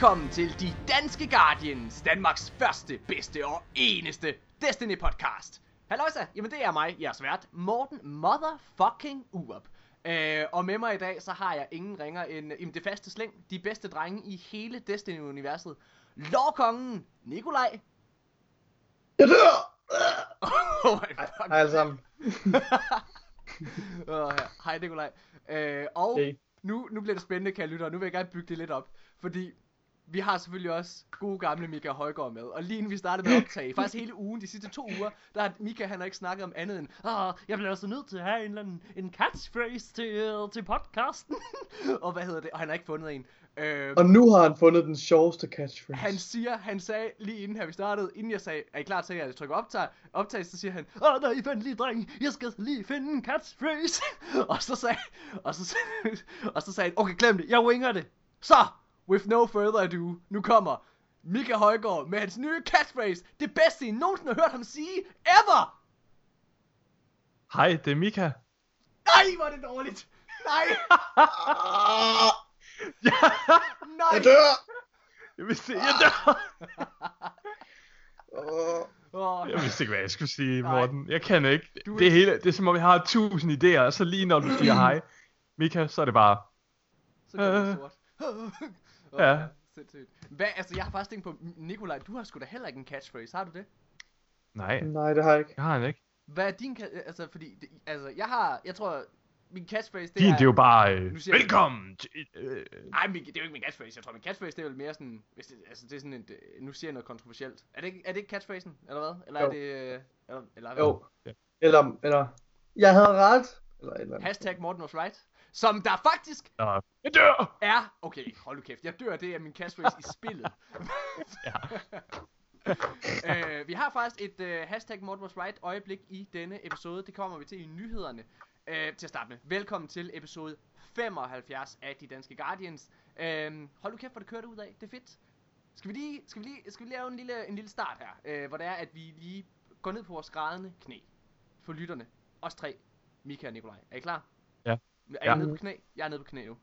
velkommen til De Danske Guardians, Danmarks første, bedste og eneste Destiny podcast. Halløjsa, jamen det er mig, jeres vært, Morten Motherfucking Urup. Øh, og med mig i dag, så har jeg ingen ringer end, end det faste slæng, de bedste drenge i hele Destiny-universet. Lovkongen, Nikolaj. Jeg dør! oh my Hej fuck. hej alle sammen. Hej Nikolaj. Øh, og Hey. nu, nu bliver det spændende, kan jeg lytte, og nu vil jeg gerne bygge det lidt op. Fordi vi har selvfølgelig også gode gamle Mika Højgaard med. Og lige inden vi startede med at optage, faktisk hele ugen, de sidste to uger, der har Mika han har ikke snakket om andet end, Åh, jeg bliver altså nødt til at have en eller anden en catchphrase til, øh, til podcasten. og hvad hedder det? Og han har ikke fundet en. Øh, Og nu har han fundet den sjoveste catchphrase. han siger, han sagde lige inden her vi startede, inden jeg sagde, er I klar til at jeg trykker optag, optag, så siger han, åh nej, vent lige dreng, jeg skal lige finde en catchphrase. og så sagde, og så, og så sagde han, okay glem det, jeg winger det. Så, with no further ado, nu kommer Mika Højgaard med hans nye catchphrase, det bedste I nogensinde har hørt ham sige, ever! Hej, det er Mika. Nej, hvor er det dårligt! Nej, Ah, nej! jeg dør! Jeg vidste, jeg dør. Åh, Åh, Jeg vidste ikke, hvad jeg skulle sige, Nej. Morten. Jeg kan ikke. Du Det er, hele, det er som om, jeg har tusind idéer, og så lige når du siger hej, Mika, så er det bare... Så går det Øh. Ja. Sindssygt. Hvad, altså jeg har faktisk tænkt på, Nikolaj, du har sgu da heller ikke en catchphrase, har du det? Nej, Nej, det har jeg ikke. jeg har han ikke. Hvad er din altså fordi det, altså jeg har jeg tror min catchphrase det Din, er det er jo bare... Øh, velkommen til... Øh, Nej, min, det er jo ikke min catchphrase. Jeg tror min catchphrase det er vel mere sådan hvis det, altså det er sådan et øh, nu siger jeg noget kontroversielt. Er det ikke er det ikke catchphrasen eller hvad? Eller Jo. er det øh, eller eller hvad? Jo. Eller, eller, jeg havde ret. Eller eller. Hashtag Morten was right. Som der faktisk og, jeg dør! er Okay, hold nu kæft. Jeg dør, det er min catchphrase i spillet. Ja. øh, vi har faktisk et øh, hashtag Morten was right øjeblik i denne episode. Det kommer vi til i nyhederne. Øh, til at starte med. Velkommen til episode 75 af De Danske Guardians. Øh, hold nu kæft, hvor det kører ud af. Det er fedt. Skal vi lige, skal vi lige, skal vi lige lave en lille, en lille start her, øh, hvor det er, at vi lige går ned på vores grædende knæ. For lytterne. Os tre. Mika og Nikolaj. Er I klar? Ja. Er I Ja. nede på knæ? Jeg er nede på knæ nu.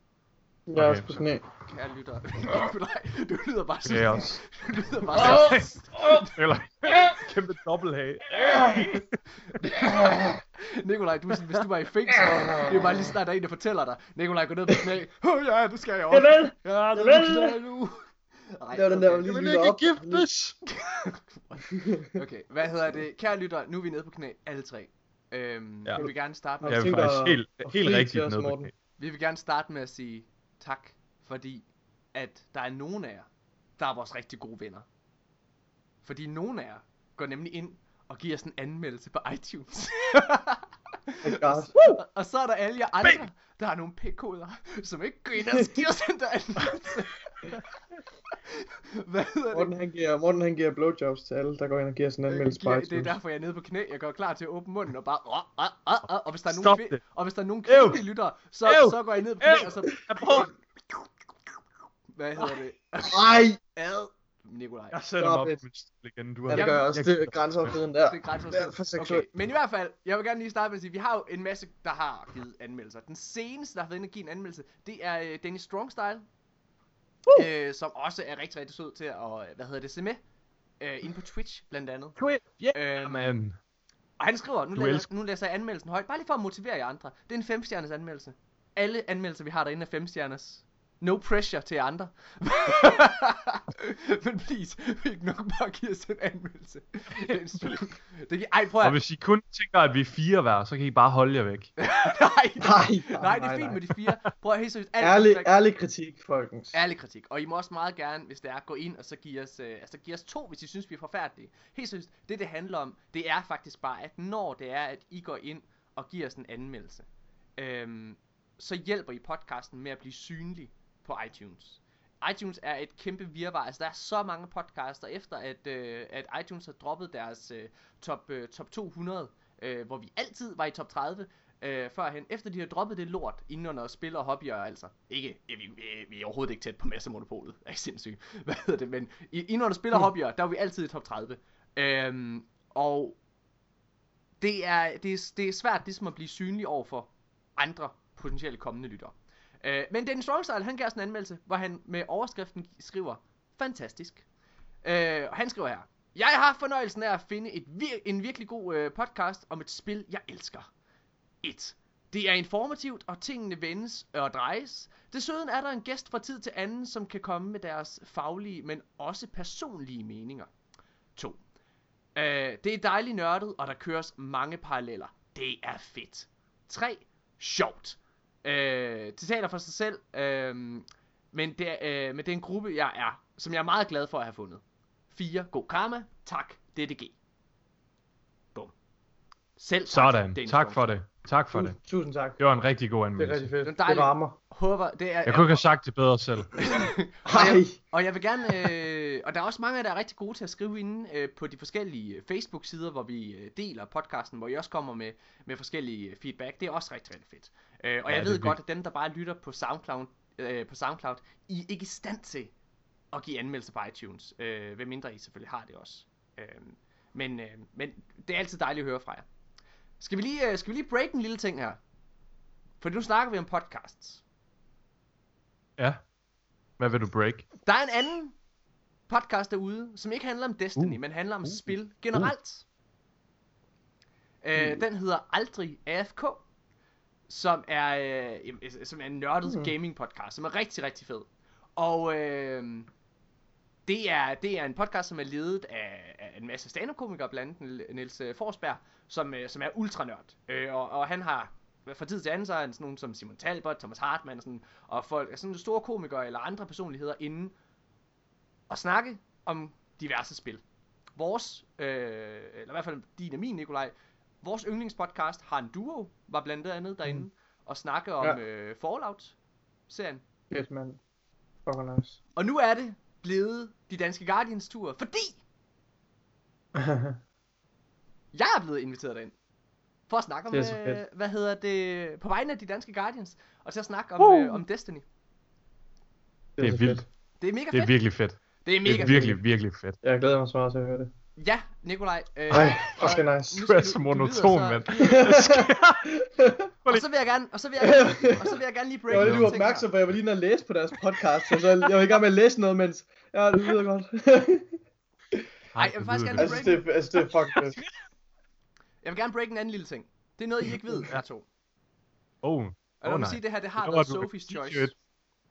Jeg er også på så- knæ. Kære lytter. Nikolaj, du lyder bare Det er jeg også. Du lyder bare så... Eller, kæmpe dobbelthage. Nikolaj, du sådan, hvis du var i fængsel, det er bare lige snart, der er en, der fortæller dig, Nikolaj, gå ned på knæ. Åh ja, det skal jeg også. Javel! Ja, det er nu. Ej, Det var den der, okay. lige Jeg vil lytter ikke op. giftes! Okay, hvad hedder det? Kære lytter, nu er vi nede på knæ, alle tre. Øhm, Ja. vi vil gerne starte med, Jeg du er faktisk helt, at helt rigtigt os, Morten? vi vil gerne starte med at sige tak, fordi at der er nogen af jer, der er vores rigtig gode venner. Fordi nogen af jer går nemlig ind og giver os en anmeldelse på iTunes. Oh God. Og, og så er der alle jer andre, der har nogle p-koder, som ikke går ind og giver os den der anmeldelse. Hvad hedder Morten det? han, giver, Morten han giver blowjobs til alle, der går ind og giver sådan en anmeldelse på Det er derfor, jeg er nede på knæ. Jeg går klar til at åbne munden og bare... Uh, uh, uh, uh, og hvis der er nogen, kvi- det. og hvis der er nogen kvindelige lyttere, så, Øv. så går jeg ned på knæ, Øv. og så... Hvad hedder det? Ej! Ad. Nikolaj. Jeg sætter mig op på min stol igen. Du Ja, har det gør jeg også. Det er grænseoverskridende der. Det er er for okay. Men i hvert fald, jeg vil gerne lige starte med at sige, vi har jo en masse, der har givet anmeldelser. Den seneste, der har været inde og give en anmeldelse, det er øh, Dennis Øh, som også er rigtig, rigtig sød til at, øh, hvad hedder det, se med. Øh, inde på Twitch, blandt andet. Quit. Yeah, Øhm, man. Og han skriver, nu læser, nu læser jeg anmeldelsen højt, bare lige for at motivere jer andre. Det er en 5 stjerners anmeldelse. Alle anmeldelser, vi har derinde, er 5 stjerners. No pressure til andre. Men please, vil ikke nok bare give os en anmeldelse. Det er kan, ej, prøv Og at... hvis I kun tænker, at vi er fire hver, så kan I bare holde jer væk. nej, Nej, nej, det er fint med de fire. Prøv at helt seriøst. Ærlig, feedback- ærlig kritik, folkens. Ærlig kritik. Og I må også meget gerne, hvis det er, gå ind og så give os, øh, altså give os to, hvis I synes, vi er forfærdelige. Helt seriøst, det det handler om, det er faktisk bare, at når det er, at I går ind og giver os en anmeldelse, øhm, så hjælper I podcasten med at blive synlig på iTunes. iTunes er et kæmpe virvar. Altså, der er så mange podcaster, efter at, øh, at iTunes har droppet deres øh, top, øh, top 200, øh, hvor vi altid var i top 30, øh, førhen. Efter de har droppet det lort inden under spil og hobbyer, altså. Ikke, vi, vi, vi er overhovedet ikke tæt på massemonopolet. Er I sindssygt? Hvad hedder det? Men i, inden under spil og hobbyer, der var vi altid i top 30. Øhm, og det er, det, er, det er svært ligesom at blive synlig over for andre potentielle kommende lyttere. Øh, men Dennis Strongstyle, han gav os en anmeldelse, hvor han med overskriften skriver, fantastisk. Øh, og han skriver her, jeg har fornøjelsen af at finde et vir- en virkelig god øh, podcast om et spil, jeg elsker. 1. Det er informativt, og tingene vendes og drejes. Desuden er der en gæst fra tid til anden, som kan komme med deres faglige, men også personlige meninger. 2. Øh, det er dejligt nørdet, og der køres mange paralleller. Det er fedt. 3. Sjovt. Øh, det taler for sig selv, øh, men, det er, øh, men det er en gruppe, jeg er, som jeg er meget glad for at have fundet. 4. God karma. Tak, DDG. Bum. Selv tak, Sådan. Dennis Tak for det. Tak for det. Tusind, tusind tak. Det var en rigtig god Det er anmeldelse. rigtig fedt. Det er Det, rammer. Håber, det er, Jeg kunne ikke have sagt det bedre selv. Hej. Og jeg vil gerne, øh, og der er også mange af jer, der er rigtig gode til at skrive inde øh, på de forskellige øh, Facebook-sider, hvor vi øh, deler podcasten, hvor I også kommer med, med forskellige øh, feedback. Det er også rigtig, rigtig fedt. Øh, og Ja, jeg ved godt, at dem, der bare lytter på SoundCloud, øh, på SoundCloud, I er ikke i stand til at give anmeldelse på iTunes. Øh, hvem mindre I selvfølgelig har det også. Øh, men, øh, men det er altid dejligt at høre fra jer. Skal vi lige, øh, skal vi lige break en lille ting her? For nu snakker vi om podcasts. Ja. Hvad vil du break? Der er en anden podcast derude, som ikke handler om Destiny, Uh. men handler om Uh. spil generelt. Øh, den hedder Aldrig AFK, som er, øh, øh, som er en nørdet Mm. gaming podcast, som er rigtig, rigtig fed. Og øh, det, er, det er en podcast, som er ledet af, af en masse stand-up-komikere, blandt andet Niels øh, Forsberg, som, øh, som er ultranørd. Øh, og, og han har fra tid til anden, så er han sådan nogen som Simon Talbot, Thomas Hartmann og, sådan, og folk, sådan store komikere eller andre personligheder inden og snakke om diverse spil. Vores, øh, eller i hvert fald din og min, Nikolaj, vores yndlingspodcast har en duo, var blandt andet derinde, mm. og snakke om Ja. øh, Fallout-serien. Fedt, mand. Fucking nice. Og nu er det blevet de danske Guardians tur, fordi jeg er blevet inviteret derind. For at snakke om, Det er øh, fedt. hvad hedder det, på vegne af de danske Guardians, og til at snakke om, Uh. øh, om Destiny. Det er så vildt. fedt. Det er mega Det er fedt. virkelig fedt. Det er Det mega er fedt. virkelig, virkelig fedt. Jeg glæder mig så meget til at høre det. Ja, Nikolaj. Øh, Ej, og fucking nice. Du er så monoton, mand. Og så vil jeg gerne, og så vil jeg gerne, og så vil jeg gerne lige break Jeg var lige opmærksom at jeg var lige inde og læse på deres podcast, så jeg var i gang med at læse noget, mens... Ja, det lyder godt. Ej, jeg vil faktisk gerne jeg synes, det jeg synes, det er fucking fedt. Jeg vil gerne break en anden lille ting. Det er noget, I ikke ved, Ja. jeg to. Oh, Og jeg Åh, vil nej. sige, det her, det har Det været Sophie's det er Choice.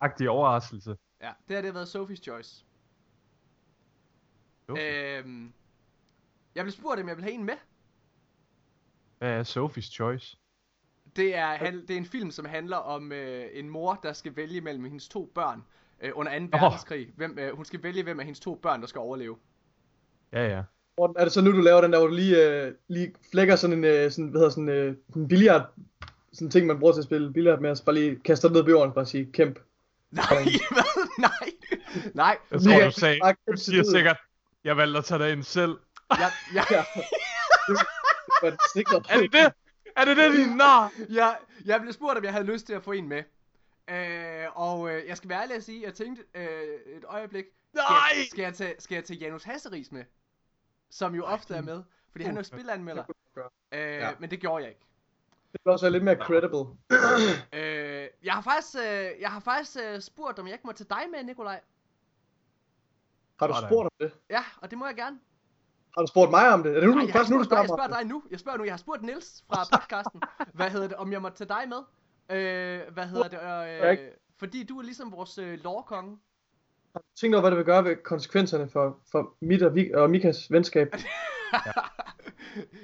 agtig overraskelse. Ja, det her, det har været Sophie's Choice. Okay. Øhm, jeg blev spurgt, om jeg vil have en med. Hvad er Sophie's Choice? Det er, han, det er en film, som handler om øh, en mor, der skal vælge mellem hendes to børn øh, under 2. Åh. verdenskrig. Hvem, øh, hun skal vælge, hvem af hendes to børn, der skal overleve. Ja, ja. Morten, Er det så nu, du laver den der, hvor du lige, øh, lige flækker sådan en, øh, sådan, hvad hedder sådan, øh, en billiard, sådan en ting, man bruger til at spille billiard med, og så bare lige kaster det ned på jorden, og bare sige, kæmp. Nej, hvad? Nej. Nej. Jeg tror, du sagde, du siger sikkert, jeg valgte at tage dig ind selv. Jeg, jeg, Ja. Det var sikret. Er det det? Er det det, din nar? jeg, jeg blev spurgt, om jeg havde lyst til at få en med. Øh, og øh, jeg skal være ærlig at sige, jeg tænkte øh, et øjeblik, skal, Nej! jeg, skal, jeg tage, skal jeg tage Janus Hasseris med? Som jo ofte er med, fordi han er jo spilanmelder. Øh, Ja. Men det gjorde jeg ikke. Det vil også lidt mere credible. Øh, jeg har faktisk, øh, jeg har faktisk øh, spurgt, om jeg ikke må tage dig med, Nikolaj. Har du Sådan. spurgt om det? Ja, og det må jeg gerne. Har du spurgt mig om det? Er det nu, Nej, du, jeg, har først nu, du dig, spørger jeg mig? spørger dig nu. Jeg spørger nu. Jeg har spurgt Nils fra podcasten. hvad hedder det, om jeg må tage dig med? Øh, hvad hedder det? Jeg Øh, fordi du er ligesom vores øh, lårkonge. Tænk over, hvad det vil gøre ved konsekvenserne for, for mit og, Vi- og Mikas venskab.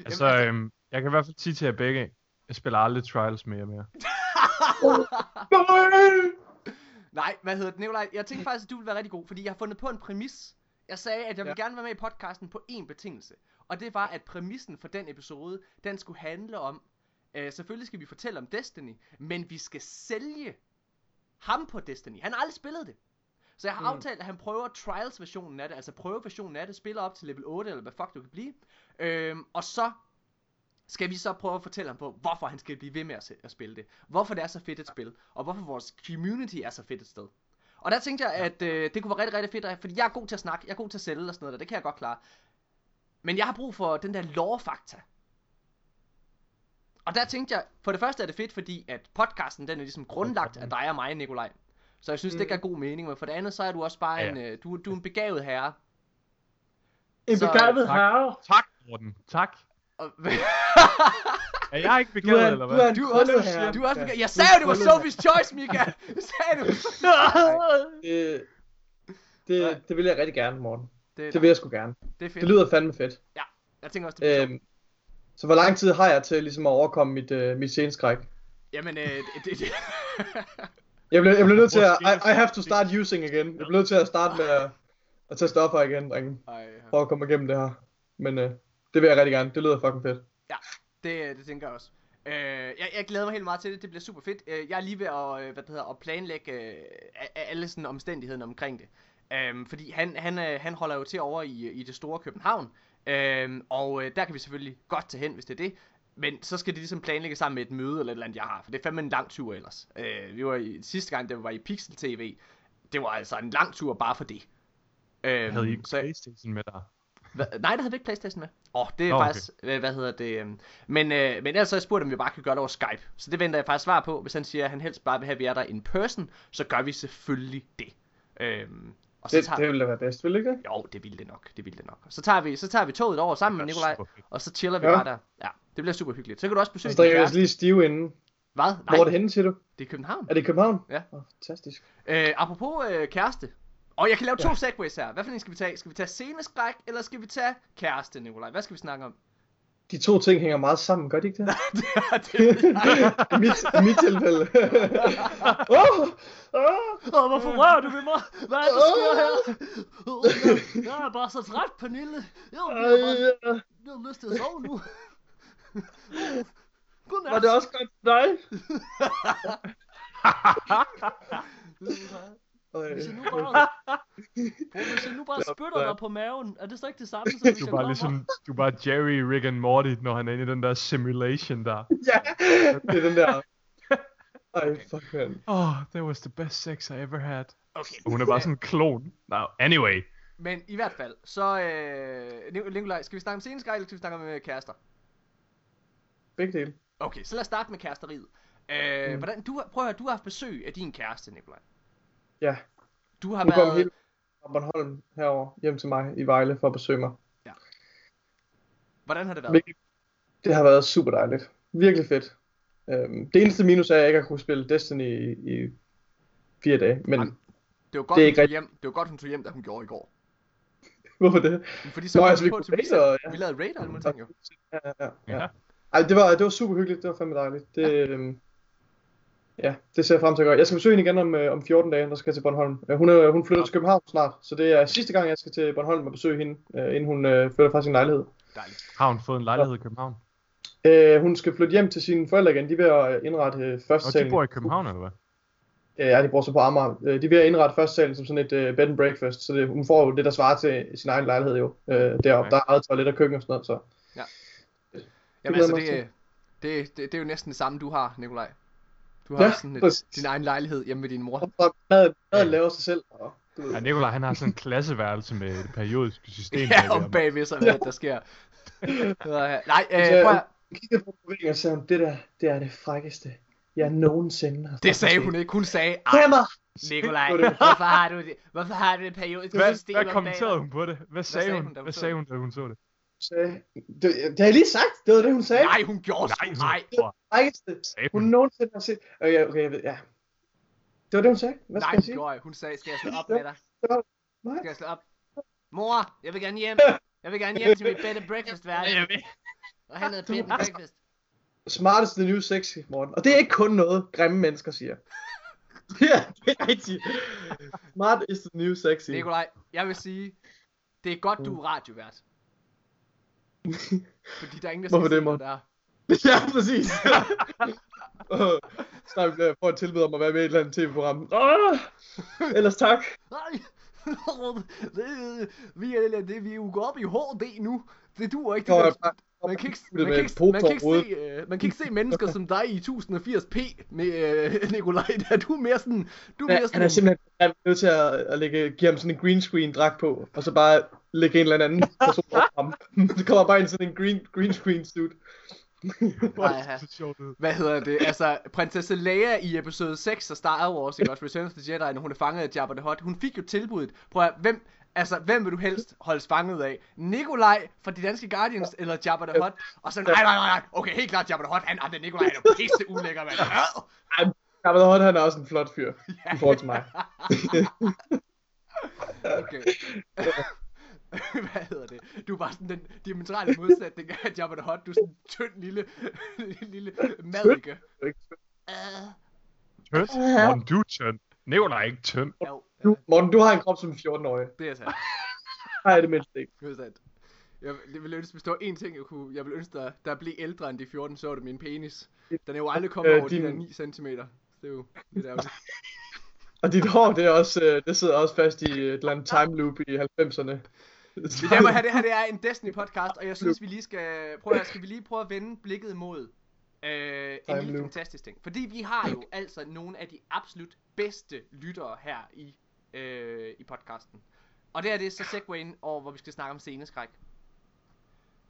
Altså, øhm, jeg kan i hvert fald sige til jer begge, jeg spiller aldrig Trials mere mere. Nej, hvad hedder det, Nikolaj? Jeg tænkte faktisk, at du ville være rigtig god, fordi jeg har fundet på en præmis. Jeg sagde, at jeg ville Ja. gerne være med i podcasten på én betingelse. Og det var, at præmissen for den episode, den skulle handle om, øh, selvfølgelig skal vi fortælle om Destiny, men vi skal sælge ham på Destiny. Han har aldrig spillet det. Så jeg har Mm. aftalt, at han prøver Trials-versionen af det, altså prøveversionen af det, spiller op til level 8, eller hvad fuck du kan blive. Øhm, og så skal vi så prøve at fortælle ham på, hvorfor han skal blive ved med at, spille det. Hvorfor det er så fedt et spil, og hvorfor vores community er så fedt et sted. Og der tænkte jeg, at øh, det kunne være rigtig, rigtig fedt, fordi jeg er god til at snakke, jeg er god til at sælge og sådan noget, der, det kan jeg godt klare. Men jeg har brug for den der lore-fakta. Og der tænkte jeg, for det første er det fedt, fordi at podcasten, den er ligesom grundlagt af dig og mig, Nikolaj. Så jeg synes, mm. det Mm. gav god mening, men for det andet, så er du også bare Ja. en, øh, du, du er en begavet herre. En Så- begavet Tak. herre. Tak, Morten. Tak. Og, Er jeg ikke Du begavet, er, eller du er hvad? Du er også- herre. du er også Ja. begavet. Jeg sagde, det var Sophie's Choice, Mika! Det sagde du. Det, det, det vil jeg rigtig gerne, Morten. Det, Det vil jeg sgu gerne. det er fedt. Det lyder fandme fedt. Jeg tænker også, det bliver sjovt. Øhm, så hvor lang tid har jeg til ligesom at overkomme mit, øh, mit sceneskræk? Jamen, øh, det, det, det. Jeg bliver, jeg bliver nødt til at... I, I have to start using again. Jeg bliver nødt til at starte med at, at tage stoffer igen, drenge. For at komme igennem det her. Men øh, det vil jeg rigtig gerne. Det lyder fucking fedt. det, det tænker jeg også. Øh, jeg, jeg glæder mig helt meget til det. Det bliver super fedt. Øh, jeg er lige ved at, øh, hvad det hedder, at planlægge øh, alle sådan omstændighederne omkring det. Øhm, fordi han, han, øh, han holder jo til over i, i det store København. Øhm, og øh, der kan vi selvfølgelig godt tage hen, hvis det er det. Men så skal det ligesom planlægge sammen med et møde eller et eller andet, jeg har. For det er fandme en lang tur ellers. Øh, vi var i, sidste gang, da vi var i Pixel TV. Det var altså en lang tur bare for det. Øhm, Havde I ikke så, Playstation med dig? Hva? Nej, der havde vi ikke Playstation med. Åh, oh, det er okay. okay. faktisk, øh, hvad hedder det, øhm, men, øh, men ellers så har jeg spurgt, om vi bare kan gøre det over Skype. Så det venter jeg faktisk svar på. Hvis han siger, at han helst bare vil have, at vi er der in person, så gør vi selvfølgelig det. Øhm, og så Det, tager... det ville da være bedst, ville det ikke det? Jo, det ville det nok, det ville det nok. Så tager vi, så tager vi toget over sammen med Nikolaj, og så chiller vi Ja. bare der. Ja, det bliver super hyggeligt. Så kan du også besøge Og så drikker jeg kæreste. lige stive inden. Hvad? Nej, Hvor er det henne, siger du? det er København. Er det København? Ja. Oh, fantastisk. Øh, apropos øh, kæreste. Og jeg kan lave to Ja. segways her. Hvad for en skal vi tage? Skal vi tage sceneskræk, eller skal vi tage kæreste, Nikolaj? Hvad skal vi snakke om? De to ting hænger meget sammen, gør de ikke det? det, det ved jeg. I mit, tilfælde. oh, oh. Åh, hvorfor rører du ved mig? Hvad er det, der sker her? Åh, jeg, jeg er bare så træt, Pernille. Jeg har bare jeg har lyst til at sove nu. Godnat. var det også godt for dig? Hvis jeg nu bare, Bro, hvis jeg nu bare spytter dig på maven, er det så ikke det samme, som hvis Du jeg er bare ligesom, du er bare Jerry, Rick and Morty, når han er inde i den der simulation der. Ja, det er den der. Ej, fuck man. Oh, that was the best sex I ever had. Okay. Og hun er bare sådan en klon. No, anyway. Men i hvert fald, så øh, Nikolaj, skal vi snakke om sceneskræk, eller skal vi snakke om øh, kærester? Begge dele. Okay, så lad os starte med kæresteriet. Øh, Mm. hvordan, du, prøv at høre, du har haft besøg af din kæreste, Nikolaj. Ja, Du har hun kom været... helt fra Bornholm herover hjem til mig i Vejle for at besøge mig. Hvordan har det været? Det har været super dejligt. Virkelig fedt. Øhm, det eneste minus er, at jeg ikke har kunne spille Destiny i, i fire dage. Men. Det var godt, Det er hun ikke hjem. Det var godt, hun tog hjem, da hun gjorde i går. hvorfor det? Fordi så Nå, altså, vi vi på til raid, research. og- ja. Vi lavede raid og alle mulige ting jo. Ja, ja, ja. Ja. Ej, det var, det var super hyggeligt. Det var fandme dejligt. Det, øhm, ja, det ser jeg frem til at gøre. Jeg skal besøge hende igen om, øh, om 14 dage, der skal jeg til Bornholm. Øh, Hun, er, hun flytter til København snart, så det er sidste gang, jeg skal til Bornholm og besøge hende, øh, inden hun øh, flytter fra sin lejlighed. Dejligt. Har hun fået en lejlighed i København? Øh, hun skal flytte hjem til sine forældre igen. De er ved at indrette øh, første Og de bor i København, eller hvad? Øh, ja, de bor så på Amager. Øh, de er ved at indrette første salen som sådan et øh, bed and breakfast, så det, hun får jo det, der svarer til sin egen lejlighed jo. Øh, deroppe. Okay. Der er eget toilet og køkken og sådan noget, så... Jamen glæder altså, mig det, det, det, det er jo næsten det samme, du har, Nikolaj. Du har Ja, sådan et, præcis. din egen lejlighed hjemme med din mor. Og mad, mad laver sig selv. Og. Ja, Nikolaj, han har sådan en klasseværelse med et periodisk system. Ja, og bagved så hvad der sker. Nej, øh, prøv at, Hun kiggede på ringen og sagde, det der, det er det frækkeste, jeg nogensinde har det sagde hun ikke. Hun sagde, ej! Nikolaj, hvorfor har du det? Hvorfor har du det periodisk Hvad, system hvad om kommenterede hun på det? Hvad sagde, sagde hun? hun, Hvad sagde hun, da hun så det? Sagde, det, det har jeg lige sagt, det var det, hun sagde. Nej, hun gjorde Nej, nej. hun, frækkeste, sagde hun nogensinde har set. Okay, okay, jeg ved, ja. Det var det, hun sagde. Hvad skal Nej, jeg hun sige? ikke. Hun sagde, skal jeg slå op med dig? Nej. Skal jeg slå op? Mor, jeg vil gerne hjem. Jeg vil gerne hjem til mit bed and breakfast værelse. Og have noget bed and breakfast. Smart is the new sexy, Morten. Og det er ikke kun noget, grimme mennesker siger. ja, det er rigtigt. Smart is the new sexy. Nikolaj, jeg vil sige, det er godt, du er radiovært. Fordi der er ingen, der skal det, se, der er. ja, præcis. Åh, Snart øh, får et tilbud om at være med i et eller andet tv-program. Åh, ellers tak. Nej, vi, er, det, vi er jo gået op i HD nu. Det duer ikke. Det der. Man kan ikke, man kan ikke, man kan ikke, se, øh, man kan ikke se mennesker som dig i 1080p med øh, Nikolaj. Der du er mere sådan, du er Ja, mere han er sådan, simpelthen han er nødt til at, at lægge, give ham sådan en green screen dragt på, og så bare lægge en eller anden person over ham. Det kommer bare ind i sådan en green, green screen suit. Er så ud. Hvad hedder det? Altså, prinsesse Leia i episode 6 af Star Wars, ikke også? Return of the Jedi, når hun er fanget af Jabba the Hutt. Hun fik jo tilbuddet. Prøv at, hvem, altså, hvem vil du helst holdes fanget af? Nikolaj fra de danske Guardians, eller Jabba the Hutt? Og så, nej, nej, nej, nej. Okay, helt klart Jabba the Hutt. Han, han er Nikolaj, han er pisse ulækker, mand. Jabba the Hutt, han er også en flot fyr. I forhold til mig. Okay. Hvad hedder det? Du er bare sådan den diametrale modsætning af Jabba the Hutt. Du er sådan en tynd lille, lille madike. Uh, Tynd. Morten, du er tynd. Nævner ikke tynd. jo, Du, Morten, du har en krop som en 14-årig. det er sandt. Nej, det mindste ikke. Det er sandt. Jeg, ville ønske, hvis der var én ting, jeg kunne, jeg ville ønske, der, der blev ældre end de 14, så var det min penis. Den er jo aldrig kommet Øh, over de din- der 9 cm. Det er jo lidt ærgerligt. Og dit hår, det, er også, øh, det sidder også fast i et eller andet time loop i 90'erne. Men der må have, det her det er en Destiny podcast, og jeg synes, vi lige skal prøve at, skal vi lige prøve at vende blikket mod øh, en lille fantastisk ting. Fordi vi har jo altså nogle af de absolut bedste lyttere her i, øh, i podcasten. Og det er det så segwayen over, hvor vi skal snakke om sceneskræk.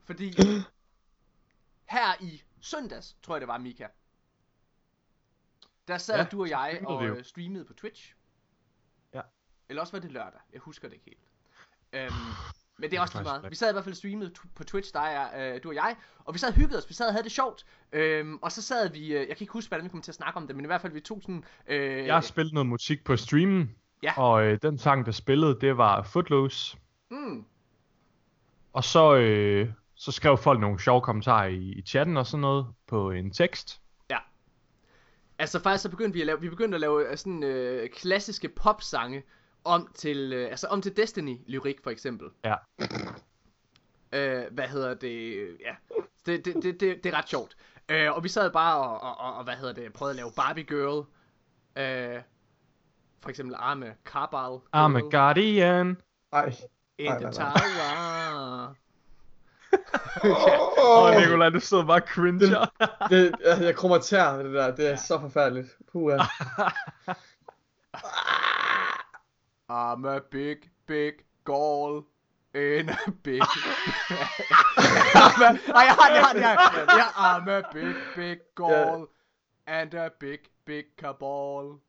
Fordi her i søndags, tror jeg det var, Mika, der sad ja, du og jeg streamede og øh, streamede på Twitch. Ja. Eller også var det lørdag. Jeg husker det ikke helt. Øhm, men det er også lige meget. Vi sad i hvert fald streamet på Twitch, der er øh, du og jeg. Og vi sad og hyggede os. Vi sad og havde det sjovt. Øhm, og så sad vi... Øh, jeg kan ikke huske, hvordan vi kom til at snakke om det. Men i hvert fald, vi tog sådan... Øh, Jeg har spillet noget musik på streamen. Ja. Og øh, den sang, der spillede, det var Footloose. mm, Og så, øh, så skrev folk nogle sjove kommentarer i, i chatten og sådan noget på en tekst. Altså faktisk så begyndte vi at lave, vi begyndte at lave øh, sådan øh, klassiske popsange om til, øh, altså om til Destiny-lyrik for eksempel. Ja. Øh, hvad hedder det, ja, det, det, det, det, det er ret sjovt. Øh, og vi sad bare og, og, og, og, hvad hedder det, prøvede at lave Barbie Girl. Øh, for eksempel Arme Carbal I'm a guardian. Ej. In Nej, the nej, nej. tower. Åh, oh, Nicolaj, du sidder bare og cringer. Det, altså, jeg krummer tær med det der. Det er så forfærdeligt. Puh, I'm a big, big gall in a big... Nej, jeg har det, jeg har det, jeg har. Ja, I'm a big, big gall and a big, big cabal.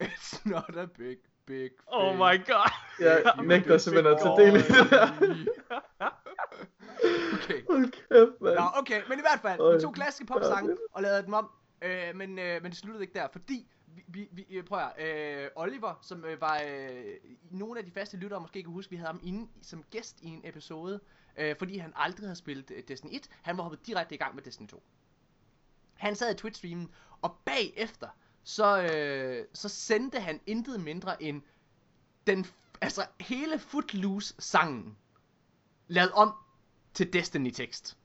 It's not a big, big oh thing. my god. jeg You nægter simpelthen at tage del i det der. Okay. Hold kæft, mand. Nå, okay, men i hvert fald, vi tog klassiske popsange og lavede dem om, øh, men, øh, men det sluttede ikke der, fordi vi, vi, øh, prøv at, høre, øh, Oliver, som øh, var øh, nogle af de faste lyttere, måske kan huske, vi havde ham inde som gæst i en episode, øh, fordi han aldrig havde spillet øh, Destiny 1, han var hoppet direkte i gang med Destiny 2. Han sad i Twitch-streamen, og bagefter, så, øh, så sendte han intet mindre end den, altså hele Footloose-sangen, lavet om til Destiny-tekst.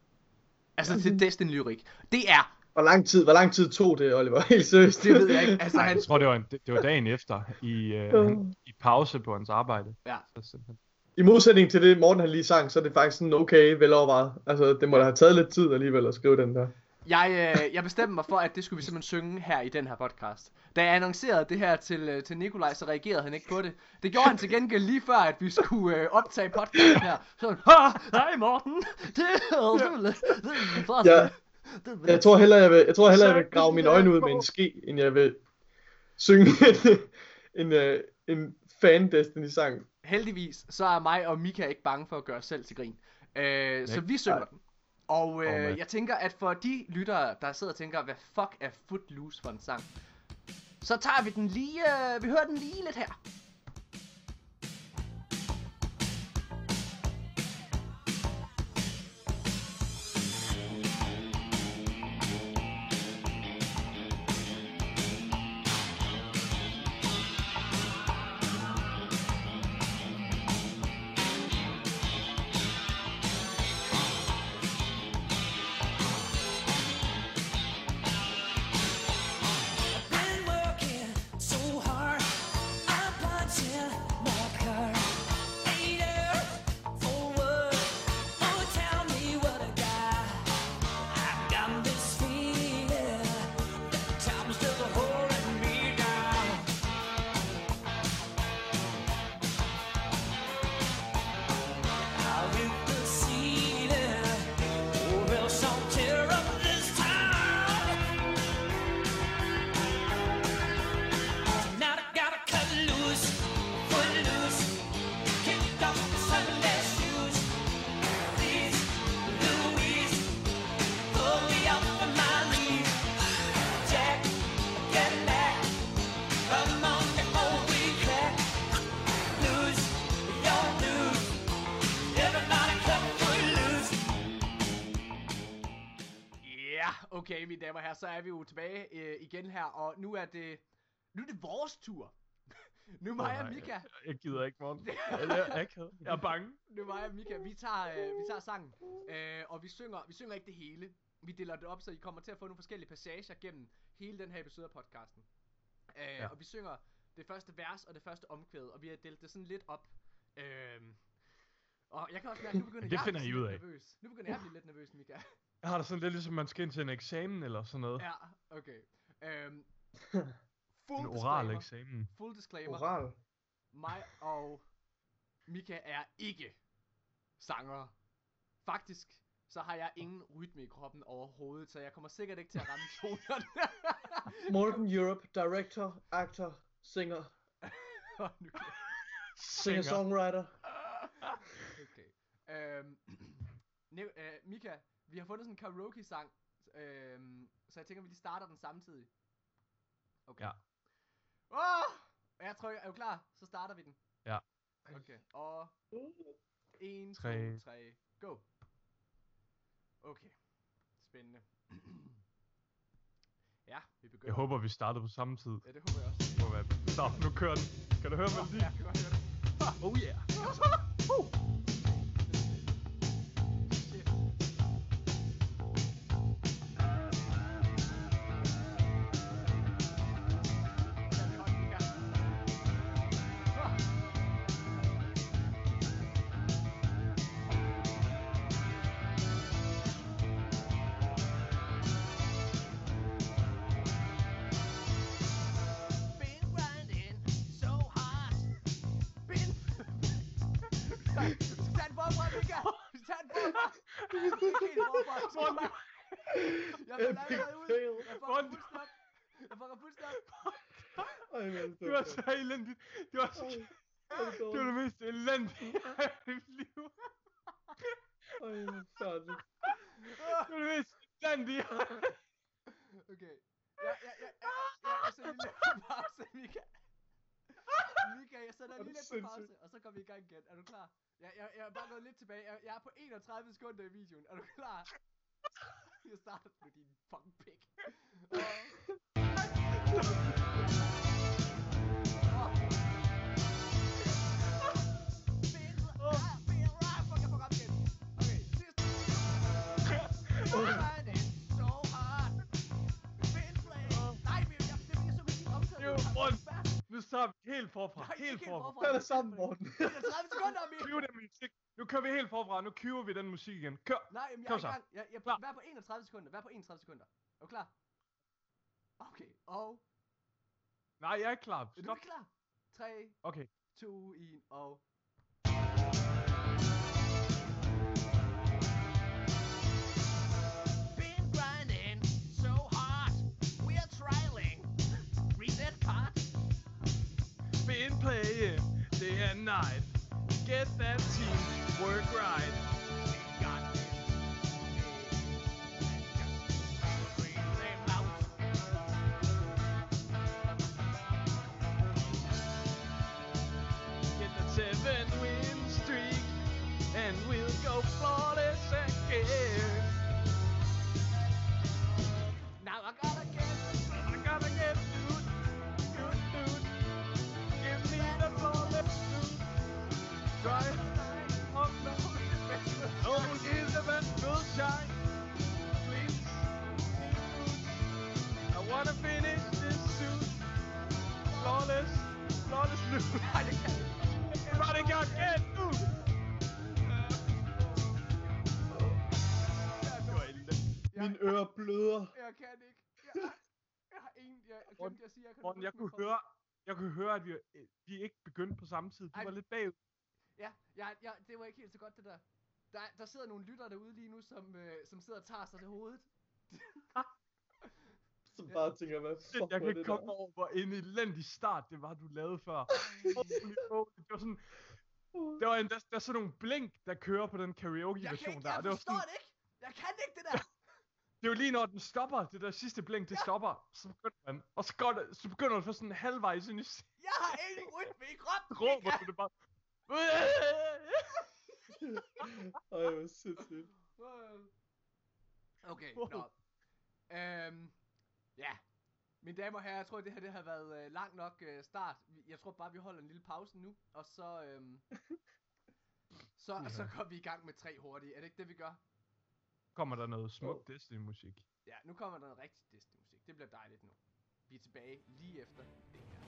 Altså til Destiny-lyrik. Det er, Hvor lang tid, hvor lang tid tog det, Oliver? Helt seriøst. det ved jeg ikke, altså han... jeg tror, det var, en, det, det var dagen efter, i, øh, han, i pause på hans arbejde. Ja. Så simpelthen. I modsætning til det, Morten han lige sang, så er det faktisk sådan okay velovervejet. Altså, det må da have taget lidt tid alligevel at skrive den der. Jeg, øh, jeg bestemte mig for, at det skulle vi simpelthen synge her i den her podcast. Da jeg annoncerede det her til, øh, til Nikolaj, så reagerede han ikke på det. Det gjorde han til gengæld lige før, at vi skulle øh, optage podcasten her. Så han, "Ha, hej Morten, det er det, det, det, Ja. det, Jeg tror hellere, jeg vil, jeg tror hellere, jeg vil grave mine øjne ud med en ske, end jeg vil synge en, en, øh, en fan Destiny-sang. Heldigvis, så er mig og Mika ikke bange for at gøre os selv til grin. Øh, så vi synger den. Og øh, jeg tænker, at for de lyttere, der sidder og tænker, hvad fuck er Footloose for en sang? Så tager vi den lige, øh, vi hører den lige lidt her. okay, mine damer og herrer, så er vi jo tilbage øh, igen her, og nu er det, nu er det vores tur. nu er mig Åh, og Mika, Jeg, jeg gider ikke, morgen. Jeg, jeg, jeg, jeg, er bange. nu er mig og Mika, vi tager, øh, vi tager sangen, øh, og vi synger, vi synger ikke det hele. Vi deler det op, så I kommer til at få nogle forskellige passager gennem hele den her episode af podcasten. Øh, ja. Og vi synger det første vers og det første omkvæd, og vi har delt det sådan lidt op. Øh, og jeg kan også mærke, nu begynder Det jeg at finder blive I lidt ud af. nervøs. Nu begynder jeg at blive lidt nervøs, Mika. Jeg har det sådan lidt ligesom, man skal ind til en eksamen eller sådan noget. Ja, okay. Øhm, en full oral disclaimer. eksamen. Full disclaimer. Oral. Mig og Mika er ikke sanger. Faktisk, så har jeg ingen rytme i kroppen overhovedet, så jeg kommer sikkert ikke til at ramme tonerne. Morten Europe, director, actor, singer, singer-songwriter. okay. Øhm, øh, Mika, vi har fundet sådan en karaoke-sang, øhm, så jeg tænker, vi lige starter den samtidig. Okay. Ja. Åh! Jeg tror, er du klar? Så starter vi den. Ja. Okay, og 1, 2, Tre. 3, go. Okay, spændende. ja, vi begynder. Jeg håber, vi startede på samme tid. Ja, det håber jeg også. Må være- Stop, nu kører den. Kan du høre Nå, melodien? ja, jeg kan godt høre det. Oh yeah. Uh. Det var helt forfra. Nej, Helt ikke helt forfra. forfra. Det sammen, Morten. 30 sekunder, Emil. Cue den musik. Nu kører vi helt forfra. Nu cuer vi den musik igen. Kør. Nej, men jeg er i gang. Jeg, jeg, Klar. vær på 31 sekunder. Vær på 31 sekunder. Er du klar? Okay, og... Nej, jeg er ikke klar. Er du Stop. ikke klar? 3, Okay. 2, 1, og... Been playing day and night. Get that team work right. Seven win streak. And we'll go Dude. Nej, det kan ikke. Dude. Det var elendigt. Mine ører bløder. Jeg kan ikke. Jeg, har- jeg har ingen... Jeg, jeg glemte at sige, jeg kan Morten, jeg kunne høre, jeg kunne høre, at vi, vi ikke begyndte på samme tid. Du Ej. var lidt bagud. Ja, ja, ja, det var ikke helt så godt det der. Der, der sidder nogle lytter derude lige nu, som, øh, som sidder og tager sig til hovedet. Så bare tænker, hvad fuck jeg kan det ikke komme der? over, hvor en elendig start det var, du lavede før. Det var sådan... Der var en, der, der er sådan nogle blink, der kører på den karaoke-version der. jeg og det, var sådan, det ikke. Jeg kan ikke det der. det er jo lige når den stopper, det der sidste blink, det stopper, så begynder man, og så, går det, så begynder det for sådan halvvejs ind i Jeg har ingen rytme i kroppen. råber du det bare. Ej, hvor sindssygt. Øh. Okay, Wow. nå. Øhm, ja. Mine damer og herrer, jeg tror, det her det har været øh, langt nok øh, start. Jeg tror bare, vi holder en lille pause nu, og så, øhm, så, Ja. så går vi i gang med tre hurtige. Er det ikke det, vi gør? Kommer der noget smuk Disney-musik? Ja, nu kommer der noget rigtig Disney-musik. Det bliver dejligt nu. Vi er tilbage lige efter det her.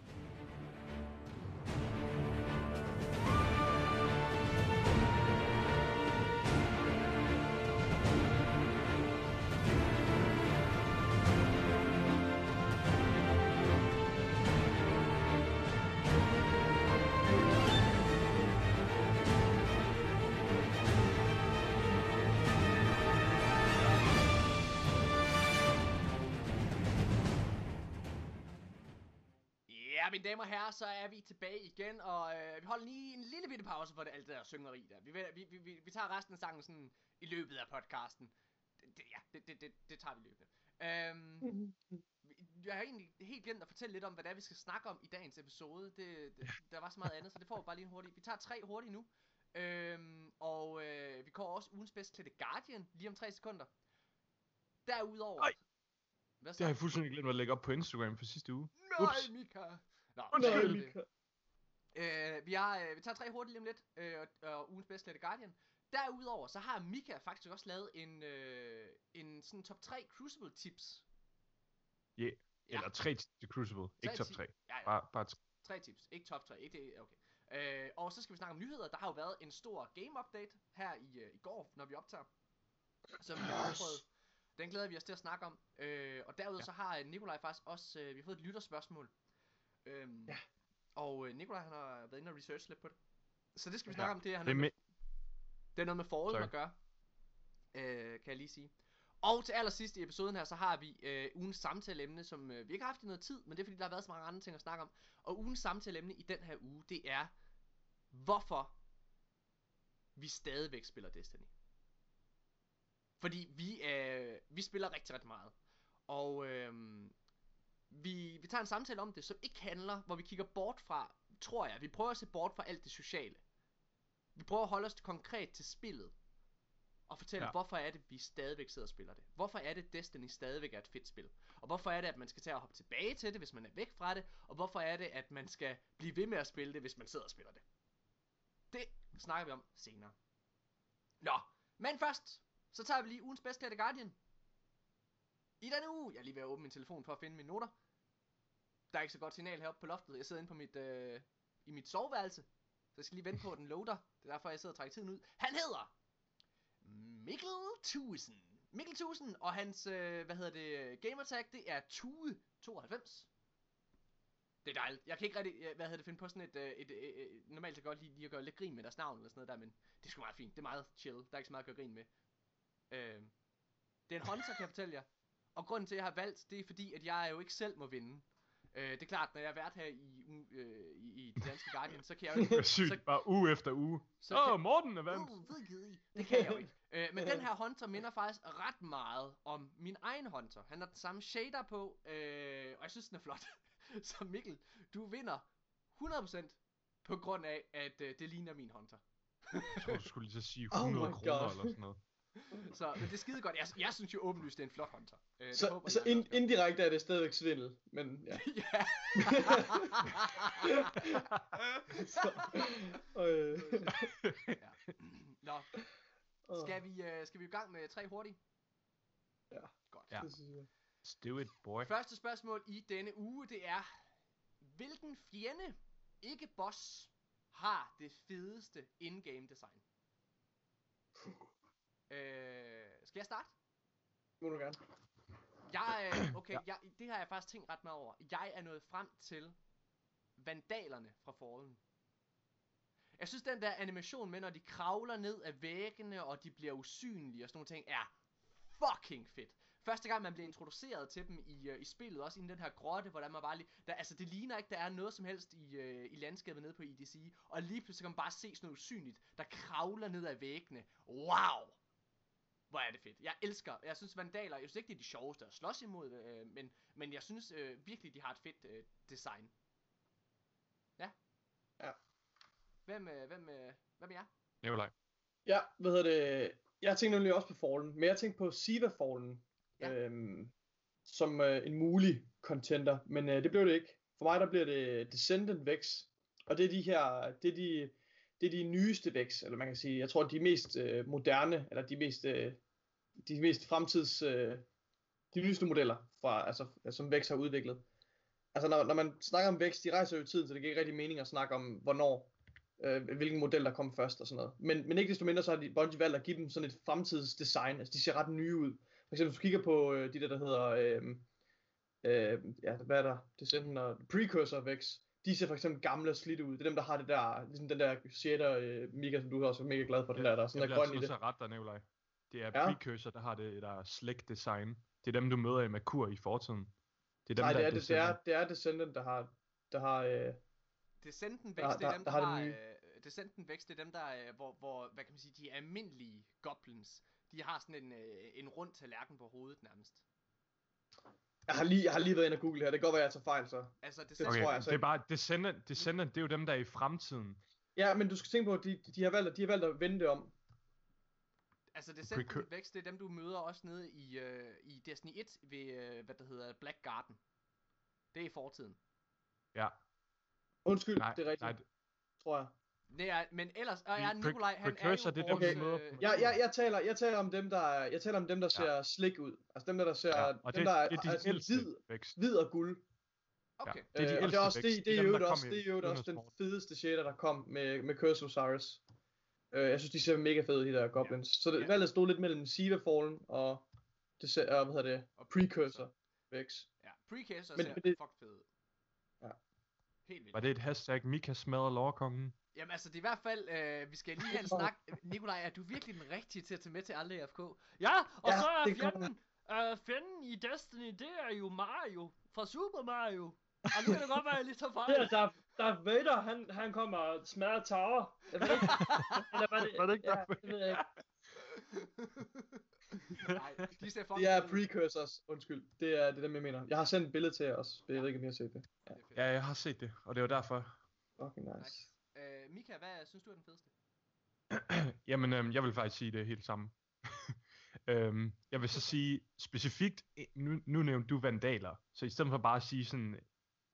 Mine damer og herrer, så er vi tilbage igen, og øh, vi holder lige en lille bitte pause for det, alt det der syngeri der. Vi, vi, vi, vi, vi tager resten af sangen sådan i løbet af podcasten. Det, det, ja, det, det, det, det tager vi løbende. Øhm, jeg har egentlig helt glemt at fortælle lidt om, hvad det er, vi skal snakke om i dagens episode. Det, det, der var så meget andet, så det får vi bare lige en hurtig. Vi tager tre hurtigt nu. Øhm, og øh, vi kommer også ugens bedst til The Guardian lige om tre sekunder. Derudover... Ej! Hvad så? Det har jeg fuldstændig glemt at lægge op på Instagram for sidste uge. Nej, Ups. Mika! Nå, Undskyld. Øh, vi, har, øh, vi tager tre hurtigt lige om lidt, øh, og, ugens bedste The Guardian. Derudover, så har Mika faktisk også lavet en, øh, en sådan top 3 Crucible tips. Yeah. Ja. Eller tre til Crucible, ikke top ti- 3. Ja, ja, Bare, bare tre. tre tips. Ikke top 3, ikke det, okay. Øh, og så skal vi snakke om nyheder. Der har jo været en stor game update her i, øh, i går, når vi optager. Som vi har afprøvet. Den glæder vi os til at snakke om. Øh, og derudover ja. så har øh, Nikolaj faktisk også, øh, vi har fået et lytterspørgsmål. Øhm, Ja. Og øh, Nikolaj han har været inde og research lidt på det. Så det skal vi Ja. snakke om. Det, er, han Det er med, det er noget med Fallen Sorry. at gøre. Øh, kan jeg lige sige. Og til allersidst i episoden her, så har vi øh, ugens samtaleemne, som øh, vi ikke har haft i noget tid, men det er fordi, der har været så mange andre ting at snakke om. Og ugens samtaleemne i den her uge, det er, hvorfor vi stadigvæk spiller Destiny. Fordi vi, øh, vi spiller rigtig, rigtig meget. Og øh, vi, vi tager en samtale om det, som ikke handler, hvor vi kigger bort fra, tror jeg, vi prøver at se bort fra alt det sociale. Vi prøver at holde os konkret til spillet. Og fortælle, ja. Hvorfor er det, vi stadigvæk sidder og spiller det. Hvorfor er det, Destiny stadigvæk er et fedt spil. Og hvorfor er det, at man skal tage og hoppe tilbage til det, hvis man er væk fra det. Og hvorfor er det, at man skal blive ved med at spille det, hvis man sidder og spiller det. Det snakker vi om senere. Nå, men først, så tager vi lige ugens bedste her, The Guardian. I denne uge, jeg er lige ved at åbne min telefon for at finde mine noter. Der er ikke så godt signal heroppe på loftet. Jeg sidder inde på mit, øh, i mit soveværelse. Så jeg skal lige vente på, at den loader. Det er derfor, jeg sidder og trækker tiden ud. Han hedder Mikkel Tusen. Mikkel Tusen og hans, øh, hvad hedder det, gamertag, det er Tue92. Det er dejligt. Jeg kan ikke rigtig, øh, hvad hedder det, finde på sådan et, øh, et, et, et normalt så godt lige, lige at gøre lidt grin med deres navn eller sådan noget der, men det er sgu meget fint. Det er meget chill. Der er ikke så meget at gøre grin med. Øh, det er en hunter, kan jeg fortælle jer. Og grunden til, at jeg har valgt, det er fordi, at jeg jo ikke selv må vinde. Øh, det er klart, når jeg har været her i, øh, i, i det danske Guardian, så kan jeg jo det er ikke... sygt, så, bare uge efter uge. så Åh, kan- oh, Morten er vandt. Uh, det kan I. Det kan jeg jo ikke. Øh, men den her hunter minder faktisk ret meget om min egen hunter. Han har den samme shader på, øh, og jeg synes, den er flot. Så Mikkel, du vinder 100% på grund af, at øh, det ligner min hunter. Jeg tror, du skulle lige så sige Oh 100 my kroner God. eller sådan noget. Så men det er skide godt. Jeg, jeg synes jo åbenlyst, det er en flot hunter. Øh, Så, håber så ind, indirekte er det stadigvæk svindel, men ja. Ja. Så, øh, ja. Nå, skal vi, øh, skal vi i gang med tre hurtige? Ja. Godt. Ja. det synes jeg. Let's do it, boy. Første spørgsmål i denne uge, det er, hvilken fjende, ikke boss, har det fedeste in-game design? Øh, skal jeg starte? Må du gerne. Jeg, øh, okay, jeg, det har jeg faktisk tænkt ret meget over. Jeg er nået frem til vandalerne fra Fallen. Jeg synes, den der animation med, når de kravler ned ad væggene, og de bliver usynlige og sådan nogle ting, er fucking fedt. Første gang man bliver introduceret til dem i, uh, i spillet, også i den her grotte, hvor der man bare lige... Der, altså, det ligner ikke, der er noget som helst i, uh, i landskabet nede på EDC. Og lige pludselig kan man bare se sådan noget usynligt, der kravler ned ad væggene. Wow! Hvor er det fedt. Jeg elsker, jeg synes vandaler, jeg synes ikke, det er de sjoveste at slås imod, øh, men, men jeg synes øh, virkelig, de har et fedt øh, design. Ja. Ja. Hvem, øh, hvem, øh, hvem er jeg? Nikolaj. Ja, hvad hedder det? Jeg tænkte nemlig også på Fallen, men jeg tænkte på Siva Fallen. Ja. Øhm, som øh, en mulig contender, men øh, det blev det ikke. For mig der bliver det Descendant Vex, og det er de her, det er de, det er de nyeste vækst, eller man kan sige, jeg tror de mest øh, moderne, eller de mest, øh, de mest fremtids, øh, de nyeste modeller, fra, altså, som vækst har udviklet. Altså når, når man snakker om vækst, de rejser jo i tiden, så det giver ikke rigtig mening at snakke om, hvornår, øh, hvilken model der kom først og sådan noget. Men, men ikke desto mindre, så har de, Bungie valgt at give dem sådan et fremtidsdesign, altså de ser ret nye ud. For eksempel, hvis du kigger på øh, de der, der hedder, øh, øh, ja, hvad er der, Descendant og Precursor vækst, de ser for eksempel gamle og slidte ud. Det er dem, der har det der, ligesom den der shader, øh, Mika, som du også er mega glad for, den der, der er sådan jeg der grøn i altså det. at rette dig, Nikolaj. Det er Ja. Precursor, der har det der slick design. Det er dem, du møder i Merkur i fortiden. Det er dem, Nej, der det er, det, det, er, Descendant. det er Descendant, der har, der har, øh, Der- Vex, det er der- dem, der der, har har... det Øh, Descenten Vex, det er dem, der... Øh, hvor, hvor, hvad kan man sige, de almindelige goblins, de har sådan en, øh, en rund tallerken på hovedet nærmest. Jeg har lige, jeg har lige været inde og google her, det kan godt være, jeg tager fejl så. Altså, Det tror Okay, jeg altså det er bare Descendant, Descendant, det er jo dem, der er i fremtiden. Ja, men du skal tænke på, at de, de, har valgt, at- de har valgt at vende det om. Altså, Descenten Precur- Vex, det er dem, du møder også nede i, øh, i Destiny 1 ved, øh, hvad der hedder, Black Garden. Det er i fortiden. Ja. Undskyld, Nej, det er rigtigt, nej, tror jeg. Det er, men ellers, og ja, Nikolaj, han er Precursor, jo det er dem, vores, møder øh, på- Jeg, jeg, jeg, taler, jeg taler om dem, der, jeg taler om dem, der ser slik ud. Altså dem, der, der ser, ja. dem, Og det, der er, det er de altså, ældste hvid, vækst. hvid og guld. Okay. Det er de Øh, og det ældste er også, vækst. det, Det er dem, jo også, det er jo også den fedeste shader, der kom med, med Curse of Osiris. Øh, jeg synes, de ser mega fede de der goblins. Så det, Ja. valget stod lidt mellem Siva Fallen og, det, ser- og hvad hedder det, Og Precursor Vex. Ja, Precursor Men- ser men det- fuck fed ud. Ja. Helt vildt. Var det et hashtag, Mika smadrer lovkongen? Jamen altså, det er i hvert fald, øh, vi skal lige have en snak. Nikolaj, er du virkelig den rigtige til at tage med til alle AFK? Ja, og Ja, så er fjenden, øh, fjenden i Destiny, det er jo Mario fra Super Mario. Og nu kan det godt være, at jeg lige tager fejl. Det er Darth, Darth Vader, han, han kommer og smadrer tower. Jeg ved ikke. Eller var det, Var det ikke ja, det ved jeg ikke. Nej, de ser fucking Det er. Precursors, undskyld. Det er, det er dem, jeg mener. Jeg har sendt et billede til jer også. Jeg ved ikke, om I har set det. Fedt. Ja, jeg har set det, og det var derfor. Fucking nice. Nice. Øh, Mika, hvad synes du er den fedeste? Jamen, øhm, jeg vil faktisk sige det helt samme. øhm, jeg vil så sige specifikt, nu, nu nævnte du vandaler, så i stedet for bare at sige sådan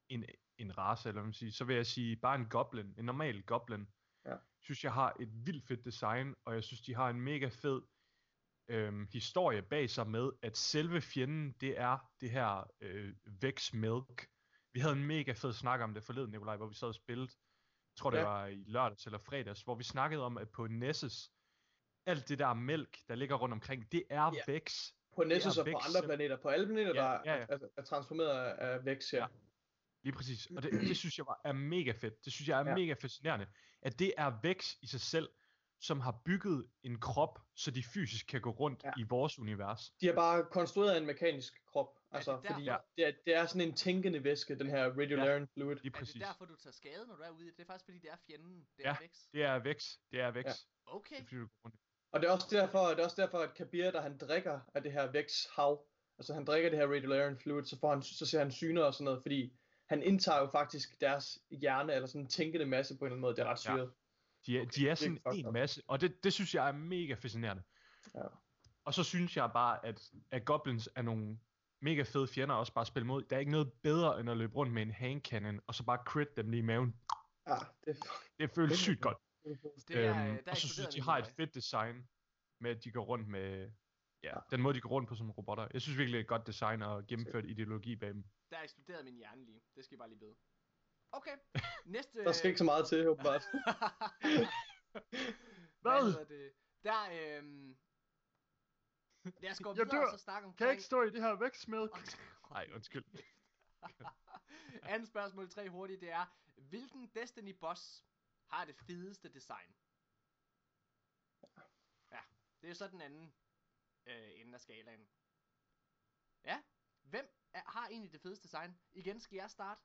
en, en race, eller hvad man siger, så vil jeg sige bare en goblin, en normal goblin. Ja. Synes jeg har et vildt fedt design, og jeg synes de har en mega fed øhm, historie bag sig med, at selve fjenden, det er det her øh, Vex Milk. Vi havde en mega fed snak om det forleden, Nikolaj, hvor vi sad og spillede. Jeg tror, det Ja. var i lørdags eller fredags, hvor vi snakkede om, at på Nessus, alt det der mælk, der ligger rundt omkring, det er Ja. Vex. På Nessus og på andre planeter. På alle planeter, Ja, der ja, ja. Er, er, er transformeret af, Vex, ja. Ja. Lige præcis. Og det, det synes jeg var, er mega fedt. Det synes jeg er ja. mega fascinerende. At det er Vex i sig selv, som har bygget en krop, så de fysisk kan gå rundt Ja. ja. i vores univers. De har bare konstrueret en mekanisk krop. Er Altså, det derfor- fordi Ja. det, er, det er sådan en tænkende væske, den her Radiolarian Fluid. Lige Er præcis. det derfor, du tager skade, når du er ude i det? Det er faktisk, fordi det er fjenden. Det Ja, er Vex. Det er Vex. Det er Vex. Ja. Ja. Okay. Det er, fordi, du går rundt. Og det er også derfor, det er også derfor at Kabir, der han drikker af det her Vex hav, altså han drikker det her Radiolarian Fluid, så, får han, så ser han syner og sådan noget, fordi han indtager jo faktisk deres hjerne, eller sådan en tænkende masse på en eller anden måde. Det er ret Ja. De er, Okay, de er er sådan fucked en masse, og det, det synes jeg er mega fascinerende. Ja. Og så synes jeg bare, at, at Goblins er nogle mega fede fjender også bare at spille mod. Der er ikke noget bedre, end at løbe rundt med en handcannon, og så bare crit dem lige i maven. Ja, det er Det føles sygt godt. Det er, øhm, der og så synes jeg, de har et fedt design med, at de går rundt med... Ja, Ja. den måde, de går rundt på som robotter. Jeg synes virkelig, det er et godt design og gennemført ideologi bag dem. Der eksploderede min hjerne lige. Det skal I bare lige vide. Okay. Næste... Der skal ikke så meget til, åbenbart. Hvad? hedder det? Der, øhm... Lad os gå videre dør. og så snakke omkring... Kan jeg ikke stå i det her vækstmælk? Nej, undskyld. Andet spørgsmål, tre hurtigt, det er, hvilken Destiny boss har det fedeste design? Ja, det er så den anden øh, ende af skalaen. Ja, hvem er, har egentlig det fedeste design? Igen, skal jeg starte?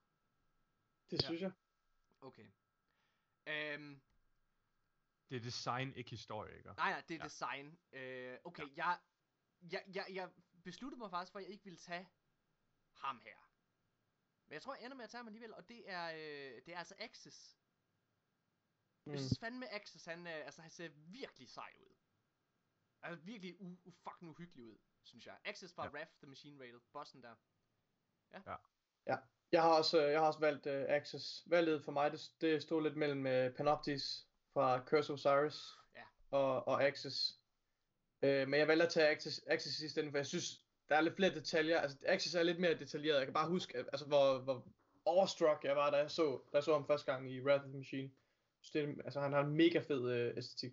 Det synes jeg. Okay. Øhm, Det er design, ikke historie, ikke? nej, nej, det er Ja. design. Øh, okay, jeg, jeg, jeg, jeg besluttede mig faktisk for, at jeg ikke ville tage ham her. Men jeg tror, jeg ender med at tage ham alligevel, og det er, øh, det er altså Axis. Mm. Jeg synes fandme Axis, han, øh, altså, han ser virkelig sej ud. Altså virkelig u, u fucking uhyggelig ud, synes jeg. Access fra Ja. ja. Raph the Machine Rated, bossen der. Jeg har også, øh, jeg har også valgt uh, Access. Valget for mig, det, det stod lidt mellem uh, Panoptis fra Curse Osiris Ja. og, og Access. Uh, men jeg valgte at tage Access, Access i ende, for jeg synes, der er lidt flere detaljer. Altså, Access er lidt mere detaljeret. Jeg kan bare huske, altså, hvor, hvor overstruck jeg var, da jeg så, da jeg så ham første gang i Wrath of the Machine. Så det, altså, han har en mega fed uh, æstetik.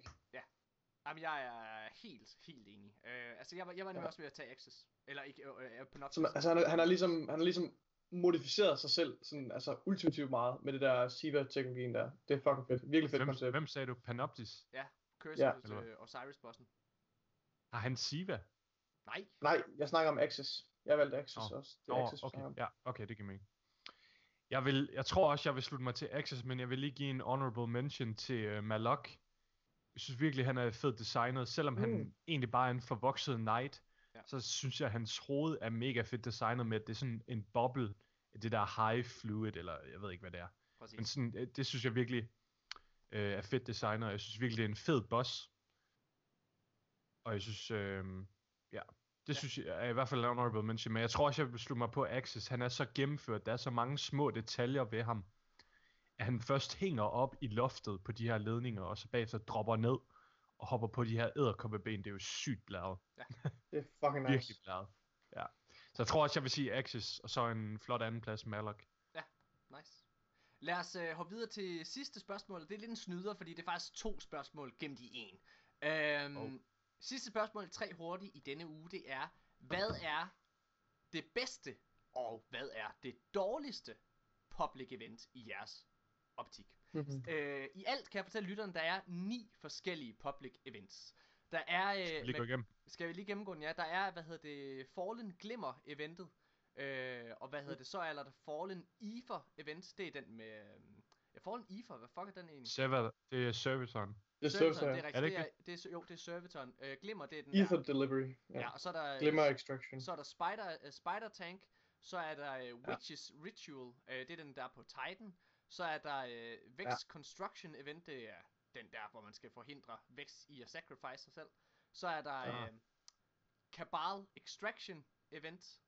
Jamen, jeg er helt, helt enig. Uh, altså, jeg var, jeg var nemlig Ja. også ved at tage Access. Eller ikke, uh, uh, Panoptis. Som, altså, han, er- han har ligesom, han har ligesom modificeret sig selv sådan, altså ultimativt meget med det der Siva-teknologien der. Det er fucking fedt. Virkelig fedt Hvem, koncept. hvem sagde du? Panoptis? Curse Ja. ja. Eller Osiris-bossen. Har han Siva? Nej. Nej, jeg snakker om Access. Jeg valgte Access Nå. også. Det er Access, vi okay. snakker om. Ja, okay, det giver mening. Jeg, vil, jeg tror også, jeg vil slutte mig til Access, men jeg vil lige give en honorable mention til uh, Malok. Jeg synes virkelig, han er fedt designet. Selvom mm. han egentlig bare er en forvokset knight. Så synes jeg, at hans hoved er mega fedt designet med, at det er sådan en boble, det der high fluid, eller jeg ved ikke, hvad det er. Præcis. Men sådan, øh, det synes jeg virkelig øh, er fedt designet. Jeg synes virkelig, det er en fed boss. Og jeg synes, øh, ja, det ja. synes jeg er i hvert fald en honorable mention. Men jeg tror også, jeg vil slutte mig på Axis. Han er så gennemført. Der er så mange små detaljer ved ham. At han først hænger op i loftet på de her ledninger, og så bagefter dropper ned og hopper på de her æderkoppeben. Det er jo sygt blæret. Det er fucking nice. Virkelig blæret. Ja. Så jeg tror også, jeg vil sige Axis, og så en flot andenplads Malok. Nice. Lad os øh, hoppe videre til sidste spørgsmål. Det er lidt en snyder, fordi det er faktisk to spørgsmål gemt i en. Øhm, Oh. Sidste spørgsmål, tre hurtigt i denne uge, det er, hvad er det bedste, og hvad er det dårligste public event i jeres optik? Mhm. Øh, I alt kan jeg fortælle lytteren, der er ni forskellige public events. Der er, øh, Lige gå med- igennem. skal vi lige gennemgå den? Ja, der er, hvad hedder det, Fallen Glimmer eventet. Øh, og hvad hedder det, så er der Fallen Ether event. Det er den med, øh, ja, Fallen Ether, hvad fuck er den egentlig? Server, det er servitoren. Det er Servitor, det er ja. rigtigt. Er det det, ikke er, det er, jo, det er Servitoren. Øh, Glimmer, det er den Ether der. Delivery. Ja, Ja. og så er der, Glimmer Extraction. så er der Spider, uh, Spider Tank. Så er der uh, Witches Ritual. Uh, det er den der på Titan. Så er der uh, Vex Ja. Construction event. Det er den der, hvor man skal forhindre Vex i at sacrifice sig selv. Så er der Ja. uh, Cabal Extraction event.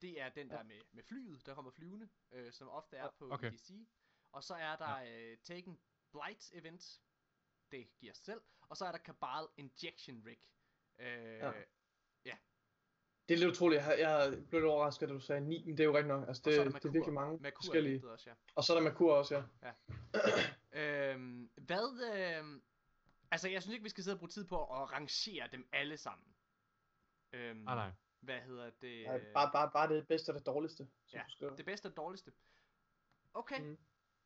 Det er den Ja. der med, med flyet, der kommer flyvende, øh, som ofte er Ja, på okay. EDC. Og så er der øh, Taken Blight event. Det giver sig selv. Og så er der Cabal Injection Rig. Øh, Ja. Det er lidt utroligt. Jeg, har- jeg blev lidt overrasket, da du sagde 9, men det er jo rigtigt nok. Altså, Og det, så er det, der det er Merkur. virkelig mange Merkur forskellige. også, ja. Og så er der Merkur også, ja. Øhm, hvad, øhm, altså jeg synes ikke, vi skal sidde og bruge tid på at rangere dem alle sammen. Øhm, Nej, nej. Hvad hedder det? Nej, bare, bare, bare det bedste og det dårligste, som Ja, du skriver. Det bedste og dårligste. Okay. Mm.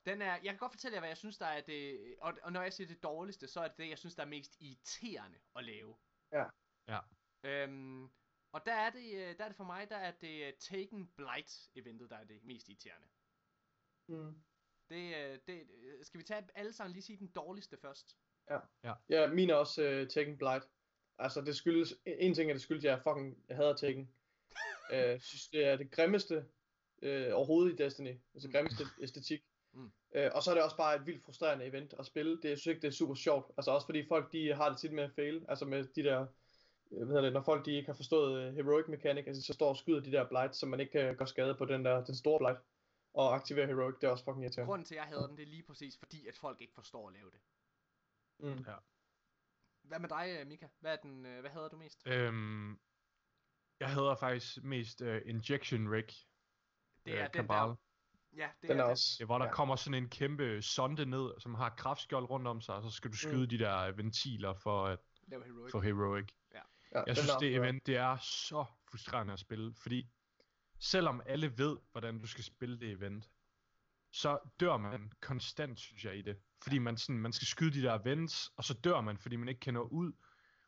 Den er, jeg kan godt fortælle jer, hvad jeg synes, der er det... Og, og når jeg siger det dårligste, så er det det, jeg synes, der er mest irriterende at lave. Ja. Ja. Øhm, og der er, det, øh, der er det for mig, der er det øh, Taken Blight eventet, der er det mest irriterende. Mm. Det, øh, det, øh, skal vi tage alle sammen lige sige den dårligste først? Ja, min er også uh, Taken Blight. Altså, det skyldes... En ting er, det skyldes, at jeg fucking jeg hader Taken. uh, synes, det er det grimmeste uh, overhovedet i Destiny. Altså, Mm. grimmeste æstetik. Mm. Uh, og så er det også bare et vildt frustrerende event at spille. Det, jeg synes ikke, det er super sjovt. Altså, også fordi folk, de har det tit med at fail. Altså, med de der... øh, Hvad hedder det, når folk de ikke har forstået uh, heroic mechanic, altså så står og skyder de der blight, så man ikke kan gå skade på den der, den store blight, og aktivere heroic, det er også fucking irriterende. Grunden til, at jeg hader den, det er lige præcis fordi, at folk ikke forstår at lave det. Mm. Hvad med dig, øh, Mika? Hvad, er den, øh, hvad hader du mest? Øhm, jeg hedder faktisk mest uh, Injection Rig. Det er øh, den der... Ja, det Den er, er også... Det hvor der ja. ja. kommer sådan en kæmpe sonde ned, som har kraftskjold rundt om sig, og så skal du skyde mm. de der ventiler for at Laver heroic. få heroic. Ja, Jeg den synes, det event, det er så frustrerende at spille, fordi selvom alle ved, hvordan du skal spille det event, så dør man konstant, synes jeg, i det. Fordi man, sådan, man skal skyde de der events, og så dør man, fordi man ikke kan nå ud.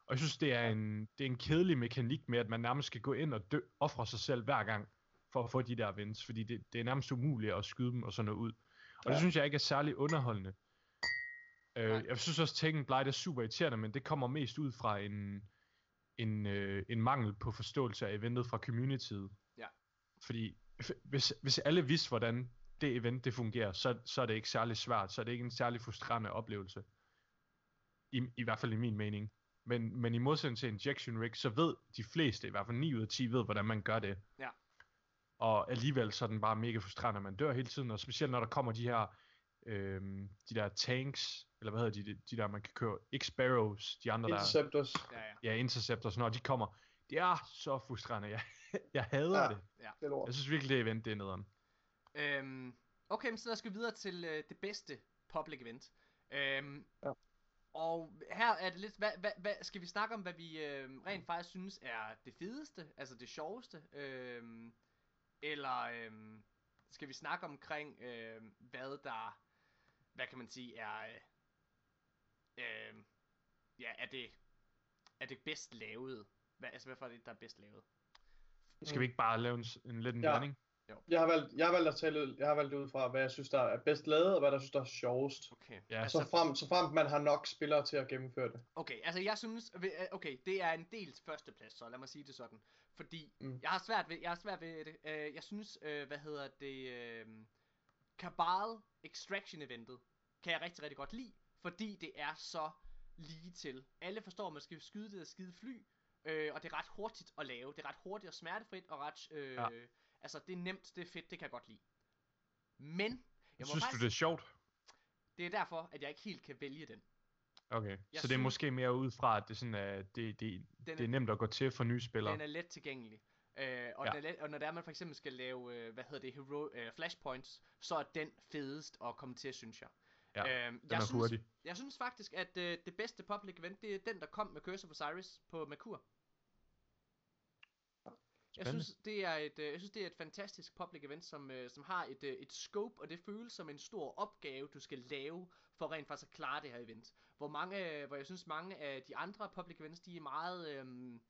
Og jeg synes, det er en, det er en kedelig mekanik med, at man nærmest skal gå ind og dø, ofre sig selv hver gang, for at få de der events, fordi det, det er nærmest umuligt at skyde dem og så nå ud. Og det Ja. synes jeg ikke er særlig underholdende. Øh, jeg synes også, at Tekken Blight er super irriterende, men det kommer mest ud fra en, en, øh, en mangel på forståelse af eventet fra communityet. Ja. Fordi hvis, hvis alle vidste, hvordan det event det fungerer, så, så er det ikke særlig svært, så er det ikke en særlig frustrerende oplevelse. I, I hvert fald i min mening. Men, men i modsætning til injection rig, så ved de fleste, i hvert fald 9 ud af 10, ved, hvordan man gør det. Ja. Og alligevel så er den bare mega frustrerende, man dør hele tiden, og specielt når der kommer de her, øhm, de der tanks, eller hvad hedder de, de der, man kan køre, ikke sparrows, de andre der, Interceptors. Ja, ja. ja, interceptors, når de kommer, det er så frustrerende, jeg, jeg hader Ja. det. Er lort. Jeg synes virkelig, det event, det er nederen. Øhm, okay, men så lad os gå videre til øh, det bedste public event. Øhm, Ja. Og her er det lidt, hvad, hvad, hvad, skal vi snakke om, hvad vi øh, rent faktisk synes er det fedeste, altså det sjoveste, øh, eller øh, skal vi snakke omkring, øh, hvad der, hvad kan man sige, er, øh, øh, ja, er det, er det bedst lavet? Hvad, altså, hvad for er det, der er bedst lavet? Skal vi ikke bare lave en, en lidt en Ja. blanding? Jeg har valgt, jeg har valgt at tale, jeg har valgt det ud fra, hvad jeg synes, der er bedst lavet, og hvad der synes, der er sjovest. Okay. Ja, Så frem, så frem man har nok spillere til at gennemføre det. Okay, altså jeg synes, øh, okay, det er en dels førsteplads, så lad mig sige det sådan. Fordi Mm. jeg har svært ved, jeg har svært ved det. Øh, jeg synes, hvad hedder det, Cabal Extraction eventet, kan jeg rigtig, rigtig godt lide, fordi det er så lige til. Alle forstår, at man skal skyde det der skide fly, øh, og det er ret hurtigt at lave. Det er ret hurtigt og smertefrit, og ret, øh, Ja. altså det er nemt, det er fedt, det kan jeg godt lide. Men, jeg Synes faktisk, du, det er sjovt? det er derfor, at jeg ikke helt kan vælge den. Okay, Jeg så det er synes- måske mere ud fra, at det, sådan er, det, det, det er nemt at gå til for nye spillere. Den er let tilgængelig. Øh, og, Ja. ja. den er let, og når der man for eksempel skal lave, øh, hvad hedder det, hero, øh, flashpoints, så er den fedest at komme til, synes jeg. Ja, øhm, Den jeg er synes, hurtig. Jeg synes faktisk, at øh, det bedste public event, det er den, der kom med Curse of Osiris på Merkur. Jeg synes, det er et, øh, jeg synes, det er et fantastisk public event, som, øh, som har et, øh, et scope, og det føles som en stor opgave, du skal lave, for rent faktisk at klare det her event. Hvor, mange, øh, hvor jeg synes, mange af de andre public events, de er meget øhm,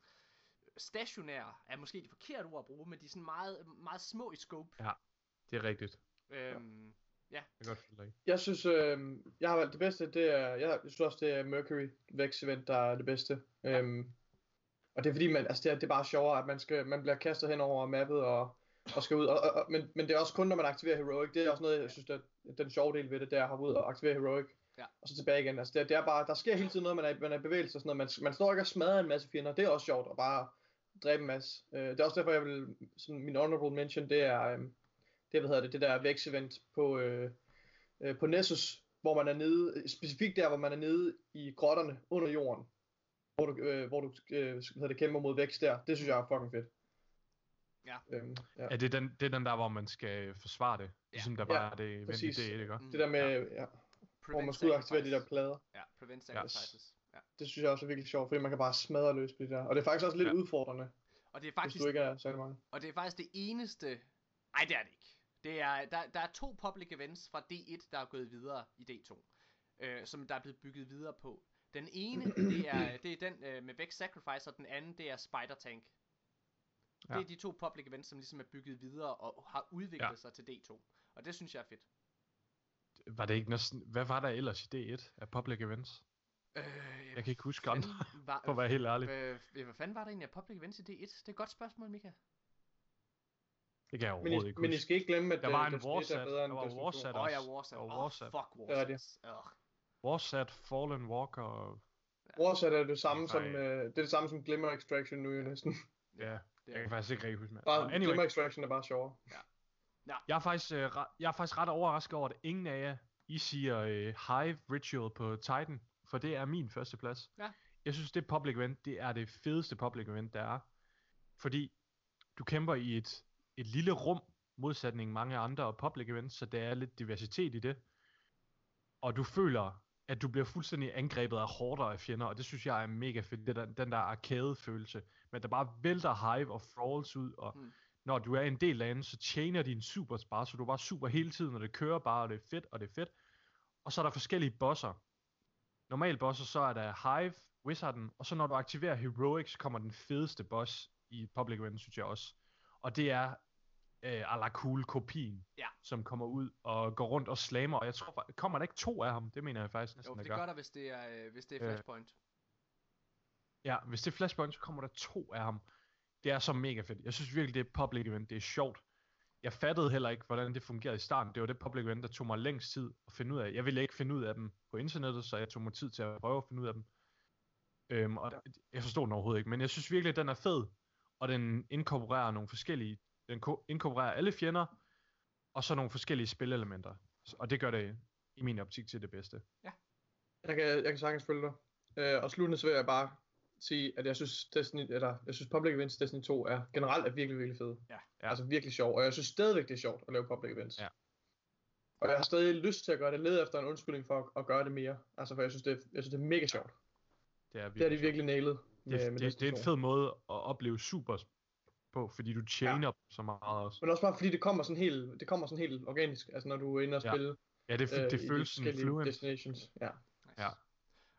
stationære, er måske det forkerte ord at bruge, men de er sådan meget, meget små i scope. Ja. Det er rigtigt. Øhm, Jeg kan godt følge dig. Jeg synes, øh, jeg har valgt det bedste, det er, jeg synes også, det er Mercury Vex event, der er det bedste. Ja. Øhm, og det er fordi, man, altså det er, det er bare sjovere, at man, skal, man bliver kastet hen over mappet og, og skal ud. Og, og, og, men, men det er også kun, når man aktiverer Heroic. Det er også noget, jeg synes, at den sjove del ved det, det er at hoppe ud og aktivere Heroic. Ja. Og så tilbage igen. Altså det, er- det er bare, der sker hele tiden noget, man er, man er i bevægelse og sådan noget. Man, man står ikke og smadrer en masse fjender. Det er også sjovt at bare dræbe en masse. Øh, det er også derfor, jeg vil, sådan, min honorable mention, det er, øh, det, hvad hedder det, det der Vex event på, øh, øh, på Nessus, hvor man er nede, specifikt der, hvor man er nede i grotterne under jorden, hvor du, øh, hvor du øh, hvad hedder det, kæmper mod vækst der. Det synes jeg er fucking fedt. Ja. Øhm, ja. Er det den, det er den der, hvor man skal forsvare det? Ligesom der Ja, bare er det event det, ikke? mm, Det der med, ja, hvor man og aktivere de der plader. Ja, prevent Ja. sacrifices. Ja. Det synes jeg også er virkelig sjovt, fordi man kan bare smadre løs på det der. Og det er faktisk også lidt Ja. udfordrende, Og det er hvis faktisk du ikke er særlig mange. Og det er faktisk det eneste... Nej, det er det ikke. Det er, der, der er to public events fra D1, der er gået videre i D2. Øh, som der er blevet bygget videre på. Den ene, det er, det er den øh, med Vex Sacrifice, og den anden, det er Spider Tank. Ja. Ja. Det er de to public events, som ligesom er bygget videre og har udviklet Ja. sig til D2. Og det synes jeg er fedt. Var det ikke næsten... Hvad var der ellers i D1 af public events? Øh, Jeg kan ikke huske andre, var, for at være helt ærlig. øh, hvad fanden var der egentlig af public events i D1? Det er et godt spørgsmål, Mika. Det kan jeg Men overhovedet I, ikke men I skal ikke glemme, at Der var en Destiny 1 Warsat. er Der var Destiny 2. Warsat Åh oh, ja, også. Warsat. Der var Åh, Warsat. fuck Det er Warsat. Ugh. Warsat, Fallen Walker. Warsat er det samme Det som, øh, det er det samme som Glimmer Extraction nu jo næsten. Ja, Det jeg kan faktisk ikke rigtig huske mere. Bare, Anyway, Glimmer Extraction er bare sjovere. jeg er, faktisk, øh, jeg er faktisk ret overrasket over, at ingen af jer, I siger øh, Hive Ritual på Titan, for det er min første plads. Ja. Jeg synes, det public event, det er det fedeste public event, der er. Fordi du kæmper i et, et lille rum, modsætning mange andre public events, så der er lidt diversitet i det. Og du føler, at du bliver fuldstændig angrebet af horder af fjender, og det synes jeg er mega fedt, det der, den der arcade-følelse, men der bare vælter Hive og Thralls ud, og Mm. når du er en del af den, så tjener din super bare, så du er bare super hele tiden, og det kører bare, og det er fedt, og det er fedt. Og så er der forskellige bosser. Normal bosser, så er der Hive, Wizarden, og så når du aktiverer Heroic, så kommer den fedeste boss i Public Event, synes jeg også. Og det er øh, a la cool kopien, Ja. som kommer ud og går rundt og slammer, og jeg tror, kommer der ikke to af ham? Det mener jeg faktisk næsten, Jo, det gør. der, hvis det er, øh, hvis det er Øh, Flashpoint. Ja, hvis det er Flashpoint, så kommer der to af ham. Det er så mega fedt. Jeg synes virkelig, det er public event. Det er sjovt. Jeg fattede heller ikke, hvordan det fungerede i starten. Det var det public event, der tog mig længst tid at finde ud af. Jeg ville ikke finde ud af dem på internettet, så jeg tog mig tid til at prøve at finde ud af dem. Øhm, og jeg forstod den overhovedet ikke, men jeg synes virkelig, at den er fed, og den inkorporerer nogle forskellige, den ko- inkorporerer alle fjender, og så nogle forskellige spilelementer. S- Og det gør det i min optik til det bedste. Jeg kan, jeg kan sagtens følge dig. Øh, og sluttende så vil jeg bare sige, at jeg synes, Destiny, eller, jeg synes Public Events Destiny 2 er generelt er virkelig, virkelig fede. Ja. Ja. Altså virkelig sjov, og jeg synes stadigvæk, det er sjovt at lave Public Events. Ja. Og jeg har stadig lyst til at gøre det, led efter en undskyldning for at, at gøre det mere. Altså for jeg synes, det er, jeg synes, det er mega sjovt. Det er, Det har de virkelig virkelig nailet med, det, med det, det er en 2. fed måde at opleve super på, fordi du chainer ja. så meget også. Men også bare fordi det kommer sådan helt, det kommer sådan helt organisk, altså når du er inde og Ja. spille Ja, det, øh, det, i det de føles sådan fluent. destinations. Ja. Nice. Ja.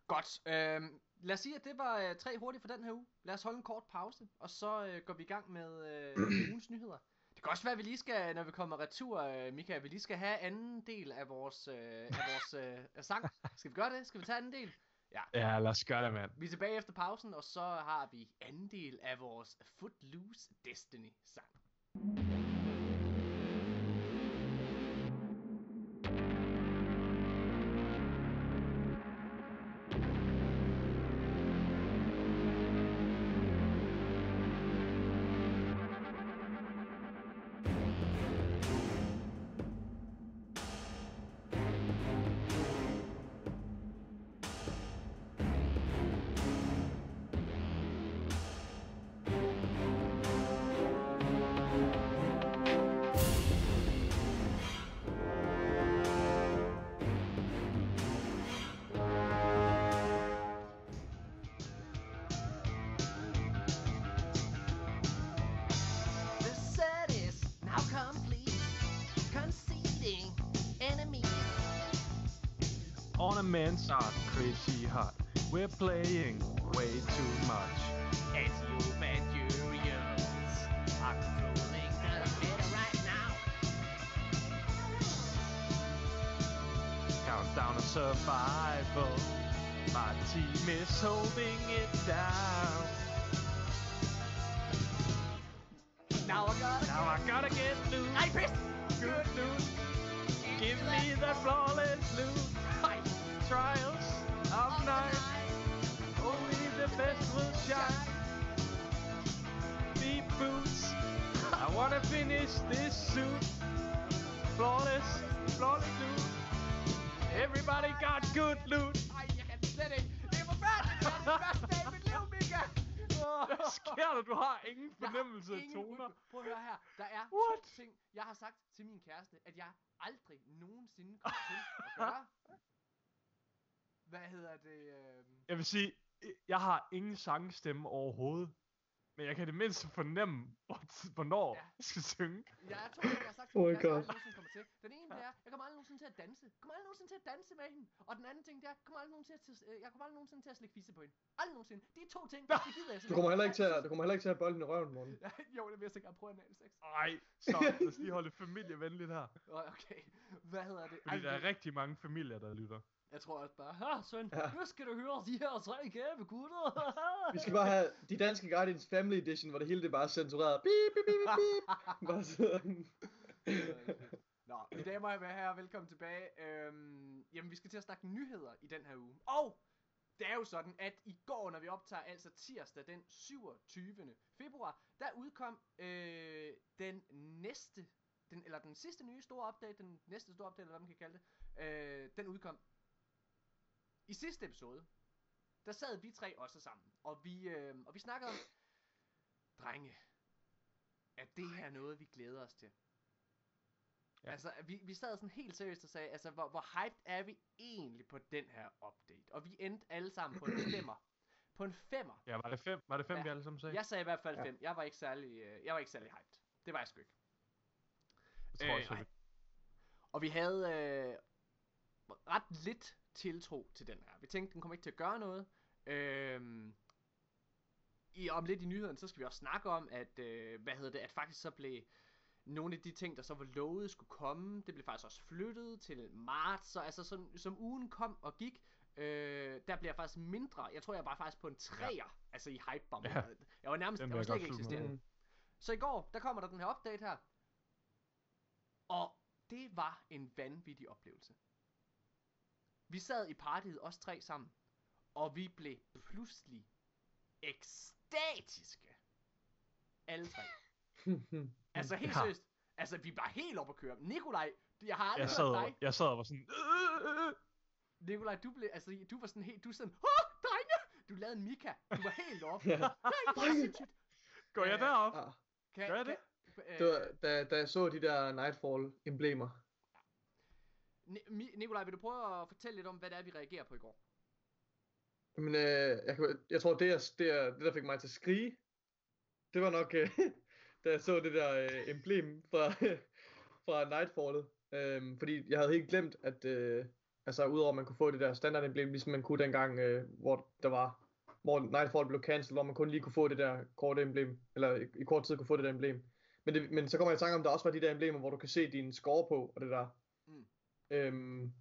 Godt. Øhm, lad os sige, at det var øh, tre hurtigt for den her uge. Lad os holde en kort pause, og så øh, går vi i gang med øh, ugens nyheder. Det kan også være, at vi lige skal, når vi kommer retur, øh, Mika, vi lige skal have anden del af vores, øh, af vores øh, af sang. Skal vi gøre det? Skal vi tage anden del? Ja, lad os gøre det, mand. Vi er tilbage efter pausen, og så har vi anden del af vores Footloose Destiny Are crazy hot. We're playing way too much. As you Mandurians are controlling the meta right now. Countdown to survival. My team is holding it down. Now I gotta Now I gotta get loot. I pissed! Good loot. Give me the flawless loot. Trials of night. Only the best will shine. Deep boots. I wanna finish this suit. Flawless, flawless loot. Everybody got good loot. Ej, jeg kan slet ikke. Det er forfærdeligt. Det er dag i mit liv, Mika. Hvad sker der? Du har ingen fornemmelse af toner. Prøv at høre her. Der er What? to ting, jeg har sagt til min kæreste, at jeg aldrig nogensinde kommer til at gøre. Hvad hedder det? Øh... Jeg vil sige, jeg har ingen sangstemme overhovedet. Men jeg kan i det mindste fornemme, hvor- hvornår Ja. jeg skal synge. Jeg er to ting, jeg har sagt Oh jeg God. aldrig nogensinde kommer til. Den ene, det er, jeg kommer aldrig nogensinde til at danse. Jeg kommer aldrig nogensinde til at danse med hende. Og den anden ting, det er, jeg kommer aldrig nogensinde til, at- øh, jeg kommer aldrig nogensinde til at slikke fisse på hende. Aldrig nogensinde. De to ting, det gider jeg Du kommer heller ikke til at, du kommer heller ikke til at have bolden i røven, morgen. Ja, jo, det vil jeg gerne prøve en sex. Ej, så lad os lige holde familievenligt her. Okay, hvad hedder det? Fordi Ej, der er rigtig mange familier, der lytter. Jeg tror også bare, Ha, søn, Ja. nu skal du høre de her tre gave gutter. Vi skal bare have de danske Guardians Family Edition, hvor det hele det er bare censureret. Beep, beep, beep, beep. Bare sådan. Nå, mine damer og herrer, velkommen tilbage. Øhm, jamen, vi skal til at snakke nyheder i den her uge. Og det er jo sådan, at i går, når vi optager, altså tirsdag den 27. februar, der udkom øh, den næste, den, eller den sidste nye store update, den næste store update, eller hvad man kan kalde det, øh, den udkom. I sidste episode, der sad vi tre også sammen, og vi, øh, og vi snakkede om, drenge, at det her er noget, vi glæder os til. Ja. Altså, vi, vi sad sådan helt seriøst og sagde, altså, hvor, hvor hyped er vi egentlig på den her update? Og vi endte alle sammen på en femmer. På en femmer. Ja, var det fem, var det fem Ja. vi alle sammen sagde? Jeg sagde i hvert fald Ja. fem. Jeg var ikke særlig, øh, jeg var ikke særlig hyped. Det var jeg sgu ikke. Jeg tror også, Øh, jeg Og vi havde øh, ret lidt tiltro til den her. Vi tænkte, den kommer ikke til at gøre noget. Øhm, i, om lidt i nyhederne, så skal vi også snakke om, at, øh, hvad hedder det, at faktisk så blev nogle af de ting, der så var lovet skulle komme, det blev faktisk også flyttet til marts, så altså som, som ugen kom og gik, øh, der bliver faktisk mindre, jeg tror jeg var faktisk på en træer, ja. altså i hype bomb. Ja. Jeg var nærmest, vil var jeg slet ikke eksisterende. Mm. Så i går, der kommer der den her update her. Og det var en vanvittig oplevelse. Vi sad i partiet, os tre sammen. Og vi blev pludselig ekstatiske. Alle tre. Altså helt Ja. seriøst. Altså vi var helt oppe at køre. Nikolaj, jeg har aldrig Jeg hørt sad, dig. jeg sad og var sådan... "Øh, øh, øh." Nikolaj, du blev, altså du var sådan helt, du sådan, Åh, drenge! Du lavede en Mika. Du var helt oppe. Ja. Nej, hvor det sindssygt. Går jeg derop? Ah, Kan, Gør jeg det? Kan, øh, det var, da, da jeg så de der Nightfall-emblemer. Nikolaj, vil du prøve at fortælle lidt om, hvad det er, vi reagerer på i går? Men øh, jeg, jeg tror, det, jeg, det, jeg, det, der fik mig til at skrige, det var nok, øh, da jeg så det der øh, emblem fra, fra Nightfallet. Øhm, fordi jeg havde helt glemt, at øh, altså, udover at man kunne få det der standard emblem, ligesom man kunne dengang, øh, hvor der var hvor Nightfall blev cancelled, hvor man kun lige kunne få det der korte emblem, eller i, i kort tid kunne få det der emblem. Men, det, men så kommer jeg i tanke om, der også var de der emblemer, hvor du kan se din score på, og det der. Mm. Øhm,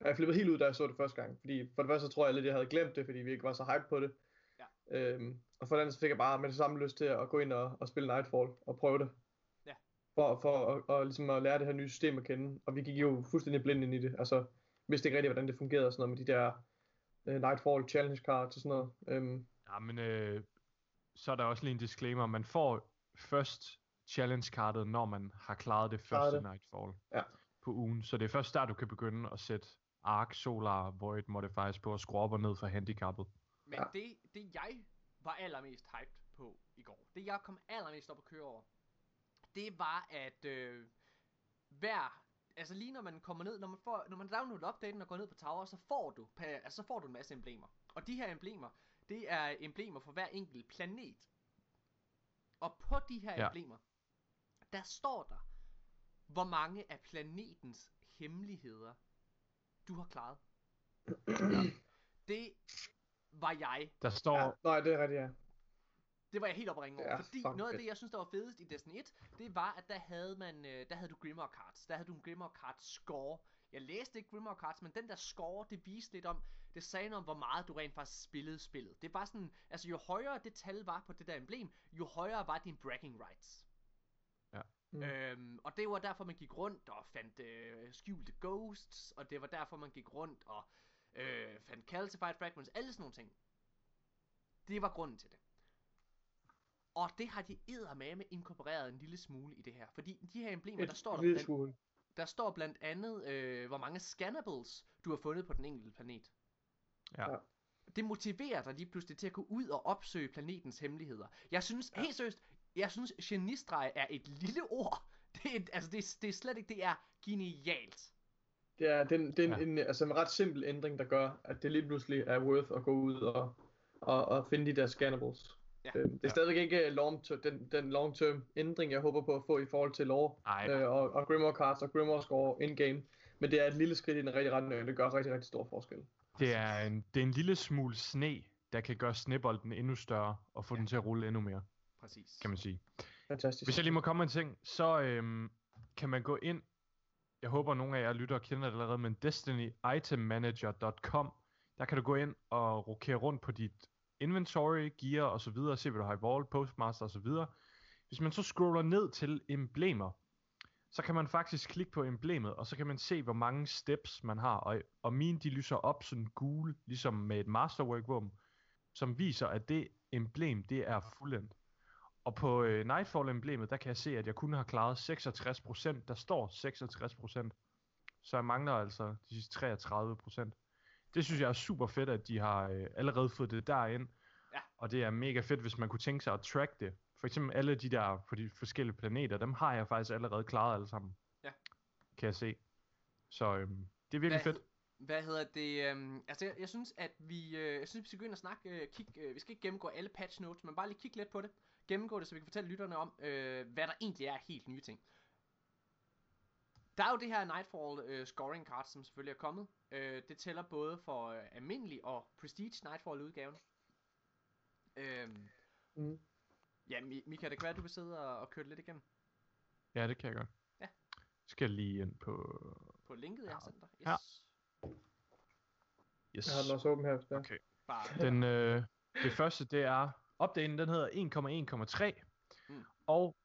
jeg flippede helt ud, da jeg så det første gang. Fordi for det første så tror jeg lidt, jeg havde glemt det, fordi vi ikke var så hype på det. Ja. Øhm, og for det andet så fik jeg bare med det samme lyst til at gå ind og, og spille Nightfall og prøve det. Ja. For, for at, og, ligesom at lære det her nye system at kende. Og vi gik jo fuldstændig blind ind i det. Altså, vidste ikke rigtig, hvordan det fungerede og sådan noget med de der uh, Nightfall challenge cards og sådan noget. Øhm, Ja, men øh, så er der også lige en disclaimer. Man får først challenge-kartet, når man har klaret det Klaret første det. Nightfall Ja. På ugen. Så det er først der, du kan begynde at sætte Arc, Solar, Void modifiers på og skrue op og ned for handicappet. Men Ja. det, det jeg var allermest hyped på i går, det jeg kom allermest op at køre over, det var at øh, hver, altså lige når man kommer ned, når man, får, når man downloader updaten og går ned på tower, så får du, pa- altså, så får du en masse emblemer. Og de her emblemer, det er emblemer for hver enkelt planet. Og på de her Ja. emblemer, der står der, hvor mange af planetens hemmeligheder, du har klaret. Det var jeg Der står... ja, nej, det er rigtigt, ja. det var jeg helt oppe over, Ja, fordi noget af det, jeg synes, der var fedest i Destiny 1, det var, at der havde man, øh, der havde du Grimmer Cards. Der havde du en Grimmer Cards score. Jeg læste ikke Grimmer Cards, men den der score, det viste lidt om, det sagde noget om, hvor meget du rent faktisk spillede spillet. Det var sådan, altså jo højere det tal var på det der emblem, jo højere var din bragging rights. Mm. Øhm, og det var derfor, man gik rundt og fandt øh, skjulte ghosts, og det var derfor, man gik rundt og øh, fandt calcified fragments, alle sådan nogle ting. Det var grunden til det. Og det har de eddermame inkorporeret en lille smule i det her. Fordi de her emblemer, der står der, lille blandt, smule. der står blandt andet, øh, hvor mange scannables du har fundet på den enkelte planet. Ja. Ja. Det motiverer dig lige pludselig til at gå ud og opsøge planetens hemmeligheder. Jeg synes, ja. helt seriøst, jeg synes, genistreg er et lille ord. Det er, altså, det er, det er slet ikke, det er genialt. Det er, det er, en, det er en, Ja. en, altså en ret simpel ændring, der gør, at det lige pludselig er worth at gå ud og, og, og finde de der scannables. Ja. Øhm, det er Ja. stadigvæk ikke long ter, den, den long-term ændring, jeg håber på at få i forhold til lore Ej, øh, og, og Grimoire cards og Grimoire score in-game. Men det er et lille skridt i den rigtige retning, og det gør rigtig, rigtig stor forskel. det er, en, det er en lille smule sne, der kan gøre snebolden endnu større og få Ja. den til at rulle endnu mere, Præcis. kan man sige. Fantastisk. Hvis jeg lige må komme med en ting, så øhm, kan man gå ind, jeg håber nogle af jer lytter kender det allerede, men destinyitemmanager.com, der kan du gå ind og rokere rundt på dit inventory, gear og så videre, se hvad du har i vault, postmaster og så videre. Hvis man så scroller ned til emblemer, så kan man faktisk klikke på emblemet, og så kan man se, hvor mange steps man har, og, og mine de lyser op sådan gule, ligesom med et masterwork våben, som viser, at det emblem, det er fuldendt. Og på øh, Nightfall-emblemet, der kan jeg se, at jeg kun har klaret 66%. Der står 66%. Så jeg mangler altså de sidste 33%. Det synes jeg er super fedt, at de har øh, allerede fået det derind. Ja. Og det er mega fedt, hvis man kunne tænke sig at track det. For eksempel alle de der på de forskellige planeter, dem har jeg faktisk allerede klaret alle sammen. Ja. Kan jeg se. Så øhm, det er virkelig Hvad fedt. Hvad hedder det? Øhm, altså, jeg, jeg synes, at vi, øh, jeg synes, vi skal ind og snakke, øh, kig, øh, vi skal ikke gennemgå alle patch notes, men bare lige kigge lidt på det. Gennemgå det, så vi kan fortælle lytterne om, øh, hvad der egentlig er helt nye ting. Der er jo det her Nightfall øh, scoring card, som selvfølgelig er kommet. Øh, det tæller både for øh, almindelig og Prestige Nightfall udgaven. Øhm, Mm. ja, Mi- Mika, det kan være, at du vil sidde og, og køre det lidt igennem Ja, det kan jeg godt. Ja. Skal jeg lige ind på... på linket, jeg har sendt dig. Yes. Ja. Yes. Jeg har den også åben her. Der. Okay. Bare, Den, øh, det første, det er, opdateringen den hedder 1,1,3. Mm. Og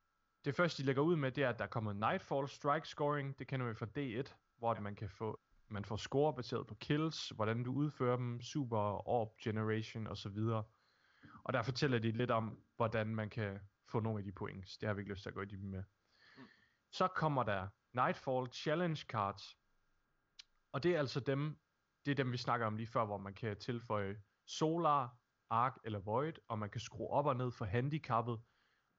det første, de lægger ud med, det er, at der er kommet Nightfall Strike Scoring. Det kender vi fra D1, hvor ja. man kan få man får score baseret på kills, hvordan du udfører dem, super orb generation osv. Og der fortæller de lidt om, hvordan man kan få nogle af de points. Det har vi ikke lyst til at gå i dybden med. Mm. Så kommer der Nightfall Challenge Cards. Og det er altså dem, det er dem vi snakker om lige før, hvor man kan tilføje Solar, Arc eller Void, og man kan skrue op og ned for handicappet,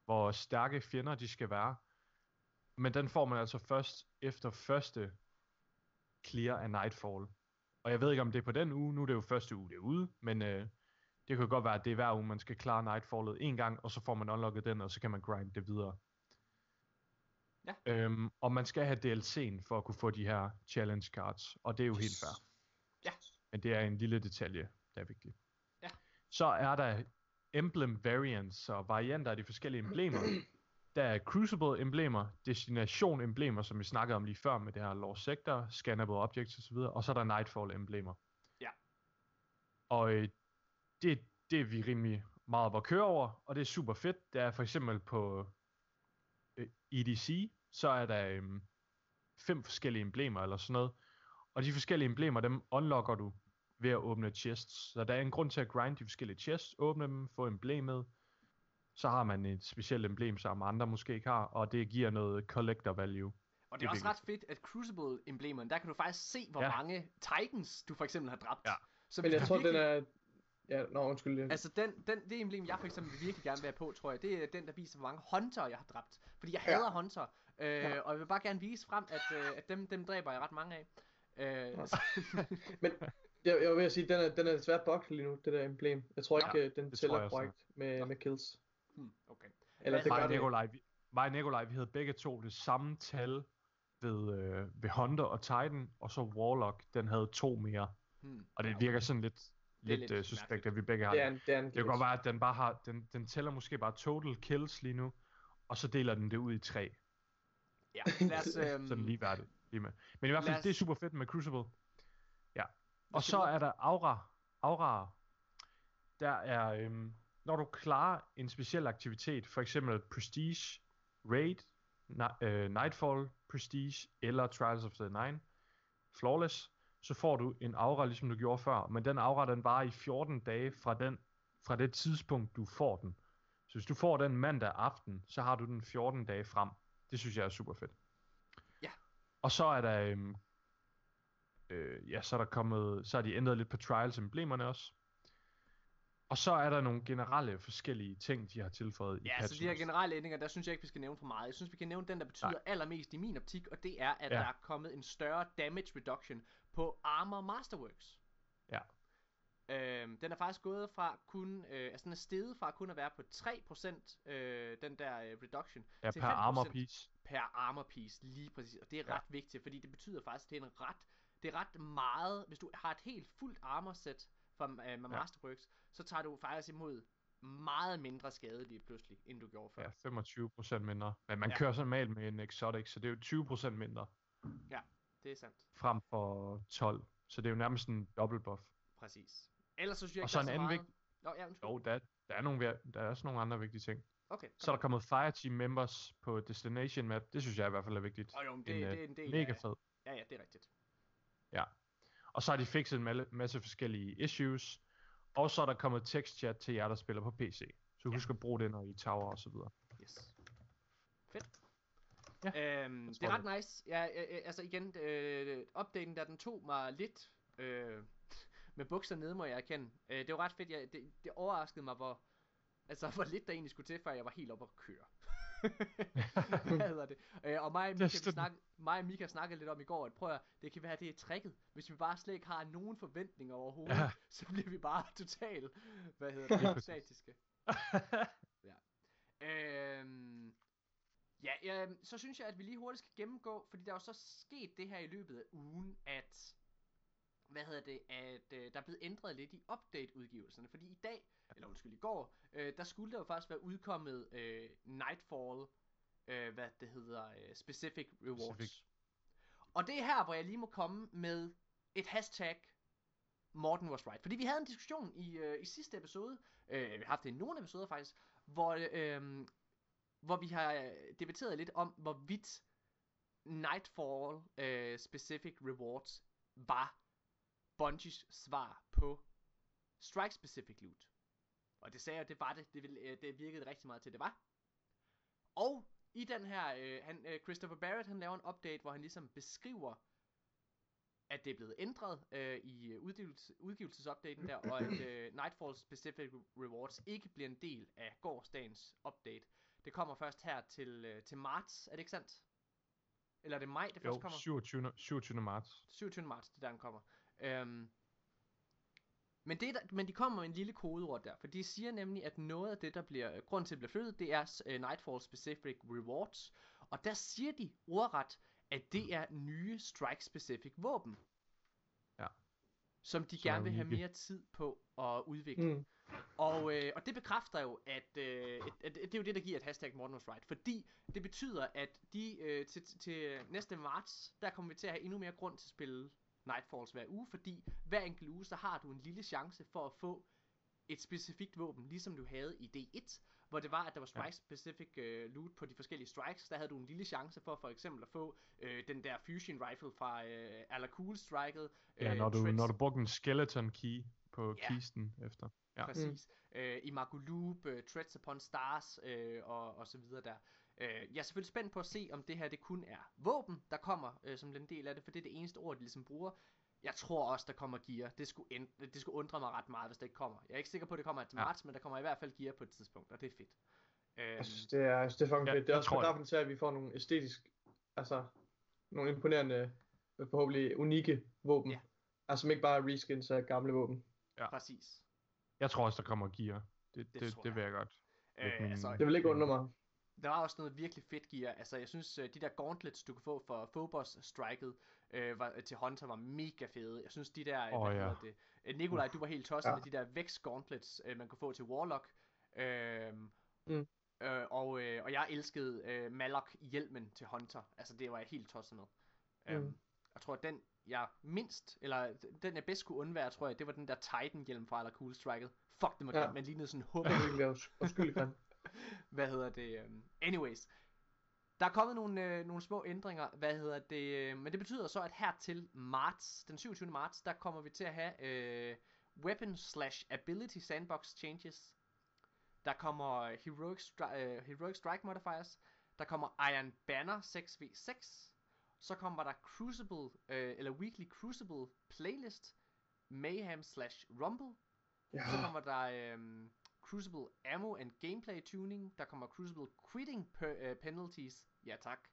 hvor stærke fjender de skal være. Men den får man altså først efter første clear af Nightfall. Og jeg ved ikke om det er på den uge, nu er det jo første uge det er ude, men øh, det kan godt være, at det er hver uge, man skal klare Nightfallet en gang, og så får man unlocket den, og så kan man grind det videre. Ja. Øhm, og man skal have DLC'en for at kunne få de her challenge cards, og det er jo helt fair. Ja. Men det er en lille detalje, der er vigtig. Så er der emblem variants og varianter af de forskellige emblemer. Der er Crucible emblemer, Destination emblemer, som vi snakkede om lige før med det her Lore Sector, Scannable Objects osv., og så er der Nightfall emblemer. Ja. Og øh, det, det er vi rimelig meget op at køre over, og det er super fedt. Der er for eksempel på øh, EDC, så er der øh, fem forskellige emblemer eller sådan noget, og de forskellige emblemer, dem unlocker du ved at åbne chests. Så der er en grund til at grind de forskellige chests, åbne dem, få emblemet, så har man et specielt emblem, som andre måske ikke har, og det giver noget collector value. Og det er også ret fedt, at Crucible-emblemerne, der kan du faktisk se, hvor Ja. mange Titans du for eksempel har dræbt. Ja. Så Men jeg tror, den virkelig- er... Ja, nå, undskyld. Altså den, den, det emblem, jeg for eksempel virkelig gerne vil have på, tror jeg, det er den, der viser, hvor mange hunter jeg har dræbt. Fordi jeg Ja. hader hunter, øh, Ja. og jeg vil bare gerne vise frem, at, øh, at dem, dem dræber jeg ret mange af. Øh, Ja. så, Men jeg, jeg vil sige, den er, den er desværre bugged lige nu, det der emblem. Jeg tror Ja, ikke, øh, den tæller korrekt med, Nå. med kills. hmm, okay. Eller det Mig gør. Nikolaj, vi, mig og Nikolaj, vi havde begge to det samme tal ved, øh, ved Hunter og Titan, og så Warlock, den havde to mere. Hmm. Og det virker sådan lidt, lidt, lidt uh, suspekt, mærkeligt. at vi begge har Det det. er en, det er en Det kan godt være, at den bare har, den, den tæller måske bare total kills lige nu, og så deler den det ud i tre. Ja, lad os... Øhm, Sådan lige værdigt. Lige med. Men i hvert fald, os- det er super fedt med Crucible. Og så er der Aura. Aura. Der er, øhm, når du klarer en speciel aktivitet, for eksempel Prestige, Raid, Ni- øh, Nightfall, Prestige eller Trials of the Nine, Flawless, så får du en aura, ligesom du gjorde før. Men den aura, den varer i 14 dage fra, den, fra det tidspunkt, du får den. Så hvis du får den mandag aften, så har du den 14 dage frem. Det synes jeg er super fedt. Ja. Og så er der, øhm, øh, ja, så er der kommet, så er de ændret lidt på trials emblemerne også. Og så er der nogle generelle forskellige ting, de har tilføjet i Ja, så patchen de her generelle ændringer, der synes jeg ikke, vi skal nævne for meget. Jeg synes, vi kan nævne den, der betyder Nej. allermest i min optik, og det er, at Ja. der er kommet en større damage reduction på Armor Masterworks. Ja. Øhm, den er faktisk gået fra kun, øh, altså den er steget fra kun at være på 3%, øh, den der øh, reduction, Ja, til per armor 5% piece. per armor piece, lige præcis. Og det er Ja. ret vigtigt, fordi det betyder faktisk, at det er en ret, det er ret meget, hvis du har et helt fuldt armor set fra øh, med Ja. Masterworks, så tager du faktisk imod meget mindre skade lige pludselig, end du gjorde før. Ja, 25% mindre. Men man Ja. ja. kører sådan normalt med en exotic, så det er jo 20% mindre Det er sandt. frem for 12. Så det er jo nærmest en double buff. Præcis. Ellers så synes jeg Og ikke, så der en anden meget... vigtig... Nå, ja, undskyld. Jo, der, der, er nogle, der er også nogle andre vigtige ting. Okay. Så er der kommet Fireteam members på Destination Map. Det synes jeg i hvert fald er vigtigt. Og jo, men det, en, øh, det er en del Mega af... fed. Ja, ja, det er rigtigt. Og så har de fikset en masse forskellige issues. Og så er der kommet text chat til jer, der spiller på PC. Så Ja. husk at bruge det, når I tower og så videre. Yes. Fedt. Ja, øhm, det er ret nice. Ja, øh, altså igen, øh, updaten der, den tog mig lidt øh, med bukser nede, må jeg erkende. Øh, det var ret fedt. Jeg, det, det overraskede mig, hvor, altså, hvor lidt der egentlig skulle til, før jeg var helt oppe at køre. Hvad hedder det? Øh, og mig og, Mika, vi snak, mig og Mika snakkede lidt om i går, at prøv at, det kan være, det er tricket. Hvis vi bare slet ikke har nogen forventninger overhovedet, Ja. så bliver vi bare totalt, hvad hedder det, statiske. Øhm, ja, ja, så synes jeg, at vi lige hurtigt skal gennemgå, fordi der er jo så sket det her i løbet af ugen, at hvad hedder det, at øh, der er blevet ændret lidt i update-udgivelserne, fordi i dag, eller undskyld, i går, øh, der skulle der jo faktisk være udkommet øh, Nightfall, øh, hvad det hedder, øh, Specific Rewards. Specific. Og det er her, hvor jeg lige må komme med et hashtag, Morten was right. Fordi vi havde en diskussion i, øh, i sidste episode, øh, vi har haft det i nogle episoder faktisk, hvor, øh, hvor vi har øh, debatteret lidt om, hvorvidt Nightfall øh, Specific Rewards var Bungies svar på Strike Specific Loot. Og det sagde jeg, det var det. Det, ville, øh, det virkede rigtig meget til, det var. Og i den her, øh, han, øh, Christopher Barrett, han laver en update, hvor han ligesom beskriver, at det er blevet ændret øh, i øh, udgivelse, udgivelsesupdaten der, og at øh, Nightfall Specific Rewards ikke bliver en del af gårdsdagens update. Det kommer først her til, øh, til marts, er det ikke sandt? Eller er det maj, det først Jo, kommer? 27. 27. marts. 27. marts, det er der, den kommer. Øhm, men, det, der, men de kommer med en lille kodeord der, for de siger nemlig, at noget af det, der bliver, grund til at bliver flyttet, det er uh, Nightfall Specific Rewards. Og der siger de ordret, at det er nye Strike Specific våben. Ja. Som de er gerne vil have mere tid på at udvikle. Mm. Og, øh, og det bekræfter jo, at, øh, at, at det er jo det, der giver et hashtag Modern was Right. Fordi det betyder, at de øh, til, til næste marts, der kommer vi til at have endnu mere grund til at spille Nightfalls hver uge. Fordi hver enkelt uge, så har du en lille chance for at få et specifikt våben, ligesom du havde i D1, hvor det var, at der var strike-specific øh, loot på de forskellige strikes. Der havde du en lille chance for for eksempel at få øh, den der fusion rifle fra øh, Ala Cool striket. Ja, når du, når du brugte en skeleton key på Ja. kisten efter. Ja. Præcis. Mm. Øh, I Magoloop, øh, Treads Upon Stars øh, og, og så videre der. Øh, jeg er selvfølgelig spændt på at se, om det her det kun er våben, der kommer øh, som en del af det, for det er det eneste ord, de ligesom bruger. Jeg tror også, der kommer gear. Det skulle, end, det skulle undre mig ret meget, hvis det ikke kommer. Jeg er ikke sikker på, at det kommer til Ja. marts, men der kommer i hvert fald gear på et tidspunkt, og det er fedt. Øhm, Jeg synes, det er, synes, det er fucking Ja, fedt. Det er også derfor til, at vi får nogle æstetisk, altså nogle imponerende, øh, forhåbentlig unikke våben. Ja. Altså som ikke bare er reskins af gamle våben. Ja. Præcis. Jeg tror også, der kommer gear. Det, Det det, det, jeg. vil jeg godt. Øh, min- altså, Det vil ikke undre mig. Der var også noget virkelig fedt gear. Altså, jeg synes, øh, de der gauntlets, du kunne få for Phobos striket øh, var, til Hunter, var mega fede. Jeg synes, de der... øh, hvad ja. det? Øh, Nikolaj, du var helt tosset Ja. med de der Vex gauntlets, øh, man kunne få til Warlock. Øh, Mm. øh, og, øh, og jeg elskede øh, Malok hjelmen til Hunter. Altså, det var jeg helt tosset med. Mm. Øhm, jeg tror, at den jeg mindst, eller den jeg bedst kunne undvære, tror jeg, det var den der Titan hjelm fra Ala Cool striket. Fuck, det var Ja. ja. man lignede sådan en hum. Det er virkelig afs- afskyeligt grimt. hvad hedder det? Um, anyways. Der er kommet nogle, øh, nogle små ændringer, hvad hedder det, øh, men det betyder så, at her til marts, den 27. marts, der kommer vi til at have øh, weapon slash ability sandbox changes. Der kommer heroic, stri- øh, heroic strike modifiers. Der kommer Iron Banner 6v6. Så kommer der Crucible, øh, eller Weekly Crucible playlist. Mayhem slash Rumble. Ja. Så kommer der øhm, Crucible Ammo and Gameplay Tuning. Der kommer Crucible Quitting per, øh, Penalties. Ja tak.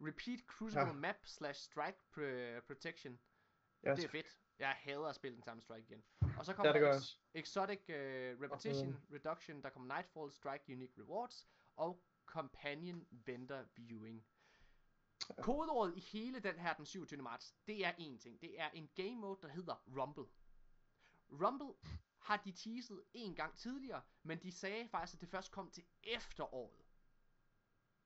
Repeat Crucible Ja. Map slash Strike pr- Protection. Ja, Det er fedt. Jeg hader at spille den samme strike igen. Og så Ja, kommer det Ex-. Exotic uh, Repetition Reduction. Der kommer Nightfall Strike Unique Rewards. Og Companion Vendor Viewing. Kodeordet i hele den her den 27. marts, det er en ting. Det er en game mode, der hedder Rumble. Rumble har de teaset en gang tidligere, men de sagde faktisk, at det først kom til efteråret.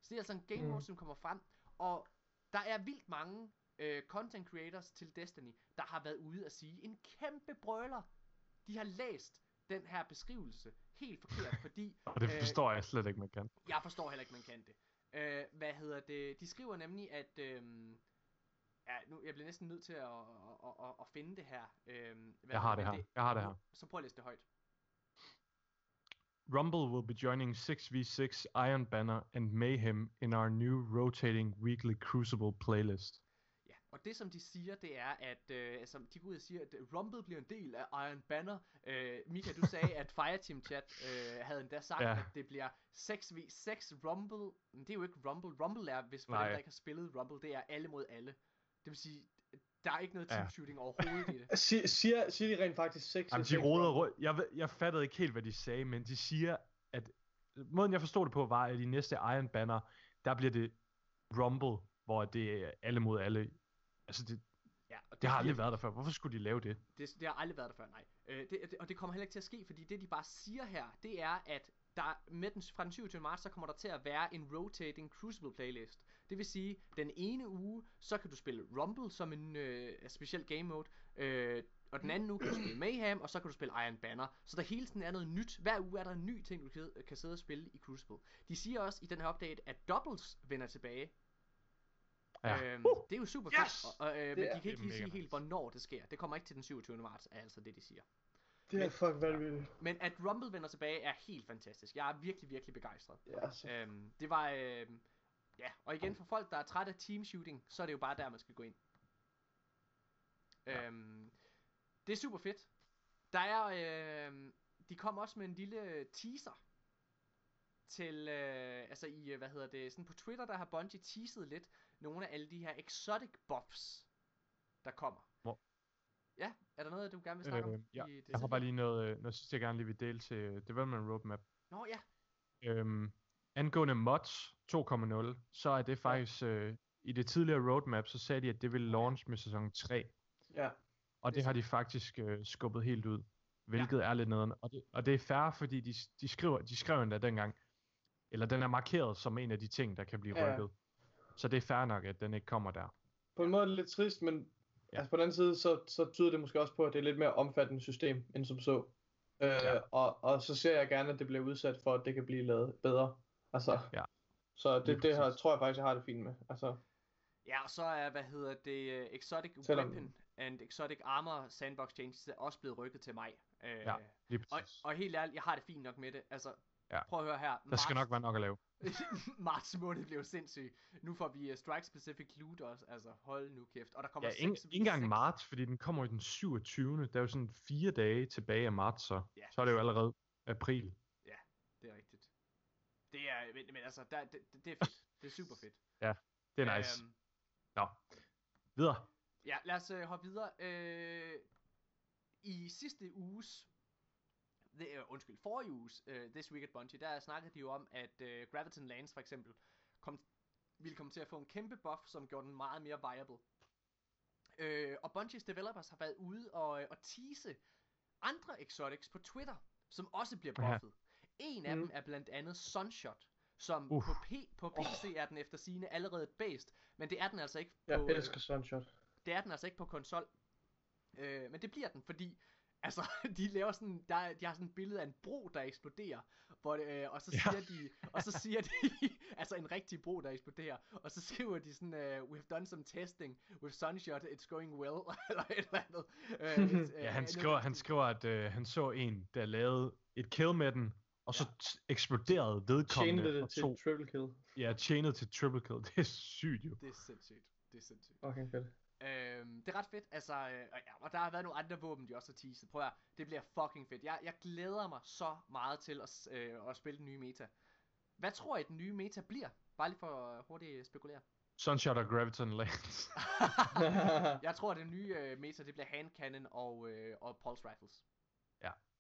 Så det er altså en game mode, Mm. som kommer frem, og der er vildt mange øh, content creators til Destiny, der har været ude at sige en kæmpe brøler. De har læst den her beskrivelse helt forkert, fordi Og det øh, forstår jeg slet ikke, man kan. jeg forstår heller ikke, man kan det. Øh, hvad hedder det? De skriver nemlig, at... øhm, ja, nu, jeg bliver næsten nødt til at, at, at, at, finde det her. Øhm, hvad Jeg har det her. Jeg har det her. Så prøv at læse det højt. Rumble will be joining 6v6 Iron Banner and Mayhem in our new rotating weekly Crucible playlist. Ja, og det som de siger, det er, at øh, altså, de går ud og siger, at øh, Rumble bliver en del af Iron Banner. Øh, Mika, du sagde, at Fireteam Chat øh, havde endda sagt, Ja. at det bliver 6v6 Rumble. Men det er jo ikke Rumble. Rumble er, hvis der ikke har spillet Rumble, det er alle mod alle. Det vil sige, der er ikke noget Ja. team shooting overhovedet i det. Siger, siger, siger de rent faktisk 6 Jamen, de roder rundt. Jeg, jeg fattede ikke helt, hvad de sagde, men de siger, at måden jeg forstod det på, var, at i næste Iron Banner, der bliver det Rumble, hvor det er alle mod alle. Altså, det, Ja, og det har aldrig været der før. Hvorfor skulle de lave det? Det, det har aldrig været der før, nej. Øh, det, det, og det kommer heller ikke til at ske, fordi det de bare siger her, det er, at der med den, fra den 27. marts, så kommer der til at være en rotating Crucible playlist. Det vil sige, den ene uge, så kan du spille Rumble som en øh, speciel game mode, øh, og den anden uge kan du spille Mayhem, og så kan du spille Iron Banner. Så der hele tiden er noget nyt. Hver uge er der en ny ting, du kan, kan sidde og spille i Crucible. De siger også i den her update, at Doubles vender tilbage. Ja. Øhm, det er jo super Yes! fedt, og, og, øh, men Det de er- kan ikke er lige sige mega helt, nice. hvornår det sker. Det kommer ikke til den 27. marts, er altså det, de siger. Det er fuck vanvittigt. Men at Rumble vender tilbage er helt fantastisk. Jeg er virkelig, virkelig begejstret. Ja, så Øhm, det var, øh, ja, og igen for folk, der er træt af team shooting, så er det jo bare der, man skal gå ind. Ja. Øhm, det er super fedt. Der er, øh, de kom også med en lille teaser til, øh, altså i, øh, hvad hedder det, sådan på Twitter, der har Bungie teaset lidt nogle af alle de her exotic buffs, der kommer. Hvor- Ja, er der noget, du gerne vil snakke Øh, om? ja, i det Jeg har bare lige noget, øh, noget sidste, jeg gerne lige vil dele til øh, Development Roadmap. Nå ja, Øhm, angående mods 2.0, så er det faktisk, øh, i det tidligere roadmap, så sagde de, at det ville launch med sæson 3. ja. Og Det det har de faktisk øh, skubbet helt ud, hvilket ja. er lidt nederen. Og det, og det er fair, fordi de, de, skriver, de skrev endda dengang, eller den er markeret som en af de ting, der kan blive Ja. rykket. Så det er fair nok, at den ikke kommer der. På en måde er det lidt trist, men Ja. altså på den anden side, så, så tyder det måske også på, at det er lidt mere omfattende system, end som så. Øh, Ja. og, og så ser jeg gerne, at det bliver udsat for, at det kan blive lavet bedre. Altså, Ja. Så det, det her, tror jeg faktisk, jeg har det fint med. Altså, Ja, og så er, hvad hedder det, uh, Exotic Selvom- Weapon and Exotic Armor Sandbox Changes er også blevet rykket til mig. Uh, Ja, Lige og, præcis. og helt ærligt, jeg har det fint nok med det. Altså, Ja. prøv at høre her. Der skal nok være nok at lave. marts måned blev sindssyg. Nu får vi uh, Strike Specific Loot også. Altså, hold nu kæft. Og der kommer Ja, ikke, seks ikke engang V6. marts, fordi den kommer i den 27. Der er jo sådan fire dage tilbage af marts, så, Ja. så er det jo allerede april. Det er rigtigt. Det er, men, men altså, der, det, det er fedt. Det er super fedt. Det er nice. Øhm, Nå, videre. Ja, lad os øh, hoppe videre. Øh, I sidste uges, det, øh, undskyld, forrige uges, øh, This Week at Bungie, der snakkede de jo om, at øh, Graviton Lands for eksempel, kom, ville komme til at få en kæmpe buff, som gjorde den meget mere viable. Øh, og Bungies developers har været ude og, øh, og tease andre exotics på Twitter, som også bliver Ja. En af Mm. dem er blandt andet Sunshot, som Uff. på, P, på PC er den efter sine allerede et based, men det er den altså ikke jeg på, øh, elsker Sunshot. det er den altså ikke på konsol. Øh, men det bliver den, fordi altså, de laver sådan, der, de har sådan et billede af en bro, der eksploderer, hvor det, øh, og så Ja. siger de, og så siger de, altså en rigtig bro, der eksploderer, og så skriver de sådan, uh, we've done some testing with Sunshot, it's going well, eller et eller andet. Øh, it's, øh, Ja, han skriver, han skriver at øh, han så en, der lavede et kill med den, og så t- eksploderede vedkommende Chained og det til to, triple kill. ja, chained til triple kill. Det er sygt jo. Det er sindssygt, det er sindssygt. Okay, fedt. Øhm, det er ret fedt, altså, øh, og, ja, og der har været nogle andre våben, de også har teaset. Prøv at det bliver fucking fedt. Jeg, jeg glæder mig så meget til at, øh, at spille den nye meta. Hvad tror I, den nye meta bliver? Bare lige for at hurtigt spekulere. Sunshot og Graviton Lands. Jeg tror, at den nye øh, meta, det bliver hand cannon og, øh, og pulse rifles.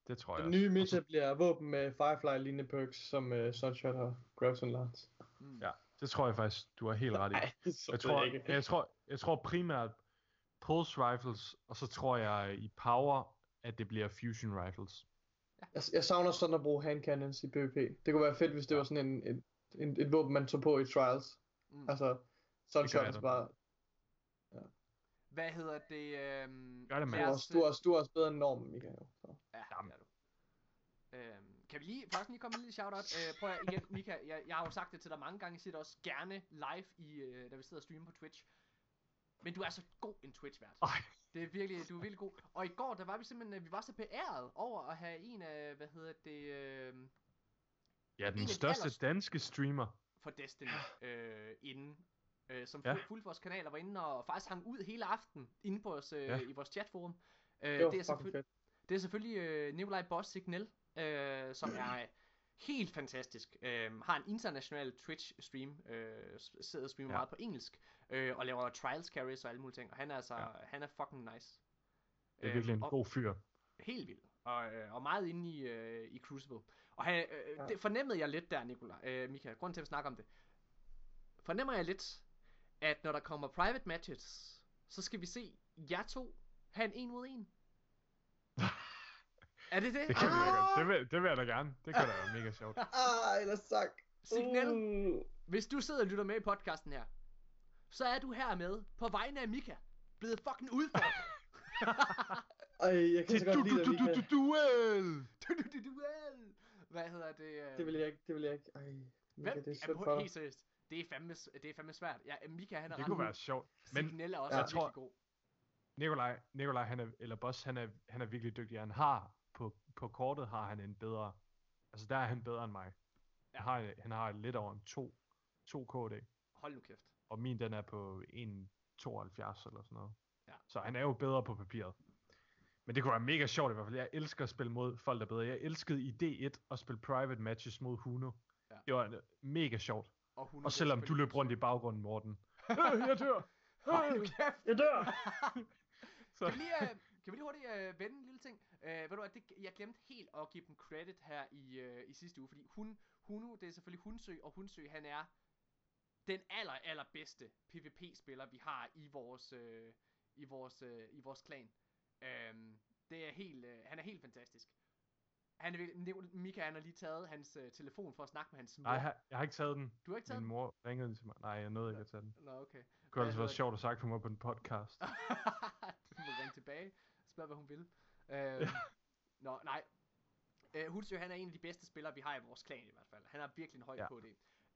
Det tror jeg Den nye meta så- bliver våben med Firefly-lignende perks, som uh, Sunshot og Graviton Lance. Mm. Ja, det tror jeg faktisk, du har helt ret i. Nej, så Jeg jeg tror, ikke. jeg, tror, jeg tror primært pulse rifles, og så tror jeg i power, at det bliver fusion rifles. Jeg, jeg savner sådan at bruge hand cannons i PvP. Det kunne være fedt, hvis det var sådan en, en, en, et våben, man tog på i Trials. Mm. Altså, Sunshot jeg er bare... Hvad hedder det? Øhm, Gør det, mand. Du er, du, er, du er også bedre end normen, Michael. Så. Ja, Jamen. det er du. Øhm, kan vi lige, først lige komme med en lille shoutout? Øh, prøv at, igen, Mika, jeg, jeg har jo sagt det til dig mange gange, jeg siger det også gerne live, i, øh, da vi sidder og streamer på Twitch. Men du er så god en Twitch-vært. Det er virkelig, du er virkelig god. Og i går, der var vi simpelthen, øh, vi var så beæret over at have en af, hvad hedder det, øh, ja, En den af de største allerst- danske streamer. for Destiny øh, inde, øh, som Ja. fulgte vores kanal og var inde og faktisk hang ud hele aften inde på os, øh, Ja. i vores chatforum. Øh, Det det, er fucking selvføl- fedt. det er selvfølgelig øh, Nikolaj Boss Signal, øh, som er helt fantastisk. Øh, har en international Twitch-stream, øh, sidder og streamer Ja. meget på engelsk, øh, og laver trials carries og alle mulige ting, og han er altså, Ja. han er fucking nice. Det er virkelig en Øhm, og- god fyr. Helt vildt. Og, øh, og meget inde i, øh, i Crucible. Og han, øh, Ja. det fornemmede jeg lidt der, Nikolaj, øh, Michael, grund til at vi snakker om det. Fornemmer jeg lidt, at når der kommer private matches, så skal vi se jer to have en en mod en. er det det? Det kan vi da godt. Det vil, det vil jeg da gerne. Det kan da være mega sjovt. Ah, ellers sagt. Signal, Uh. hvis du sidder og lytter med i podcasten her, så er du her med på vegne af Mika, blevet fucking udfordret. Ej, jeg kan så Du, godt du, lide du, dig, du, du, duel! du, du, du, duel. Hvad hedder det? Det vil jeg ikke, det vil jeg ikke. Ej, Hvem? det er Ja, for dig. helt seriøst. det er fandme, det er fandme svært. Ja, Mika, han er Det kunne være sjovt. Men Signal er også jeg virkelig tror- god. Nikolaj, Nikolaj han er, eller Boss, han er, han er virkelig dygtig. Han har, på, kortet har han en bedre, altså der er han bedre end mig. Ja. Han har, han har lidt over en 2, 2 KD, Hold nu kæft. og min den er på 1,72 eller sådan noget. Ja. Så han er jo bedre på papiret. Men det kunne være mega sjovt i hvert fald. Jeg elsker at spille mod folk, der er bedre. Jeg elskede i D1 at spille private matches mod Huno. Ja. Det var øh, mega sjovt. Og, hun Og selvom du løb rundt i baggrunden, Morten. Øh, jeg dør! Kæft. Jeg dør! Så, Kan vi lige, uh, kan vi lige hurtigt uh, vende en lille ting? Uh, ved du hvad, det, jeg glemte helt at give dem credit her i, uh, i sidste uge, fordi hun, Huno, det er selvfølgelig Hunsø, og Hunsø, han er den aller, aller bedste PvP-spiller, vi har i vores, uh, i vores, uh, i vores klan. Um, det er helt, uh, han er helt fantastisk. Han er, Mika, han har lige taget hans uh, telefon for at snakke med hans mor. nej, jeg har, jeg har ikke taget den. Du har ikke taget Min den? mor ringede til mig. Nej, jeg nåede ikke at tage den. Nå, okay. Det kunne hedder være sjovt at sagt for mig på en podcast. du må ringe tilbage. Spørg, hvad hun vil. Øh, nå, nej. Øh, Hulsø, han er en af de bedste spillere, vi har i vores klan i hvert fald. Han har virkelig en høj Ja. KD.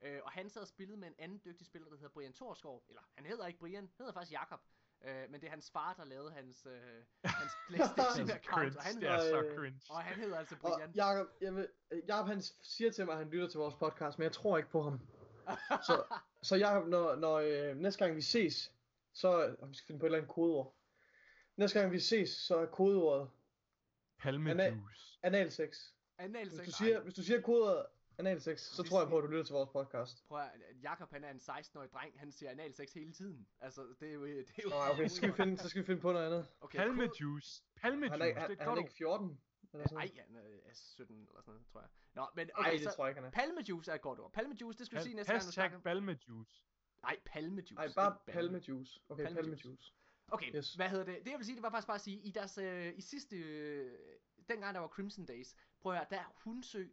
Øh, og han sad og spillede med en anden dygtig spiller, der hedder Brian Torskov. Eller, han hedder ikke Brian, han hedder faktisk Jakob. Øh, men det er hans far, der lavede hans, øh, hans Playstation account. cringe. Og han, Det er så cringe. og han hedder altså Og Brian. Jacob, jeg vil, Jacob han siger til mig, at han lytter til vores podcast, men jeg tror ikke på ham. Så, så Jacob, når, når øh, næste gang vi ses, så øh, vi skal finde på et eller andet kodeord. Næste gang vi ses, så er kodeordet Palmejuice. analsex. Anal Hvis sex. du siger, hvis du siger kodeordet analsex, så Hvis- tror jeg på, at du lytter til vores podcast. Prøv at, Jakob han er en 16-årig dreng, han siger anal sex hele tiden. Altså, det er jo... Det er jo Nå, okay, så skal, vi finde, så skal vi finde på noget andet. Okay, Palmejuice. Palmejuice, Han er, ikke- han, det er han er godt. ikke 14. Eller sådan. Ej, han er 17 eller sådan noget, tror jeg. Nå, men Ej, okay, det så tror jeg ikke, han er. palmejuice er et godt ord. Palmejuice, det skal du sige næste gang, du Hashtag snakker. Balmejuice. Nej, palmejuice. Ej, bare ikke palmejuice. Okay, Palmejuice. palmejuice. Okay, Yes. hvad hedder det? Det jeg vil sige, det var faktisk bare at sige, i deres, øh, i sidste, øh, dengang der var Crimson Days, prøv at høre, der er Hunsø,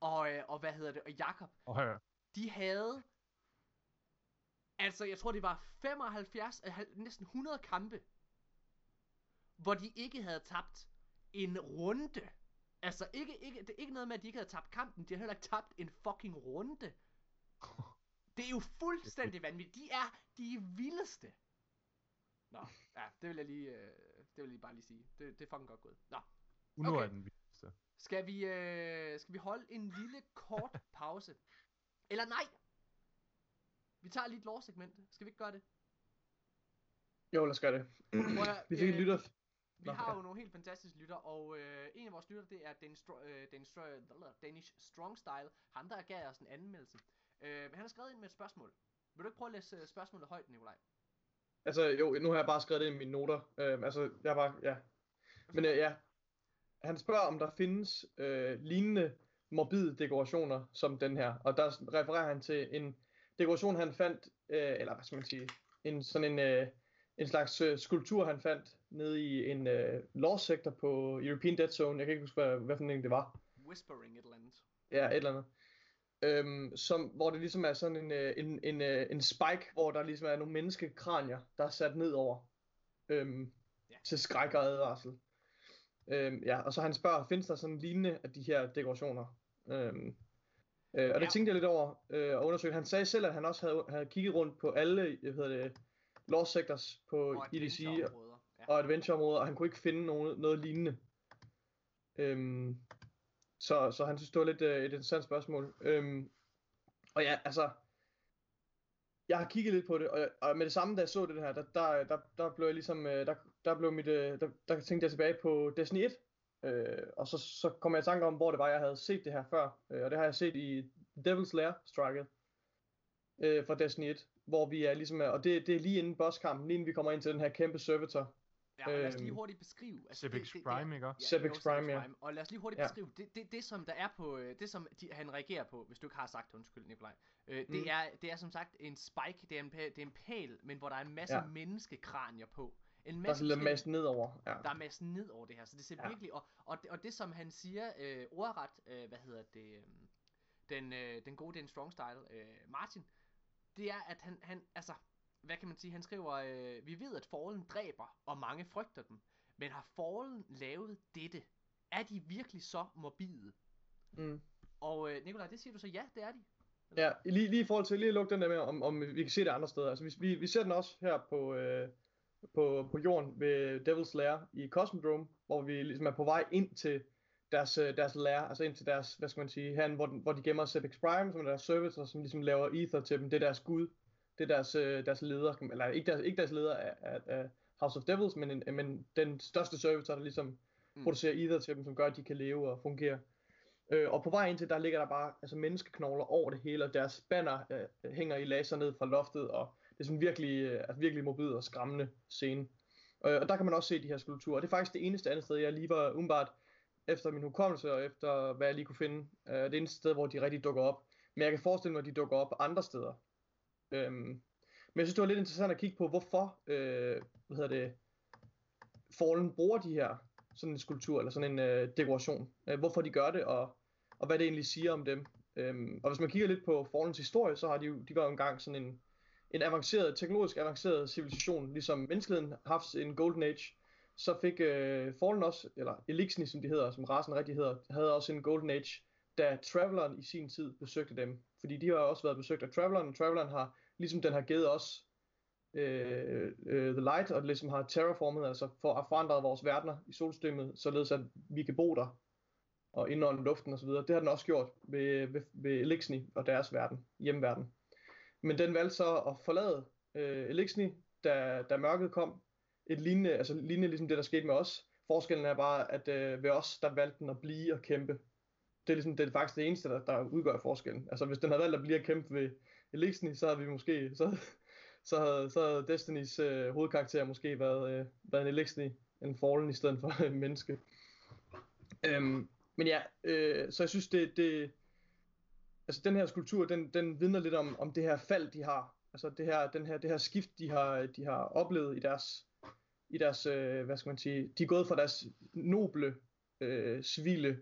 og, øh, og hvad hedder det, og Jakob, Og hør, de havde, altså jeg tror det var 75, øh, næsten 100 kampe, hvor de ikke havde tabt en runde. Altså ikke, ikke, det er ikke noget med, at de ikke havde tabt kampen, de har heller ikke tabt en fucking runde. Det er jo fuldstændig vanvittigt. De er de vildeste. Nå, ja, det vil jeg lige, øh, det vil jeg lige bare lige sige. Det, det er fucking godt gået. Nå, Uno Okay. er den vildeste. skal vi, øh, skal vi holde en lille kort pause? Eller nej! Vi tager lige et lårsegment. Skal vi ikke gøre det? Jo, lad os gøre det. Prøv Vi fik en øh, lytter. Vi Nå, har jo nogle helt fantastiske lytter, og øh, en af vores lytter, det er Danish, Stro- øh, Danish, Stro- Danish Strong Style. Ham, der gav os en anmeldelse. Øh, han har skrevet ind med et spørgsmål. Vil du ikke prøve at læse øh, spørgsmålet højt, Nikolaj? Altså, jo, nu har jeg bare skrevet det i mine noter. Øh, altså, jeg var, ja. Men øh, ja. Han spørger, om der findes øh, lignende morbide dekorationer som den her. Og der refererer han til en dekoration, han fandt, øh, eller hvad skal man sige, en sådan en, øh, en slags øh, skulptur, han fandt nede i en øh, law sector på European Dead Zone. Jeg kan ikke huske, hvad, hvad for en det var. Whispering et eller andet. Ja, et eller andet. Øhm, som, hvor det ligesom er sådan en, øh, en, en, øh, en spike, hvor der ligesom er nogle menneskekranier, der er sat ned over. Øhm, Ja. Til skræk og advarsel. Øhm, ja, og så han spørger, findes der sådan lignende af de her dekorationer? Øhm, øh, og det Ja. tænkte jeg lidt over øh, og undersøgte. Han sagde selv, at han også havde, havde kigget rundt på alle hvad hedder det, law sectors på Og EDC adventure-områder. Ja. og adventure-områder, og han kunne ikke finde nogen, noget lignende. Øhm, så, så han synes, det var lidt øh, et interessant spørgsmål. Øhm, og ja, altså, jeg har kigget lidt på det, og, og med det samme, da jeg så det her, der, der, der, der blev jeg ligesom, øh, der, der blev mit, øh, der, der tænkte jeg tilbage på Destiny 1, øh, og så, så kom jeg i tanke om, hvor det var, jeg havde set det her før, øh, og det har jeg set i Devil's Lair Strike øh, fra Destiny 1, hvor vi er ligesom, og det, det er lige inden bosskampen, lige inden vi kommer ind til den her kæmpe servitor, Ja, og lad os lige Øhm, hurtigt beskrive. Sepix det- det- Prime, ikke? Ja, jo, Prime, ja. Og lad os lige hurtigt Ja. beskrive, det, det, det som der er på, øh, det som de, han reagerer på, hvis du ikke har sagt undskyld, Nikolaj, øh, det, Mm. er, det er som sagt en spike, det er en, pæl, det er en pæl, men hvor der er en masse Ja. menneskekranier på. En der er masse masse nedover. Ja. der er masse ned over det her, så det ser. Ja. virkelig, og, og, det, og det som han siger, øh, ordret, øh, hvad hedder det, øh, den, øh, den gode, den strong style, øh, Martin, det er, at han, han, altså, hvad kan man sige, han skriver, øh, vi ved, at Fallen dræber, og mange frygter dem, men har Fallen lavet dette? Er de virkelig så morbide? Mm. Og øh, Nikolaj, det siger du så, ja, det er de. Ja, lige, lige i forhold til lige at lukke den der med, om, om vi kan se det andre steder. Altså, vi, vi, vi ser den også her på, øh, på, på jorden ved Devil's Lair i Cosmodrome, hvor vi ligesom er på vej ind til deres, øh, deres lair, altså ind til deres, hvad skal man sige, hen, hvor, den, hvor de gemmer Sepix Prime, som er deres service, og som ligesom laver ether til dem. Det er deres gud. Det er deres, øh, deres leder, eller ikke deres, ikke deres leder af, af, af House of Devils, men, en, men den største service, der ligesom Mm. producerer ether til dem, som gør, at de kan leve og fungere. Øh, og på vej ind til, der ligger der bare altså, menneskeknogler over det hele, og deres banner øh, hænger i laser ned fra loftet, og det er sådan virkelig, øh, altså, virkelig mobil og skræmmende scene. Øh, og der kan man også se de her skulpturer. Og det er faktisk det eneste andet sted, jeg lige var umiddelbart efter min hukommelse, og efter hvad jeg lige kunne finde, øh, det eneste sted, hvor de rigtig dukker op. Men jeg kan forestille mig, at de dukker op andre steder. Øhm, men jeg synes, det var lidt interessant at kigge på, hvorfor øh, hvad hedder det, Fallen bruger de her sådan en skulptur, eller sådan en øh, dekoration. Øh, hvorfor de gør det, og, og hvad det egentlig siger om dem. Øhm, og hvis man kigger lidt på Fallens historie, så har de jo, de var jo engang sådan en, en avanceret, teknologisk avanceret civilisation, ligesom menneskeheden har haft en golden age, så fik øh, Fallen også, eller Elixni som de hedder, som rasen rigtig hedder, havde også en golden age, da Traveleren i sin tid besøgte dem. Fordi de har også været besøgt af Traveleren, og Traveleren har, ligesom den har givet os øh, øh, The Light, og ligesom har terraformet, altså for at forandre vores verdener i solsystemet, således at vi kan bo der og indånde luften osv. Det har den også gjort ved, ved, ved Elixni og deres verden, hjemverden. Men den valgte så at forlade øh, Elixni, da, da mørket kom. Et lignende, altså lignende ligesom det, der skete med os. Forskellen er bare, at øh, ved os, der valgte den at blive og kæmpe. Det er, ligesom, det er faktisk det eneste, der, der udgør forskellen. Altså hvis den havde valgt at blive og kæmpe ved Elixni, så havde vi måske, så, så havde, så havde Destinys øh, hovedkarakter måske været, øh, været en Elixni, en Fallen i stedet for en menneske. Øhm, men ja, øh, så jeg synes, det, det, altså den her skulptur, den, den vidner lidt om, om det her fald, de har. Altså det her, den her, det her skift, de har, de har oplevet i deres, i deres øh, hvad skal man sige, de er gået fra deres noble, øh, civile,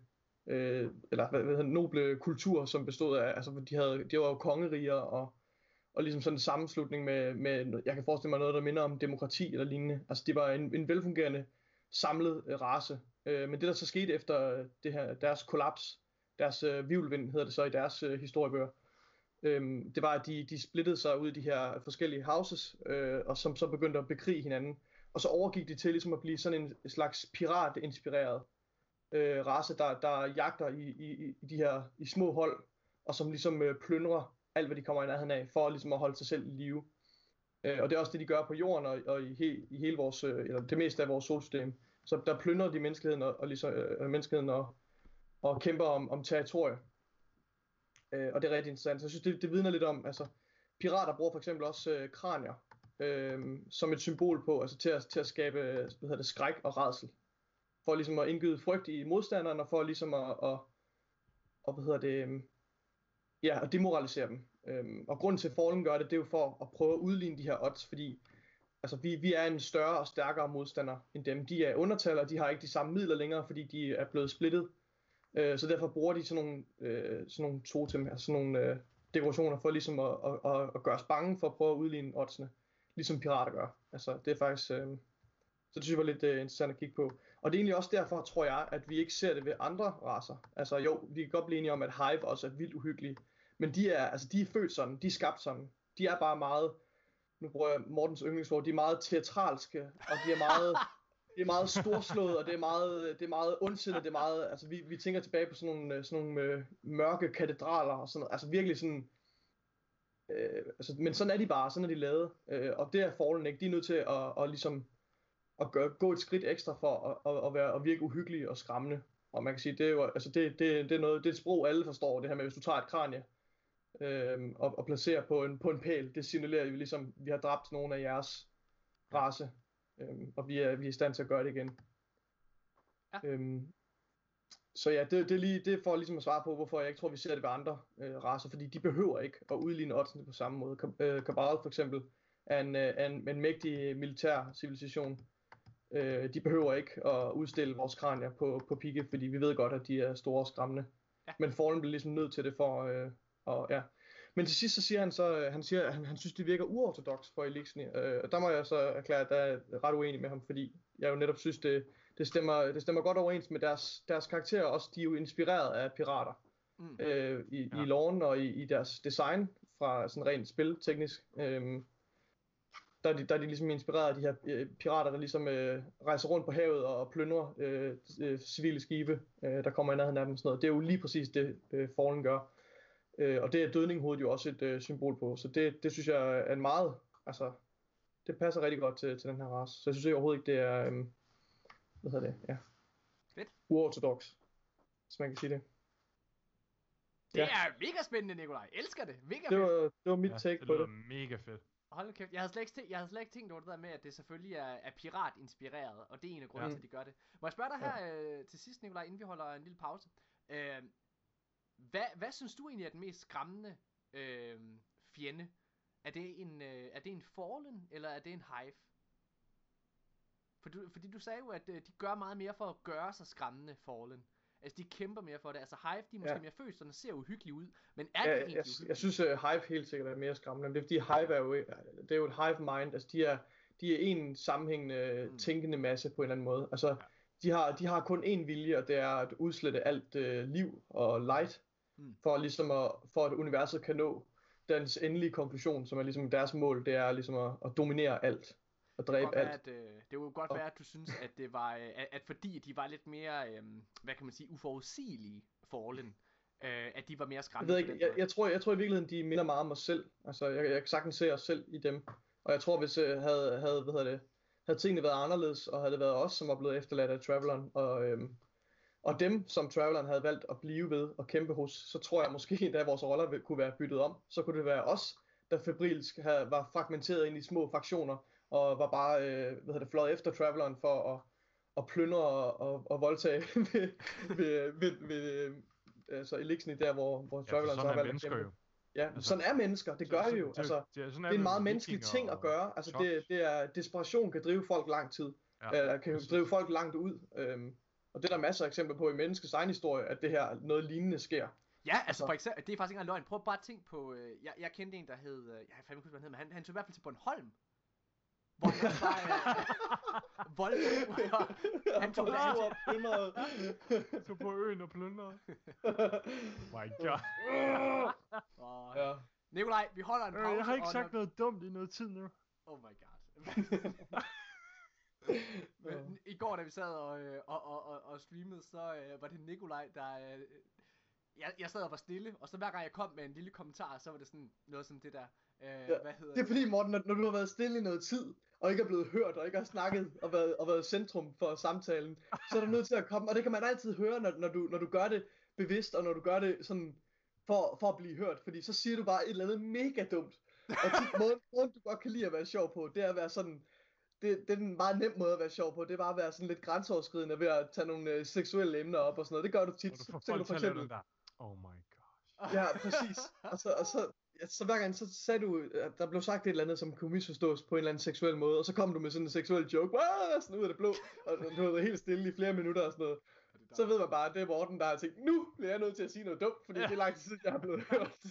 øh, eller hvad, hvad hedder noble kultur, som bestod af, altså de, havde, de var jo kongeriger, og, og ligesom sådan en sammenslutning med, med, jeg kan forestille mig noget, der minder om demokrati eller lignende. Altså det var en, en velfungerende, samlet øh, race. Øh, men det der så skete efter øh, det her, deres kollaps, deres øh, vivlvind hedder det så i deres øh, historiebøger, øh, det var at de, de splittede sig ud i de her forskellige houses, øh, og som så begyndte at bekrige hinanden. Og så overgik de til ligesom at blive sådan en slags pirat-inspireret øh, race, der, der jagter i, i, i de her i små hold, og som ligesom øh, plyndrer alt, hvad de kommer i nærheden af, for ligesom at holde sig selv i live. Øh, og det er også det, de gør på jorden og, og i, he, i hele vores, øh, eller det meste af vores solsystem. Så der plyndrer de menneskeheden og, og, ligesom, øh, menneskeheden og, og kæmper om, om territorier. Øh, og det er rigtig interessant. Så jeg synes, det, det vidner lidt om, altså pirater bruger for eksempel også øh, kranier øh, som et symbol på, altså til at, til at skabe hvad hedder det, skræk og redsel. For ligesom at indgyde frygt i modstanderne, og for ligesom at, at, at hvad hedder det, øhm, ja, at demoralisere dem. Øhm, og grunden til, at Fallen gør det, det er jo for at prøve at udligne de her odds, fordi altså, vi, vi er en større og stærkere modstander end dem. De er undertal, og de har ikke de samme midler længere, fordi de er blevet splittet. Øh, så derfor bruger de sådan nogle, øh, sådan nogle totem, altså sådan nogle øh, dekorationer for ligesom at, at, at, at gøre os bange for at prøve at udligne oddsene, ligesom pirater gør. Altså, det er faktisk... Øh, så det synes jeg var lidt øh, interessant at kigge på. Og det er egentlig også derfor, tror jeg, at vi ikke ser det ved andre raser. Altså jo, vi kan godt blive enige om, at Hive også er vildt uhyggelige. Men de er, altså, de er født sådan, de er skabt sådan. De er bare meget, nu bruger jeg Mortens yndlingsord, de er meget teatralske, og de er meget, det er meget storslået, og det er meget, det er meget ondsindet, det er meget, altså vi, vi tænker tilbage på sådan nogle, sådan nogle øh, mørke katedraler, og sådan noget, altså virkelig sådan, øh, altså, men sådan er de bare, sådan er de lavet, øh, og det er Fallen ikke, de er nødt til at, at ligesom, at gøre, gå et skridt ekstra for at, at, at, være, at virke uhyggelige og skræmmende, og man kan sige, det er jo, altså det, det, det er noget, det er et sprog, alle forstår, det her med, hvis du tager et kranie, øh, og, og placerer på en, på en pæl, det signalerer jo ligesom, vi har dræbt nogle af jeres race, Øhm, og vi er, vi er i stand til at gøre det igen. Ja. Øhm, så ja, det, det, er lige, det er for ligesom at svare på, hvorfor jeg ikke tror, vi ser det ved andre øh, racer, fordi de behøver ikke at udligne oddsene på samme måde. Kab- øh, for eksempel er en, øh, en, en mægtig militær civilisation. Øh, de behøver ikke at udstille vores kranier på, på pigge, fordi vi ved godt, at de er store og skræmmende. Ja. Men Fallen bliver ligesom nødt til det for, øh, og ja. Men til sidst så siger han så, øh, han siger, at han, han synes, det virker uortodox for Elixni. Øh, og der må jeg så erklære, at der er ret uenig med ham, fordi jeg jo netop synes, det, det, stemmer, det stemmer godt overens med deres, deres karakterer. Også de er jo inspireret af pirater. Mm. øh, i, Ja. i loven og i, i deres design fra sådan rent spilteknisk. Øhm, der, er de, der er de ligesom inspireret af de her øh, pirater, der ligesom øh, rejser rundt på havet og plyndrer øh, øh, civile skibe, øh, der kommer i nærheden af dem. Sådan noget. Det er jo lige præcis det, øh, Fallen gør. Øh, og det er dødninghovedet jo også et øh, symbol på. Så det, det synes jeg er en meget, altså, det passer rigtig godt til, til den her race. Så jeg synes overhovedet ikke, det er, øh, hvad hedder det, ja. Fedt. Uorthodox, hvis man kan sige det. Det Ja. er mega spændende, Nikolaj. Elsker det. Mega Det fedt. var, det var mit Ja, take det på lyder det. mega fedt. Hold kæft, jeg havde slet ikke, tænkt, jeg havde slet ikke tænkt over det der med, at det selvfølgelig er, er pirat-inspireret, og det er en af grundene Ja. til, at de gør det. Må jeg spørge dig her øh, til sidst, Nikolaj, inden vi holder en lille pause. Øh, hvad, hvad synes du egentlig er den mest skræmmende øh, fjende? Er det, en, øh, er det en Fallen, eller er det en Hive? For du, fordi du sagde jo, at øh, de gør meget mere for at gøre sig skræmmende, Fallen. Altså, de kæmper mere for det. Altså, Hive, de er måske Ja. mere følsomme og ser uhyggelige ud. Men er de Ja, egentlig jeg, jeg synes, at Hive helt sikkert er mere skræmmende. Men det er fordi, Hive er jo, det er jo et Hive mind. Altså, de er, de er en sammenhængende, Mm. tænkende masse på en eller anden måde. Altså, de har, de har kun én vilje, og det er at udslette alt øh, liv og light, Mm. for, ligesom at, for at universet kan nå dens endelige konklusion, som er ligesom deres mål, det er ligesom at, at dominere alt. Og dræbe være, alt. at, øh, det kunne godt være, at du synes, at det var, øh, at, at fordi de var lidt mere, øh, hvad kan man sige, uforudsigelige Fallen, øh, at de var mere Jeg skræmmende ved på ikke, jeg, jeg, tror, jeg tror i virkeligheden, de minder meget om os selv. Altså, jeg, jeg kan sagtens se os selv i dem. Og jeg tror, hvis øh, havde, havde, hvad hedder det, havde tingene været anderledes, og havde det været os, som var blevet efterladt af Traveleren, og, øhm, og dem, som Traveleren havde valgt at blive ved og kæmpe hos, så tror jeg måske, da vores roller kunne være byttet om, så kunne det være os, der febrilsk havde, var fragmenteret ind i små fraktioner, og var bare, øh, hvad hedder det, fløjet efter Traveleren for at, at plyndre og, og, og voldtage ved, ved, ved, ved, øh, altså Elixni der, hvor, hvor Ja, Traveleren så sådan har er valgt at kæmpe. jo. Ja, Altså, sådan er mennesker, det gør Så- vi jo. det- Altså, det, sådan det er en det meget menneskelig ting at gøre. Altså, det, det er, desperation kan drive folk lang tid. Ja, Ja, eller kan præcis. drive folk langt ud. Øhm, og det er der masser af eksempler på i menneskets egen historie, at det her noget lignende sker. Ja, altså altså- for eksempel, det er faktisk ikke engang løgn. Prøv bare at tænke på, øh, jeg, jeg kendte en, der hed, øh, jeg kan fandme ikke huske, hvad han hed, men han, han tog i hvert fald til Bornholm. Hvor øh, voldtog, og han tog han, op, plyndrede. Så på øen og plyndrede. My god. og, ja. Nikolaj, vi holder en Øh, pause. jeg har ikke og sagt når, noget dumt i noget tid nu. Oh my god. Men i går, da vi sad og, øh, og, og, og, og streamede, så øh, var det Nikolaj, der... Øh, jeg, jeg sad og var stille, og så hver gang jeg kom med en lille kommentar, så var det sådan noget som det der... Øh, ja, hvad hedder Det er fordi, Morten, når, når du har været stille i noget tid, og ikke er blevet hørt, og ikke har snakket, og været, og været centrum for samtalen, så er du nødt til at komme, og det kan man altid høre, når, når, du, når du gør det bevidst, og når du gør det sådan, for, for at blive hørt, fordi så siger du bare et eller andet mega dumt. Og tit, måden, måden, du godt kan lide at være sjov på, det er at være sådan, det, det er en meget nem måde at være sjov på, det er bare at være sådan lidt grænseoverskridende ved at tage nogle øh, seksuelle emner op og sådan noget. Det gør du tit. Så, så kan du for eksempel. Oh my gosh. Ja, præcis. Og så, og så, så hver gang, så sagde du, at der blev sagt et eller andet, som kunne misforstås på en eller anden seksuel måde, og så kom du med sådan en seksuel joke, Wah! sådan ud af det blå, og du har været helt stille i flere minutter og sådan noget. Så ved man bare, at det er Morten, der har tænkt, nu bliver jeg nødt til at sige noget dumt, fordi det er lang tid siden, jeg har blevet hørt.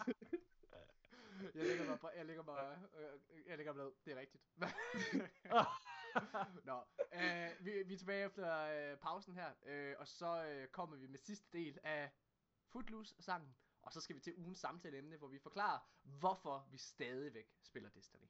Jeg lægger mig, på- jeg lægger mig, øh, jeg lægger mig ned. Det er rigtigt. Nå, øh, vi, vi er tilbage efter øh, pausen her, øh, og så øh, kommer vi med sidste del af Footloose-sangen, og så skal vi til ugens samtaleemne, hvor vi forklarer, hvorfor vi stadigvæk spiller Destiny.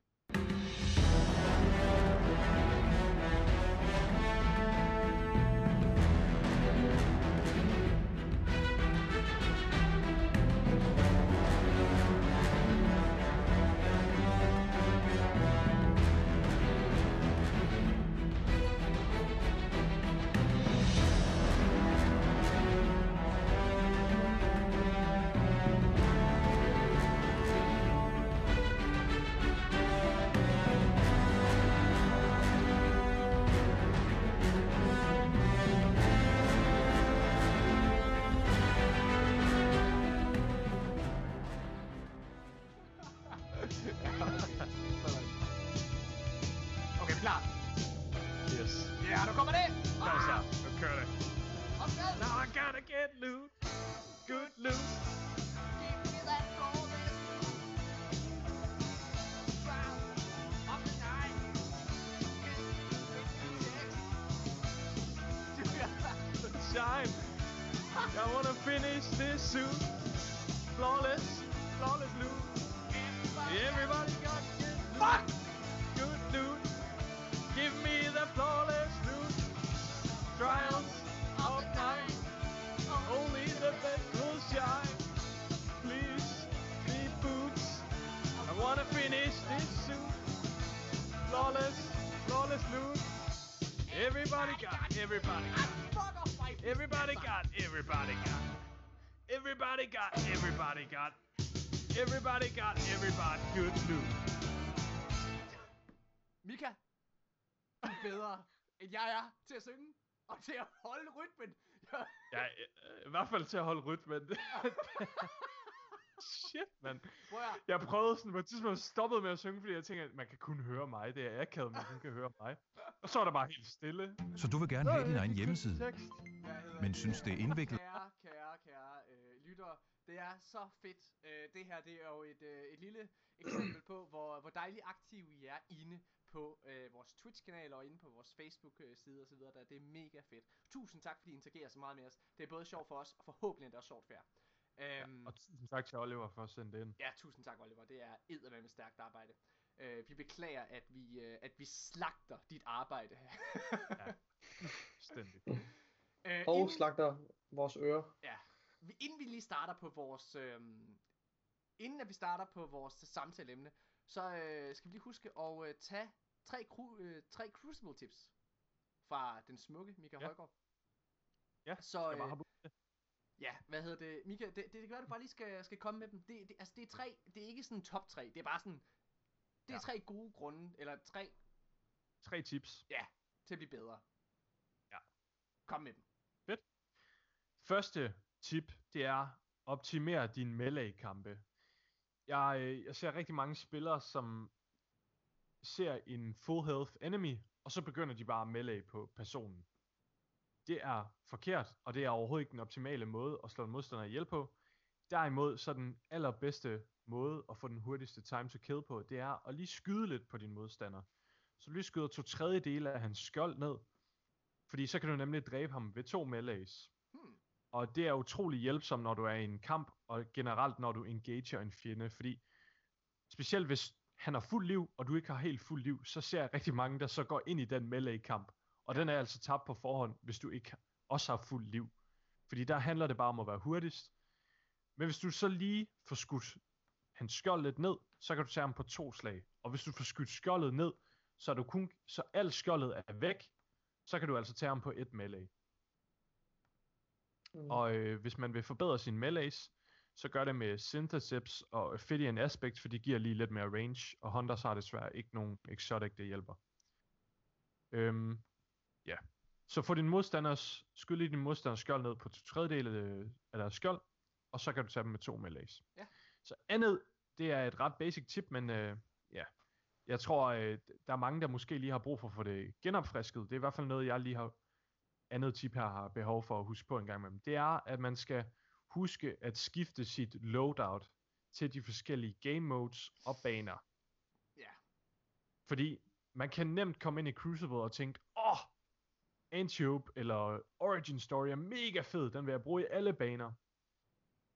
Soon. Jeg er til at synge, og til at holde rytmen. Jeg, Ja, øh, i hvert fald til at holde rytmen. Shit, mand. at, Jeg prøvede sådan på et tidspunkt stoppet med at synge, fordi jeg tænkte, at man kan kun høre mig. Det er akavet, man kun kan høre mig. Og så er der bare helt stille. Så du vil gerne have din egen hjemmeside, Tekst. men synes det er indviklet? Kære, kære, kære øh, lyttere, det er så fedt. Øh, det her det er jo et, øh, et lille eksempel på, hvor, hvor dejligt aktive I er inde på øh, vores Twitch-kanal og inde på vores Facebook-side osv. Der. Det er mega fedt. Tusind tak, fordi I interagerer så meget med os. Det er både sjovt for os, og forhåbentlig er det også sjovt for jer. Øhm, Og tusind tak til Oliver for at sende det ind. Ja, tusind tak, Oliver. Det er eddermame stærkt arbejde. Øh, vi beklager, at vi, øh, at vi slagter dit arbejde her. Stændigt. øh, Og inden- slagter vores ører. Ja. Inden vi lige starter på vores... øhm, inden at vi starter på vores samtaleemne, så øh, skal vi lige huske at øh, tage tre, cru, øh, tre Crucible tips fra den smukke Mika Ja. Højgaard. Ja, Så, øh? Ja, hvad hedder det? Mika, det, det, det kan være, du bare lige skal, skal komme med dem. Det, det, altså, det er tre, det er ikke sådan top tre, det er bare sådan, det er Ja. tre gode grunde, eller tre, Tre tips. ja, til at blive bedre. Ja. Kom med dem. Første tip, det er optimere din melee-kampe. Jeg, øh, jeg ser rigtig mange spillere, som ser en full health enemy, og så begynder de bare at melee på personen. Det er forkert, og det er overhovedet ikke den optimale måde at slå en modstander ihjel på. Derimod, så den allerbedste måde at få den hurtigste time to kill på, det er at lige skyde lidt på din modstander. Så du lige skyder to tredjedele af hans skjold ned, fordi så kan du nemlig dræbe ham ved to melees. Hmm. Og det er utrolig hjælpsomt, når du er i en kamp, og generelt når du engager en fjende, fordi specielt hvis han har fuld liv, og du ikke har helt fuld liv, så ser jeg rigtig mange, der så går ind i den melee-kamp. Og den er altså tabt på forhånd, hvis du ikke også har fuld liv. Fordi der handler det bare om at være hurtigst. Men hvis du så lige får skudt hans skjold lidt ned, så kan du tage ham på to slag. Og hvis du får skudt skjoldet ned, så, er du kun, så alt skjoldet er væk, så kan du altså tage ham på et melee. Mm. Og øh, hvis man vil forbedre sin melees, så gør det med Synthesips og Ophidian Aspect, for de giver lige lidt mere range, og Hunters har desværre ikke nogen exotic, der hjælper. Øhm, ja. Så få din modstanders, skyd lige din modstanders skjold ned på to tredjedele øh, af deres skjold, og så kan du tage dem med to melees. Ja. Så andet, det er et ret basic tip, men øh, ja, jeg tror, øh, der er mange, der måske lige har brug for at få det genopfrisket. Det er i hvert fald noget, jeg lige har andet tip her har behov for at huske på en gang imellem. Det er, at man skal huske at skifte sit loadout til de forskellige game modes og baner. Ja. Fordi man kan nemt komme ind i Crucible og tænke, åh, oh, Antiope eller Origin Story er mega fed, den vil jeg bruge i alle baner.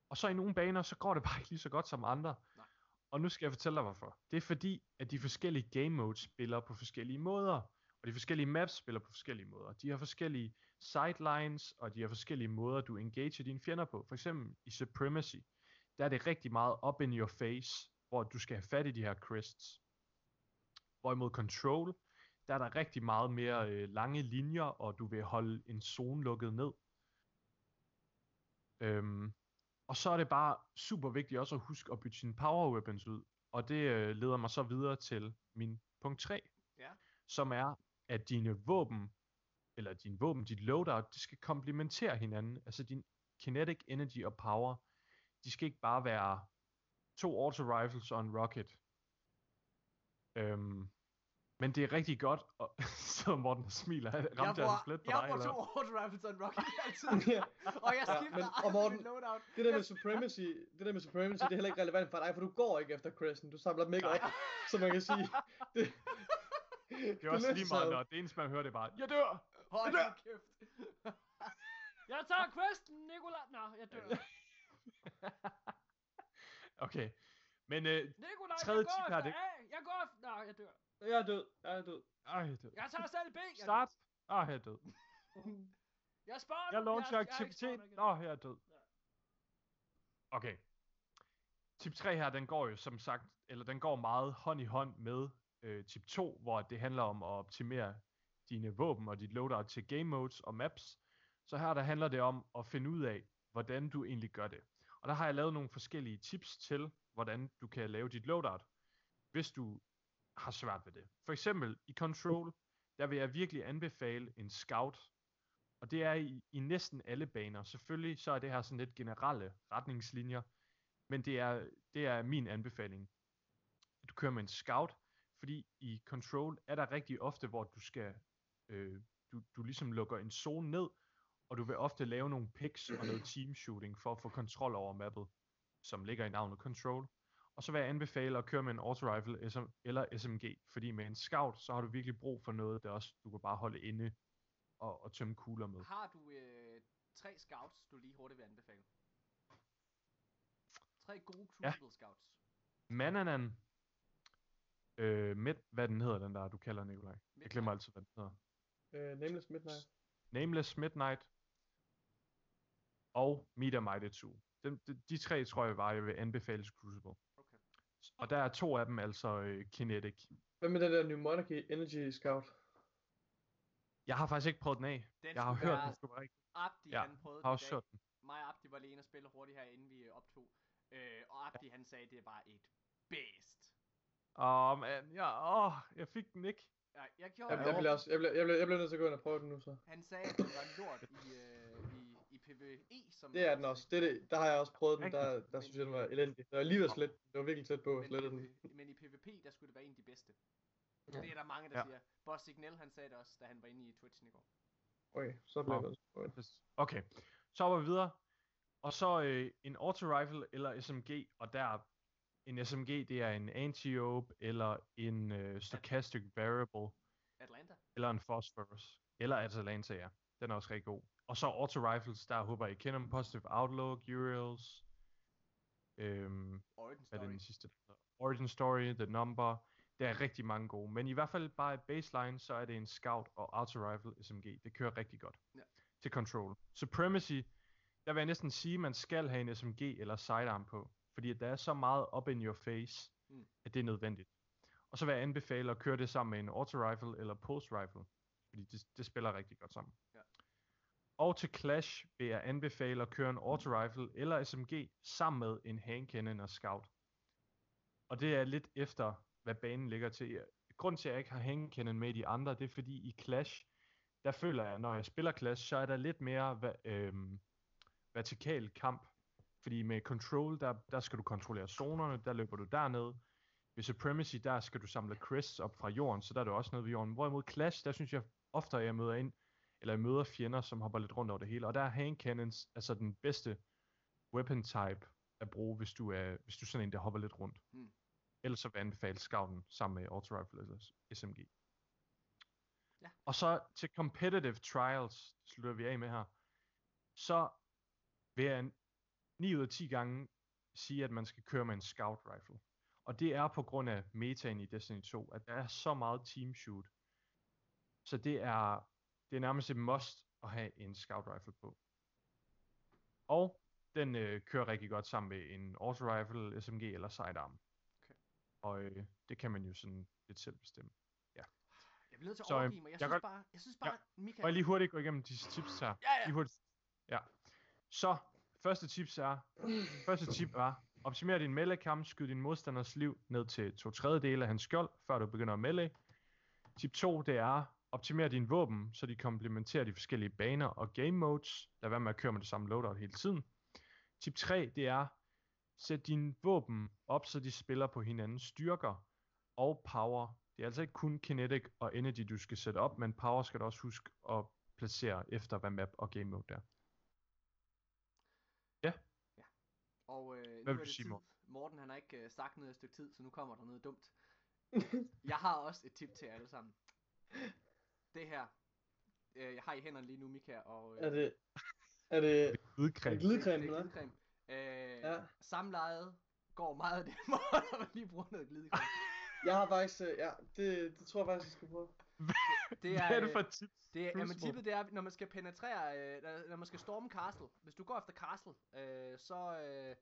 Og så i nogle baner, så går det bare ikke lige så godt som andre. Nej. Og nu skal jeg fortælle dig hvorfor. Det er fordi, at de forskellige game modes spiller på forskellige måder. Og de forskellige maps spiller på forskellige måder. De har forskellige sidelines, og de har forskellige måder, du engager dine fjender på. For eksempel i Supremacy, der er det rigtig meget up in your face, hvor du skal have fat i de her crests. Hvorimod Control, der er der rigtig meget mere øh, lange linjer, og du vil holde en zone lukket ned. Øhm, og så er det bare super vigtigt også at huske at bytte sine power weapons ud. Og det øh, leder mig så videre til min punkt 3 Ja. som er, at dine våben, eller din våben, dit loadout, det skal komplementere hinanden. Altså din kinetic energy og power, de skal ikke bare være to auto rifles og en rocket. Øhm, men det er rigtig godt, og så Morten smiler, ramte jeg, jeg jeg en på jeg dig, bruger to eller? auto rifles og en rocket altid. Ja. og jeg Ja, skifter men- aldrig og Morten, loadout. Det der med Supremacy, det der med Supremacy, det er heller ikke relevant for dig, for du går ikke efter Crescent. Du samler dem ikke op, så man kan sige. Det, Det er også lige meget, når det eneste man hører, det er bare, jeg dør! Hold nu kæft. Jeg tager questen, Nikolaj. Nå, jeg dør. Okay. Men øh, Nikolaj, Tredje jeg går efter det- A. Jeg går efter... Nå, jeg dør. Jeg er død. Jeg er død. ej, jeg er død. Jeg tager selv B. Jeg. Start. Ah, jeg er død. Jeg sparer Jeg launcher er aktivitet. Nå, jeg er død. Okay. Tip 3 her, den går jo som sagt, eller den går meget hånd i hånd med øh, tip 2, hvor det handler om at optimere dine våben og dit loadout til game modes og maps. Så her der handler det om at finde ud af, hvordan du egentlig gør det. Og der har jeg lavet nogle forskellige tips til, hvordan du kan lave dit loadout, hvis du har svært ved det. For eksempel i Control, der vil jeg virkelig anbefale en scout. Og det er i, i næsten alle baner. Selvfølgelig så er det her sådan lidt generelle retningslinjer, men det er, det er min anbefaling. At du kører med en scout, fordi i Control er der rigtig ofte, hvor du skal, øh, du, du ligesom lukker en zone ned, og du vil ofte lave nogle picks og noget team shooting for at få kontrol over mappet, som ligger i navnet Control. Og så vil jeg anbefale at køre med en auto rifle SM, eller SMG, fordi med en scout, så har du virkelig brug for noget, der også du kan bare holde inde og, og tømme kugler med. Har du øh, tre scouts, du lige hurtigt vil anbefale? Tre gode crucible scouts. Mananan, øh, med, hvad den hedder, den der, du kalder Nikolaj. Jeg glemmer altid, hvad den hedder. Øh, Nameless Midnight. Nameless Midnight og Meter Mighty 2. De, de, de tre tror jeg bare, jeg vil anbefale Crucible. Okay. Og der er to af dem altså øh, Kinetic. Hvad med den der New Monarchy Energy Scout? Jeg har faktisk ikke prøvet den af. Den Jeg har hørt, den skulle være rigtig. Abdi, Ja, han prøvede har også hørt den. Mig og Abdi var lige inde og spille hurtigt her, inden vi optog. Øh, og Abdi, han sagde, det var et bedst. Åh, oh, man. Ja, åh, jeg fik den ikke. Ja, jeg gjorde Jeg, jeg, bliver også, jeg, bliver, jeg, bliver, jeg bliver nødt til at gå ind og prøve den nu så. Han sagde, at den var lort i, øh, i, i PvE, som Det er den også. Det er det. Der har jeg også prøvet den. Der, der Men- synes jeg, den var elendig. Det var lige ved slet. Det var virkelig tæt på at slette den. Men i PvP, der skulle det være en af de bedste. Ja. Det er der mange, der Ja. siger. Boss Signal, han sagde det også, da han var inde i Twitchen i går. Okay, så at prøve den. Okay, så hopper vi videre. Og så øh, en auto rifle eller SMG, og der en SMG, det er en anti-ope eller en øh, stochastic variable Atlanta. eller en phosphorus eller Atalanta, ja. Den er også rigtig god. Og så auto rifles, der håber jeg I kender dem. Positive Outlook, Uriels, øhm, Origin hvad er Story. det den sidste? Origin Story, The Number. Der er rigtig mange gode. Men i hvert fald bare baseline, så er det en Scout og Auto Rifle SMG. Det kører rigtig godt Ja. til Control. Supremacy, der vil jeg næsten sige, at man skal have en SMG eller sidearm på. Fordi der er så meget up in your face, Mm. at det er nødvendigt. Og så vil jeg anbefale at køre det sammen med en Auto Rifle eller Pulse Rifle. Fordi det, det spiller rigtig godt sammen. Ja. Og til Clash vil jeg anbefale at køre en Auto Rifle eller SMG sammen med en Hand Cannon og Scout. Og det er lidt efter, hvad banen ligger til. Grunden til, at jeg ikke har Hand Cannon med de andre, det er fordi i Clash, der føler jeg, når jeg spiller Clash, så er der lidt mere øhm, vertikal kamp. Fordi med Control, der, der skal du kontrollere zonerne, der løber du derned. Ved Supremacy, der skal du samle crests op fra jorden, så der er du også nede ved jorden. Hvorimod Clash, der synes jeg ofte, at jeg møder ind, eller jeg møder fjender, som hopper lidt rundt over det hele. Og der er hand cannons altså den bedste weapon type at bruge, hvis du er, hvis du er sådan en, der hopper lidt rundt. Hmm. Ellers så vil jeg anbefale scouten sammen med auto rifle eller SMG. Ja. Og så til competitive trials, slutter vi af med her, så vil jeg 9 ud af 10 gange sige, at man skal køre med en scout rifle. Og det er på grund af metaen i Destiny 2, at der er så meget team shoot. Så det er, det er nærmest et must at have en scout rifle på. Og den øh, kører rigtig godt sammen med en auto rifle, SMG eller sidearm. Okay. Og øh, det kan man jo sådan lidt selv bestemme. Jeg bliver nødt til at øhm, overgive mig. Jeg jeg synes godt- bare, jeg synes bare, Ja. Michael... Må jeg lige hurtigt gå igennem disse tips her? Ja, ja. Lige hurtigt. Ja. Så, første tips er, første tip er, optimer din melee kamp, skyd din modstanders liv ned til to tredjedele af hans skjold, før du begynder at melee. Tip 2, det er, optimer din våben, så de komplementerer de forskellige baner og game modes. Lad være med at køre med det samme loadout hele tiden. Tip 3, det er, sæt dine våben op, så de spiller på hinandens styrker og power. Det er altså ikke kun kinetic og energy, du skal sætte op, men power skal du også huske at placere efter, hvad map og game mode der. Øh, nu vil er du sige. Morten? Morten han har ikke øh, sagt noget et stykke tid, så nu kommer der noget dumt. jeg har også et tip til jer alle sammen. Det her, øh, jeg har i hænderne lige nu, Mika, og øh, Er det, Er det, er glidecreme, det er eller? glidecreme. Øh, Ja. Samlejet går meget af det når man lige bruger noget glidecreme. Jeg har faktisk, øh, ja, det, det tror jeg faktisk, jeg skal prøve. Det Hvad er det øh, for et tip? Det er, jamen, tippet det er, når man skal penetrere, øh, når- når man skal storme castle. Hvis du går efter castle, øh, så, øh,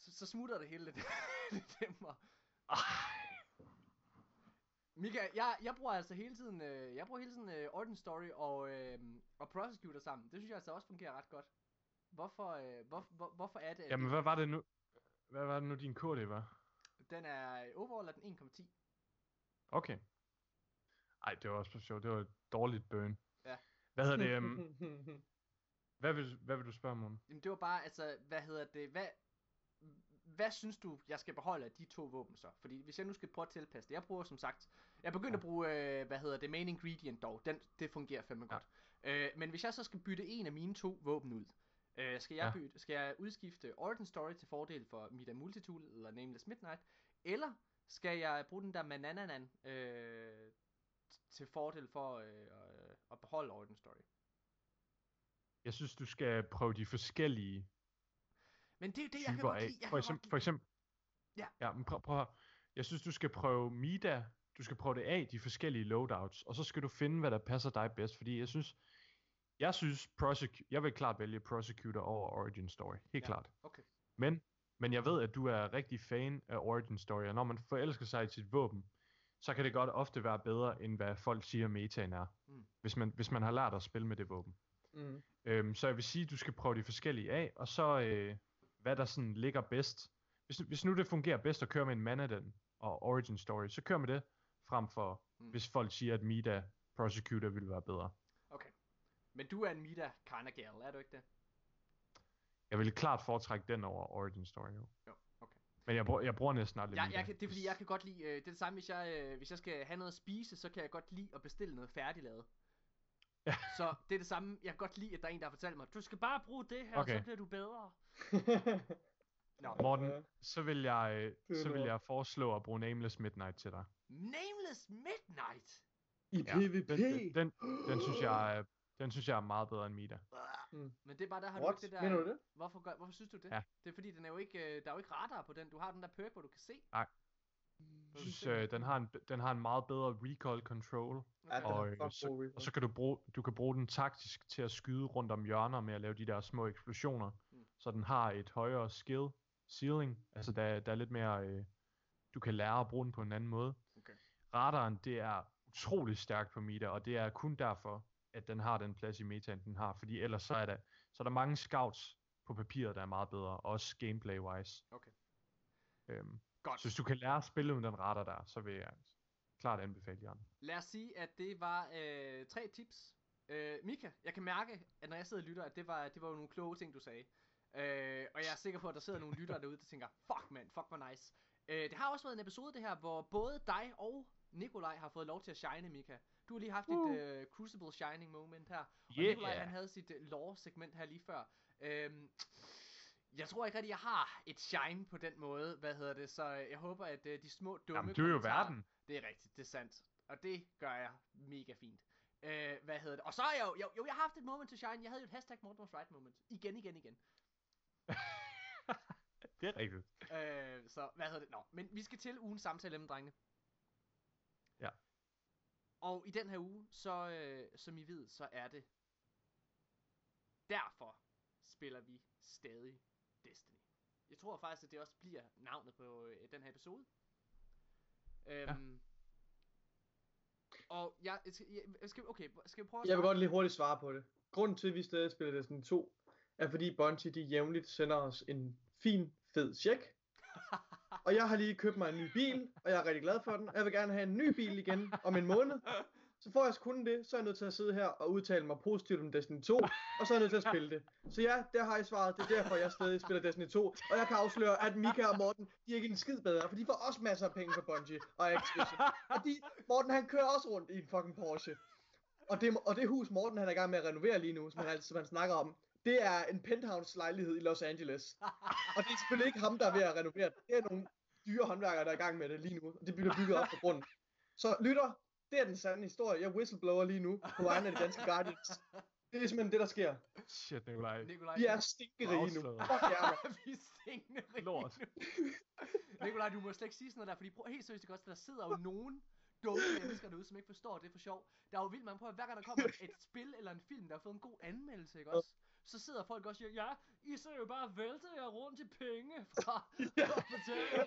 så, så smutter det hele lidt, lidt nemmere. Mika, jeg, jeg bruger altså hele tiden, øh, jeg bruger hele tiden øh, Origin Story og, øh, og Prosecutor sammen. Det synes jeg altså også fungerer ret godt. Hvorfor, øh, hvor, hvor, hvorfor er det, Jamen, det- hvad var det nu? Hvad var det nu, din KD var? den er overall er den 1,10? Okay. Ej, det var også for sjovt. Det var et dårligt burn. Ja. Hvad hedder det? Um, hvad, vil, hvad vil du spørge om? Jamen det var bare, altså, hvad hedder det, hvad, hvad synes du, jeg skal beholde af de to våben så? Fordi hvis jeg nu skal prøve at tilpasse det, jeg bruger som sagt, jeg begyndte at bruge, øh, hvad hedder det, main ingredient dog, den, det fungerer fandme Ja. godt. Øh, men hvis jeg så skal bytte en af mine to våben ud, øh, skal, jeg Ja. bytte, skal jeg udskifte Origin Story til fordel for Mida Multitool eller Nameless Midnight, eller skal jeg bruge den der Manananan øh, til fordel for øh, at beholde Origin Story? Jeg synes, du skal prøve de forskellige Men det er jo det, jeg kan godt lide. Jeg For kan eksempel, godt for eksempel Ja. ja men prøv, prøv. Jeg synes, du skal prøve Mida. Du skal prøve det af, de forskellige loadouts. Og så skal du finde, hvad der passer dig bedst. Fordi jeg synes, jeg synes, Prosecu- jeg vil klart vælge Prosecutor over Origin Story. Helt Ja. klart. Okay. Men, men jeg ved, at du er rigtig fan af Origin Story, og når man forelsker sig i sit våben, så kan det godt ofte være bedre, end hvad folk siger metaen er. Mm. Hvis, man, hvis man har lært at spille med det våben. mm. Øhm, så jeg vil sige, at du skal prøve de forskellige af, og så øh, hvad der sådan ligger bedst. Hvis, hvis nu det fungerer bedst at køre med en Manadin og Origin Story, så kør med det, frem for Mm. hvis folk siger, at Mida Prosecutor ville være bedre. Okay. Men du er en Mida kinda gal, er du ikke det? Jeg vil klart foretrække den over Origin Story. Jo. Jo, okay. Men jeg, bruger, jeg bruger næsten aldrig Mida. jeg kan, det er fordi, jeg kan godt lide, øh, det er det samme, hvis jeg, øh, hvis jeg skal have noget at spise, så kan jeg godt lide at bestille noget færdiglavet. Ja. Så det er det samme, jeg kan godt lide, at der er en, der har fortalt mig, Du skal bare bruge det her, Okay. så bliver du bedre. Nå, Morten, Ja. så vil jeg, øh, så vil jeg foreslå at bruge Nameless Midnight til dig. Nameless Midnight! I Ja, PvP. Den, den, den, synes jeg, er- den synes jeg er meget bedre end Mida. Mm. Men det er bare der, har What? du ikke det der... Mener du det? Hvorfor, gør, hvorfor synes du det? Ja. Det er fordi, den er jo ikke, øh, der er jo ikke radar på den. Du har den der perk, hvor du kan se. Nej. Jeg synes, øh, den, har en, den har en meget bedre recoil control. Ja, Og, øh, så, og så kan du bruge, du kan bruge den taktisk til at skyde rundt om hjørner med at lave de der små eksplosioner. Mm. Så den har et højere skill ceiling. Altså der, der er lidt mere, øh, du kan lære at bruge den på en anden måde. Okay. Radaren, det er utrolig stærkt på Mida, og det er kun derfor, at den har den plads i metaen, den har. Fordi ellers så er der, så er der mange scouts på papiret, der er meget bedre, også gameplay-wise. Okay. Øhm, Godt. så hvis du kan lære at spille med den radar der, så vil jeg klart anbefale jer. Lad os sige, at det var øh, tre tips. Øh, Mika, jeg kan mærke, at når jeg sidder og lytter, at det var, det var jo nogle kloge ting, du sagde. Øh, og jeg er sikker på, at der sidder nogle lyttere derude, der tænker, fuck man, fuck hvor nice. Øh, det har også været en episode det her, hvor både dig og Nikolaj har fået lov til at shine, Mika. Du har lige haft Uh. et øh, Crucible Shining moment her. Og Yeah. Nikolaj, han havde sit øh, lore-segment her lige før. Øhm, jeg tror ikke rigtig, jeg har et shine på den måde, hvad hedder det, så øh, jeg håber, at øh, de små dumme Jamen, du er jo verden. det er rigtigt, det er sandt. Og det gør jeg mega fint. Øh, hvad hedder det? Og så er jeg jo, jo, jo, jeg har haft et moment to shine. Jeg havde jo et hashtag Morten was right moment. Igen, igen, igen. det er rigtigt. Øh, så hvad hedder det? Nå, men vi skal til ugens samtale med drengene. Ja. Og i den her uge, så øh, som I ved, så er det derfor spiller vi stadig Destiny. Jeg tror faktisk, at det også bliver navnet på øh, den her episode. Øhm, Og jeg, jeg, skal, okay, skal vi prøve at Jeg vil godt lige hurtigt svare på det. Grunden til, at vi stadig spiller Destiny 2, er fordi Bungie de jævnligt sender os en fin, fed check. og jeg har lige købt mig en ny bil, og jeg er rigtig glad for den. Og jeg vil gerne have en ny bil igen om en måned. Så får jeg kun det, så er jeg nødt til at sidde her og udtale mig positivt om Destiny 2, og så er jeg nødt til at spille det. Så ja, der har jeg svaret. Det er derfor, jeg stadig spiller Destiny 2. Og jeg kan afsløre, at Mika og Morten, de er ikke en skid bedre, for de får også masser af penge fra Bungie og Activision. Og de, Morten han kører også rundt i en fucking Porsche. Og det, og det hus, Morten han er i gang med at renovere lige nu, som han, altid, som han snakker om, det er en penthouse lejlighed i Los Angeles. Og det er selvfølgelig ikke ham, der er ved at renovere det. Det er nogle dyre håndværkere, der er i gang med det lige nu. Og det bliver bygget op på grunden. Så lytter, det er den sande historie. Jeg whistleblower lige nu på vegne af de danske Guardians. Det er simpelthen det, der sker. Shit, Nikolaj. Nikolaj, Vi er stinkerige nu. Fuck jer, vi er stinkende rige Lort. Nikolaj, du må slet ikke sige sådan noget der, fordi prøv, helt seriøst, ikke også, der sidder jo nogen dumme mennesker derude, som ikke forstår det er for sjov. Der er jo vildt mange på, at hver gang der kommer et spil eller en film, der har fået en god anmeldelse, ikke også? Så sidder folk også og siger, ja, I ser jo bare vælte jer rundt i penge fra fortælle.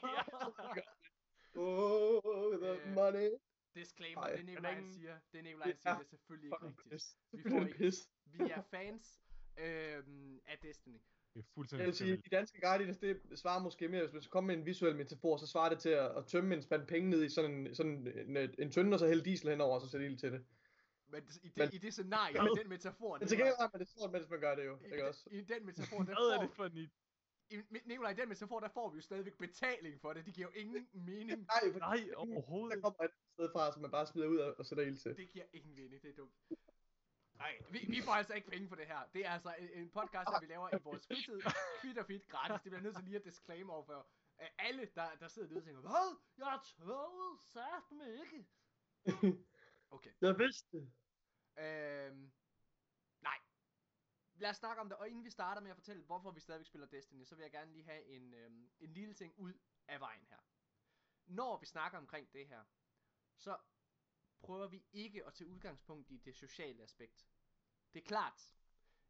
Oh, the Øh, money. Disclaimer, Ej, det Nikolaj han ingen- siger, det Nikolaj han siger, det er selvfølgelig ikke rigtigt. Vi Det får er ikke, vi er fans øhm, af Destiny. Det er Jeg fuldstændig vil sige, de danske guardians, det svarer måske mere, hvis man skal komme med en visuel metafor, så svarer det til at, at tømme en spand penge ned i sådan en, sådan en, en, en tynde, og så hælde diesel henover, og så sætte ild til det. Men i det, Men- i det scenarie, med den metafor, Men til gengæld har man det sjovt, mens man gør det jo, i, ikke også? i den metafor, der Hvad er får, det for en... i- i, Nikolaj, i den metafor, der får vi jo stadigvæk betaling for det. Det giver jo ingen mening. Nej, for Nej, overhovedet der kommer et sted fra, som man bare smider ud og, sætter ild til. Det giver ingen mening, det er dumt. Nej, vi, vi får altså ikke penge for det her. Det er altså en, en podcast, der vi laver i vores fritid. Kvit og fit gratis. Det bliver nødt til lige at disclaimer over for alle, der, der sidder derude og tænker, hvad? Jeg tåget sagt mig ikke. Okay. Jeg vidste det. Øhm, nej. Lad os snakke om det, og inden vi starter med at fortælle, hvorfor vi stadigvæk spiller Destiny, så vil jeg gerne lige have en, øhm, en lille ting ud af vejen her. Når vi snakker omkring det her, så prøver vi ikke at tage udgangspunkt i det sociale aspekt. Det er klart,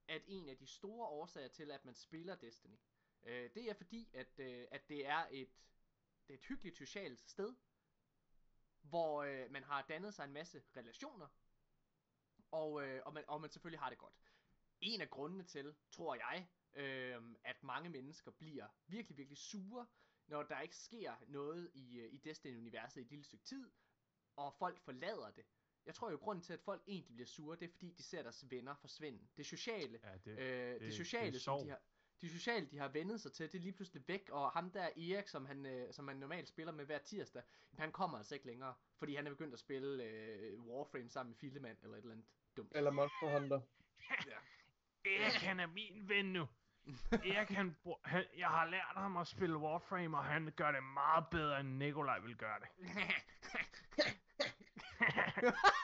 at en af de store årsager til, at man spiller Destiny, øh, det er fordi, at, øh, at det er et, det er et hyggeligt socialt sted, hvor øh, man har dannet sig en masse relationer, og, øh, og, man, og man selvfølgelig har det godt. En af grundene til, tror jeg, øh, at mange mennesker bliver virkelig, virkelig sure, når der ikke sker noget i, øh, i Destiny-universet i et lille stykke tid, og folk forlader det. Jeg tror jo, grunden til, at folk egentlig bliver sure, det er fordi, de ser deres venner forsvinde. Det sociale, Ja, det, øh, det, det er sociale, som sorg. de har, de sociale, de har vendet sig til, det er lige pludselig væk, og ham der Erik, som han, øh, som man normalt spiller med hver tirsdag, han kommer altså ikke længere, fordi han er begyndt at spille øh, Warframe sammen med Fillemand, eller et eller andet dumt. Eller Monster Hunter. Erik, han er min ven nu. Erik, han, han, jeg har lært ham at spille Warframe, og han gør det meget bedre, end Nikolaj vil gøre det.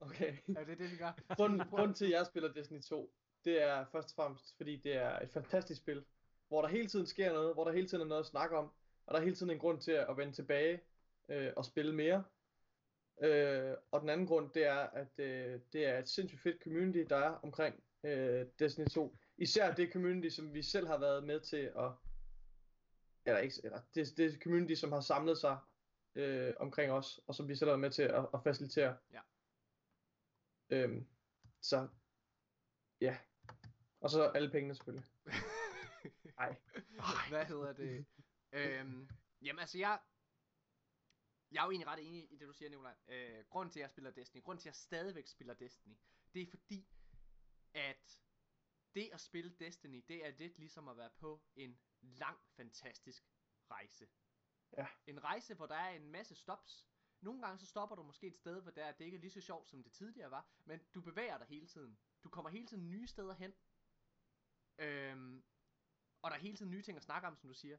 Okay. er det det, vi gør? Grunden, grunden til, at jeg spiller Destiny 2, det er først og fremmest, fordi det er et fantastisk spil, hvor der hele tiden sker noget, hvor der hele tiden er noget at snakke om, og der er hele tiden en grund til at vende tilbage øh, og spille mere. Øh, og den anden grund, det er, at øh, det er et sindssygt fedt community, der er omkring øh, Destiny 2. Især det community, som vi selv har været med til at... Eller ikke, eller det, det community, som har samlet sig øh, omkring os, og som vi selv været med til at, at facilitere. Ja. Øhm, så, ja. Og så alle pengene selvfølgelig. Nej. Hvad hedder det? øhm, jamen altså, jeg... Jeg er jo egentlig ret enig i det, du siger, Nicolaj. Øh, grunden til, at jeg spiller Destiny, grunden til, at jeg stadigvæk spiller Destiny, det er fordi, at det at spille Destiny, det er lidt ligesom at være på en lang, fantastisk rejse. Ja. En rejse, hvor der er en masse stops. Nogle gange så stopper du måske et sted, hvor der er, det ikke er lige så sjovt, som det tidligere var, men du bevæger dig hele tiden. Du kommer hele tiden nye steder hen. Øhm, og der er hele tiden nye ting at snakke om, som du siger.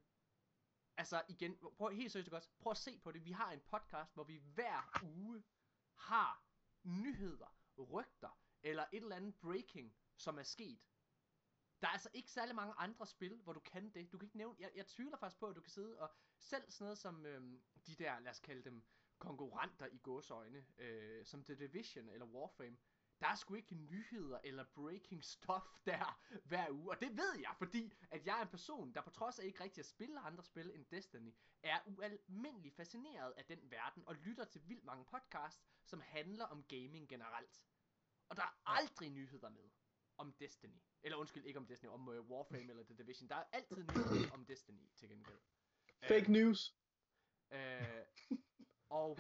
Altså igen, prøv helt seriøst godt, prøv at se på det. Vi har en podcast, hvor vi hver uge har nyheder, rygter, eller et eller andet breaking, som er sket. Der er altså ikke særlig mange andre spil, hvor du kan det. Du kan ikke nævne, jeg, jeg tvivler faktisk på, at du kan sidde og selv sådan noget som øhm, de der, lad os kalde dem, konkurrenter i gåsøjne, øh, som The Division eller Warframe. Der er sgu ikke nyheder eller breaking stuff der hver uge. Og det ved jeg, fordi at jeg er en person, der på trods af ikke rigtig at spille andre spil end Destiny, er ualmindelig fascineret af den verden og lytter til vildt mange podcasts, som handler om gaming generelt. Og der er aldrig nyheder med om Destiny. Eller undskyld, ikke om Destiny, om uh, Warframe eller The Division. Der er altid nyheder om Destiny til gengæld. Fake news. Øh, og,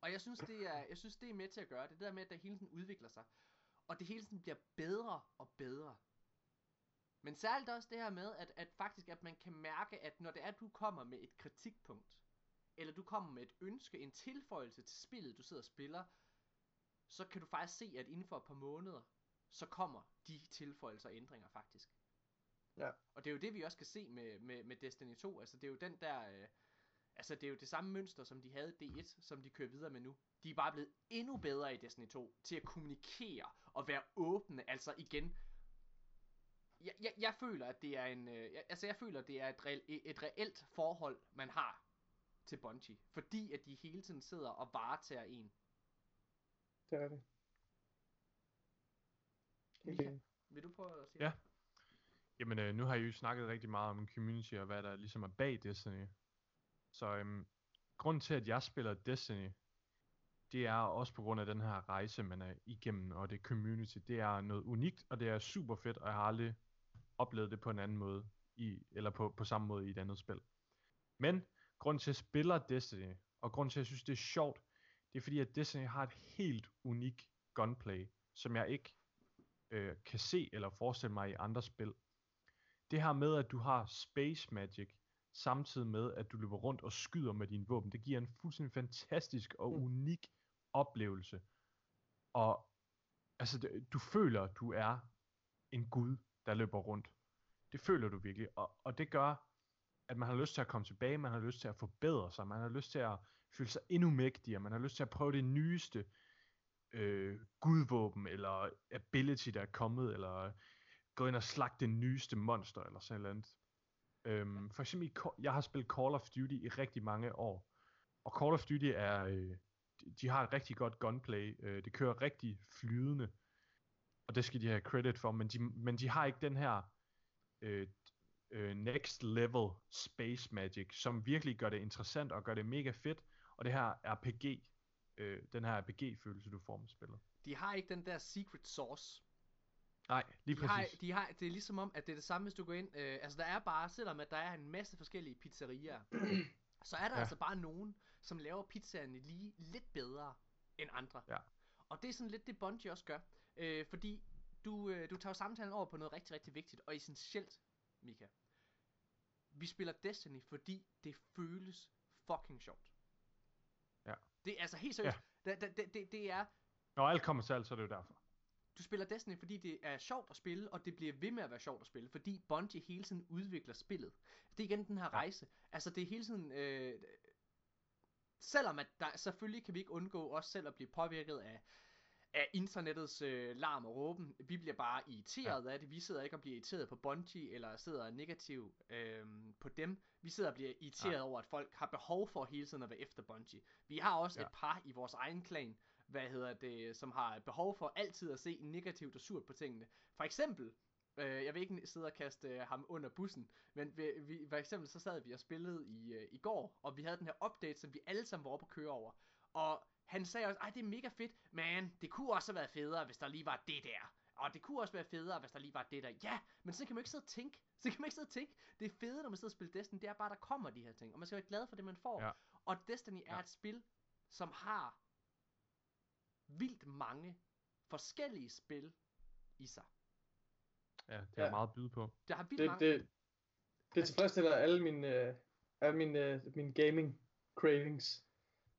og jeg synes, det er, jeg synes, det er med til at gøre det. Det der med, at det hele tiden udvikler sig. Og det hele tiden bliver bedre og bedre. Men særligt også det her med, at, at faktisk, at man kan mærke, at når det er, at du kommer med et kritikpunkt, eller du kommer med et ønske, en tilføjelse til spillet, du sidder og spiller, så kan du faktisk se, at inden for et par måneder, så kommer de tilføjelser og ændringer faktisk. Ja. Og det er jo det, vi også kan se med, med, med Destiny 2. Altså, det er jo den der... Øh, Altså, det er jo det samme mønster, som de havde i D1, som de kører videre med nu. De er bare blevet endnu bedre i Destiny 2 til at kommunikere og være åbne. Altså igen, jeg, jeg, jeg føler, at det er en, øh, jeg, altså jeg føler, at det er et, reelt, et reelt forhold, man har til Bungie. Fordi at de hele tiden sidder og varetager en. Det er det. Mika, enig. vil du prøve at sige Ja. Jamen, øh, nu har I jo snakket rigtig meget om community og hvad der ligesom er bag Destiny. Så øhm, grunden til, at jeg spiller Destiny, det er også på grund af den her rejse, man er igennem, og det community. Det er noget unikt, og det er super fedt, og jeg har aldrig oplevet det på en anden måde, i, eller på, på samme måde i et andet spil. Men grunden til, at jeg spiller Destiny, og grunden til, at jeg synes, det er sjovt, det er fordi, at Destiny har et helt unikt gunplay, som jeg ikke øh, kan se eller forestille mig i andre spil. Det her med, at du har space magic, samtidig med, at du løber rundt og skyder med dine våben, det giver en fuldstændig fantastisk og Mm. unik oplevelse. Og altså, det, du føler, at du er en gud, der løber rundt. Det føler du virkelig, og, og det gør, at man har lyst til at komme tilbage, man har lyst til at forbedre sig, man har lyst til at føle sig endnu mægtigere, man har lyst til at prøve det nyeste øh, gudvåben, eller ability, der er kommet, eller gå ind og slagte det nyeste monster, eller sådan noget andet. Øhm, for eksempel, i, jeg har spillet Call of Duty i rigtig mange år, og Call of Duty er, øh, de, de har et rigtig godt gunplay, øh, det kører rigtig flydende, og det skal de have credit for, men de, men de har ikke den her øh, øh, next level space magic, som virkelig gør det interessant og gør det mega fedt, og det her RPG, øh, den her RPG-følelse, du får med spillet. De har ikke den der secret sauce. Nej, lige De har, præcis. de har, det er ligesom om, at det er det samme, hvis du går ind. Øh, altså, der er bare, selvom at der er en masse forskellige pizzerier, så er der ja. Altså bare nogen, som laver pizzaerne lige lidt bedre end andre. Ja. Og det er sådan lidt det, Bungie også gør. Øh, fordi du, øh, du tager samtalen over på noget rigtig, rigtig vigtigt og essentielt, Mika. Vi spiller Destiny, fordi det føles fucking sjovt. Ja. Det er altså helt seriøst. Ja. Det, det, det, det er, Når alt kommer til alt, så er det jo derfor. Du spiller Destiny, fordi det er sjovt at spille, og det bliver ved med at være sjovt at spille, fordi Bungie hele tiden udvikler spillet. Det er igen den her Ja. rejse. Altså det er hele tiden... Øh, selvom at der selvfølgelig kan vi ikke undgå os selv at blive påvirket af, af internettets øh, larm og råben. Vi bliver bare irriteret ja. af det. Vi sidder ikke og bliver irriteret på Bungie, eller sidder negativ øh, på dem. Vi sidder og bliver irriteret Nej. over, at folk har behov for hele tiden at være efter Bungie. Vi har også Ja. et par i vores egen klan, hvad hedder det, som har behov for altid at se negativt og surt på tingene. For eksempel, øh, jeg vil ikke sidde og kaste øh, ham under bussen, men vi, vi, for eksempel så sad vi og spillede i, øh, i går, og vi havde den her update, som vi alle sammen var oppe at køre over. Og han sagde også, ej det er mega fedt, men det kunne også have været federe, hvis der lige var det der. Og det kunne også være federe, hvis der lige var det der. Ja, men så kan man ikke sidde og tænke. Så kan man ikke sidde og tænke. Det er fede, når man sidder og spiller Destiny, det er bare, der kommer de her ting. Og man skal være glad for det, man får. Ja. Og Destiny er Ja. et spil, som har vildt mange forskellige spil i sig. Ja, det Ja. er meget at byde på. Der har vildt Det, mange... det, det tilfredsstiller alle mine, øh, alle mine, øh, mine gaming cravings.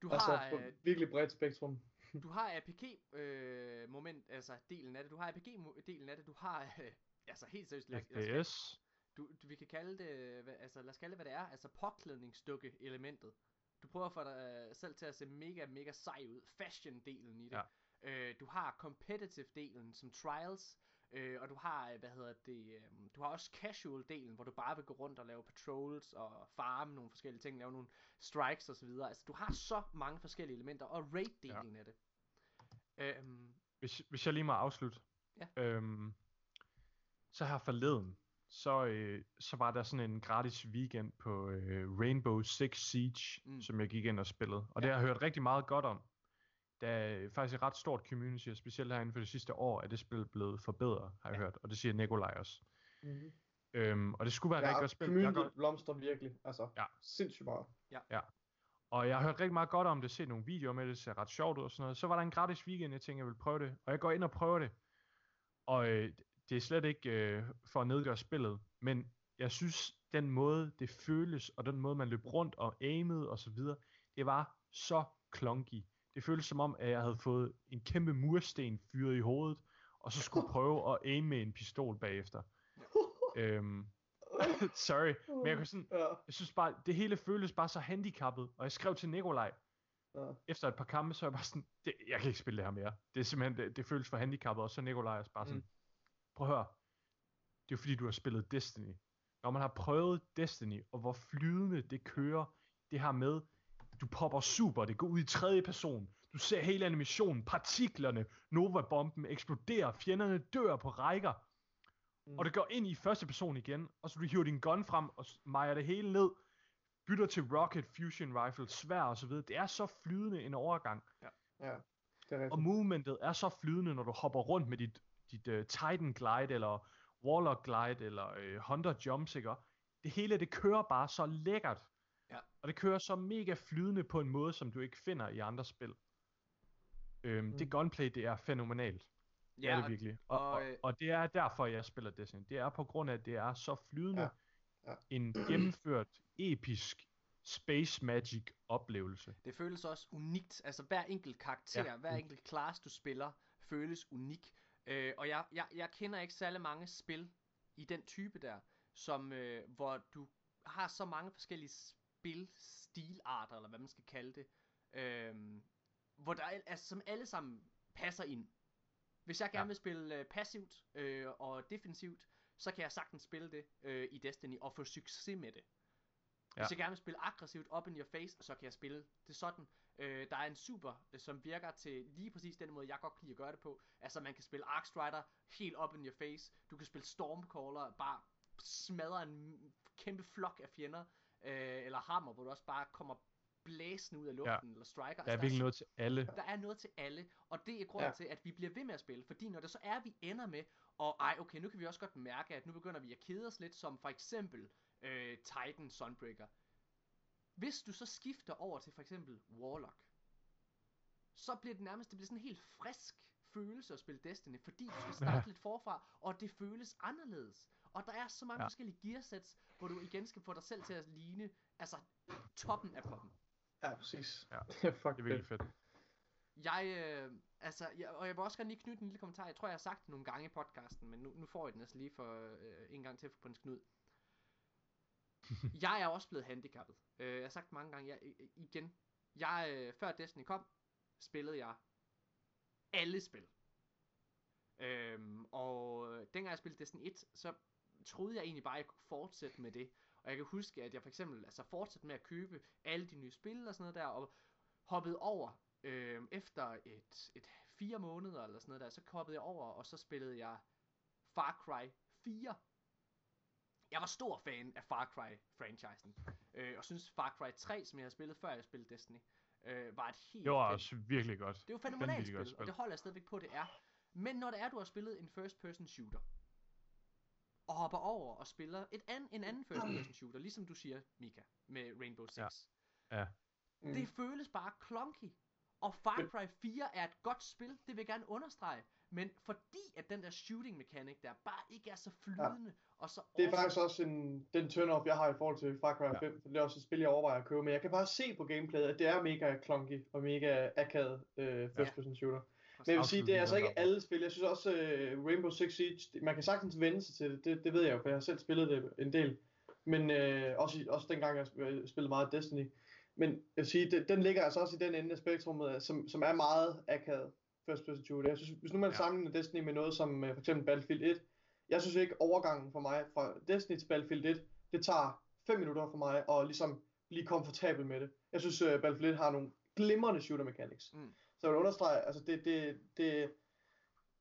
du Altså har, på øh, virkelig bredt spektrum. du har RPG øh, moment, altså delen af det. Du har RPG mo- delen af det. Du har øh, altså helt seriøst. lad- lad os- FPS. Du, du, vi kan kalde det, hvad, altså lad os kalde det, hvad det er, altså påklædningsdukke elementet. Du prøver at få dig øh, selv til at se mega, mega sej ud. Fashion-delen i det. Ja. Øh, du har competitive-delen som trials, øh, og du har, øh, hvad hedder det, øh, du har også casual-delen, hvor du bare vil gå rundt og lave patrols og farme nogle forskellige ting, lave nogle strikes osv. Altså du har så mange forskellige elementer, og raid-delen af det. Øhm, Hvis, hvis jeg lige må afslutte. Ja. Øhm, så her forleden, så, øh, så var der sådan en gratis weekend på øh, Rainbow Six Siege, Mm. som jeg gik ind og spillede. Og Ja. det har jeg hørt rigtig meget godt om. Der er faktisk et ret stort community, og specielt her inden for det sidste år, er det spil blevet forbedret, har jeg hørt. Og det siger Nikolaj også. Mm-hmm. Øm, og det skulle være ja, rigtig Ja, godt spil. Community godt, blomstrer virkelig. Altså, Ja. sindssygt meget. og jeg har hørt rigtig meget godt om det, set nogle videoer med det, det ser ret sjovt ud og sådan noget. Så var der en gratis weekend, jeg tænkte, jeg vil prøve det. Og jeg går ind og prøver det. Og øh, det er slet ikke øh, for at nedgøre spillet, men jeg synes, den måde det føles, og den måde man løb rundt og aimede og så videre, det var så klonky. Det føltes som om, at jeg havde fået en kæmpe mursten fyret i hovedet, og så skulle prøve at aim med en pistol bagefter. øhm, Sorry, men jeg, kan sådan, jeg synes bare, det hele føles bare så handicappet, og jeg skrev til Nikolaj, ja. efter et par kampe, så er jeg bare sådan, det, jeg kan ikke spille det her mere. Det er simpelthen, det, det føles for handicappet, og så Nikolaj er bare sådan, Mm. Prøv at høre, det er jo fordi, du har spillet Destiny. Når man har prøvet Destiny, og hvor flydende det kører, det her med, du popper super, det går ud i tredje person, du ser hele animationen, partiklerne, Nova-bomben eksploderer, fjenderne dør på rækker, Mm. og det går ind i første person igen, og så du hiver din gun frem og mejer det hele ned, bytter til rocket, fusion rifle, svær og så videre. Det er så flydende en overgang, Ja, det er rigtigt. og movementet er så flydende, når du hopper rundt med dit, dit uh, Titan Glide, eller Warlock Glide, eller uh, Hunter Jumps, ikke? Det hele, det kører bare så lækkert. Ja. Og det kører så mega flydende på en måde, som du ikke finder i andre spil. Øhm, Mm. Det gunplay, det er fænomenalt. Ja, det er det virkelig. Og, og, og, øh, og det er derfor, jeg spiller Destiny. Det er på grund af, at det er så flydende. Ja, ja. En gennemført, episk Space Magic oplevelse. Det føles også unikt. Altså hver enkelt karakter, ja. hver enkelt class du spiller, føles unik. Øh, og jeg, jeg, jeg kender ikke særlig mange spil i den type der, som øh, hvor du har så mange forskellige spilstilarter, eller hvad man skal kalde det, øh, hvor der er, altså, som alle sammen passer ind. Hvis jeg gerne Ja. vil spille øh, passivt øh, og defensivt, så kan jeg sagtens spille det øh, i Destiny og få succes med det. Ja. Hvis jeg gerne vil spille aggressivt up in your face, så kan jeg spille det sådan. Øh, der er en super, øh, som virker til lige præcis den måde, jeg godt kan lide at gøre det på. Altså man kan spille Arc Strider helt up in your face. Du kan spille Stormcaller, bare smadre en kæmpe flok af fjender. Øh, eller Hammer, hvor du også bare kommer blæsende ud af luften, eller Striker. Der er Altså, virkelig noget til alle. der er noget til alle, og det er grunden Ja. ja. til, at vi bliver ved med at spille, fordi når det så er, vi ender med, og ej, okay, nu kan vi også godt mærke, at nu begynder vi at kede os lidt, som for eksempel øh, Titan Sunbreaker. Hvis du så skifter over til for eksempel Warlock, så bliver det nærmest, det bliver sådan en helt frisk følelse at spille Destiny, fordi du skal starte Ja. lidt forfra, og det føles anderledes. Og der er så mange Ja. forskellige gearsets, hvor du igen skal få dig selv til at ligne, altså toppen af poppen. Ja, præcis. Ja. Det er fuck Det er virkelig fedt. Jeg, øh, altså, jeg, og jeg vil også gerne lige knytte en lille kommentar. Jeg tror, jeg har sagt det nogle gange i podcasten, men nu, nu får jeg den altså lige for øh, en gang til for prins Knud jeg er også blevet handicappet. Øh, jeg har sagt mange gange. Jeg, øh, igen, jeg, øh, før Destiny kom, spillede jeg alle spil. Øhm, og øh, dengang jeg spillede Destiny 1, så troede jeg egentlig bare, at jeg kunne fortsætte med det. Og jeg kan huske, at jeg for eksempel altså, fortsatte med at købe alle de nye spil og sådan noget der, og hoppede over øh, efter et, et fire måneder eller sådan noget der, så hoppede jeg over, og så spillede jeg Far Cry 4. Jeg var stor fan af Far Cry-franchisen, øh, og synes Far Cry 3, som jeg havde spillet før jeg spillede Destiny, øh, var et helt Det var også virkelig godt. det er jo fænomenalt spil, godt og spil. det holder jeg stadigvæk på, det er. Men når det er, du har spillet en first person shooter, og hopper over og spiller et an, en anden first person shooter, ligesom du siger, Mika, med Rainbow Six. Ja. Ja. Mm. Det føles bare clunky. Og Far Cry 4 er et godt spil, det vil jeg gerne understrege. Men fordi at den der shooting mechanic der bare ikke er så flydende, og så Det er faktisk også en, den turn-off, jeg har i forhold til Far Cry Ja. 5, for det er også et spil, jeg overvejer at købe, men jeg kan bare se på gameplayet, at det er mega clunky og mega akavet øh, first person shooter. Men jeg vil sige, det er altså ikke alle spil. Jeg synes også, uh, Rainbow Six Siege, man kan sagtens vende sig til det. det, det ved jeg jo, for jeg har selv spillet det en del. Men øh, også, også dengang jeg sp- spillede meget Destiny. Men jeg vil sige, det, den ligger altså også i den ende af spektrummet, som, som er meget akavet first person shooter. Jeg synes, hvis nu man Ja. sammenligner Destiny med noget som uh, for eksempel Battlefield 1, jeg synes ikke overgangen for mig fra Destiny til Battlefield 1, det tager 5 minutter for mig at ligesom blive komfortabel med det. Jeg synes, uh, Battlefield 1 har nogle glimrende shooter mechanics. Mm. Så jeg vil understrege, altså det, det, det,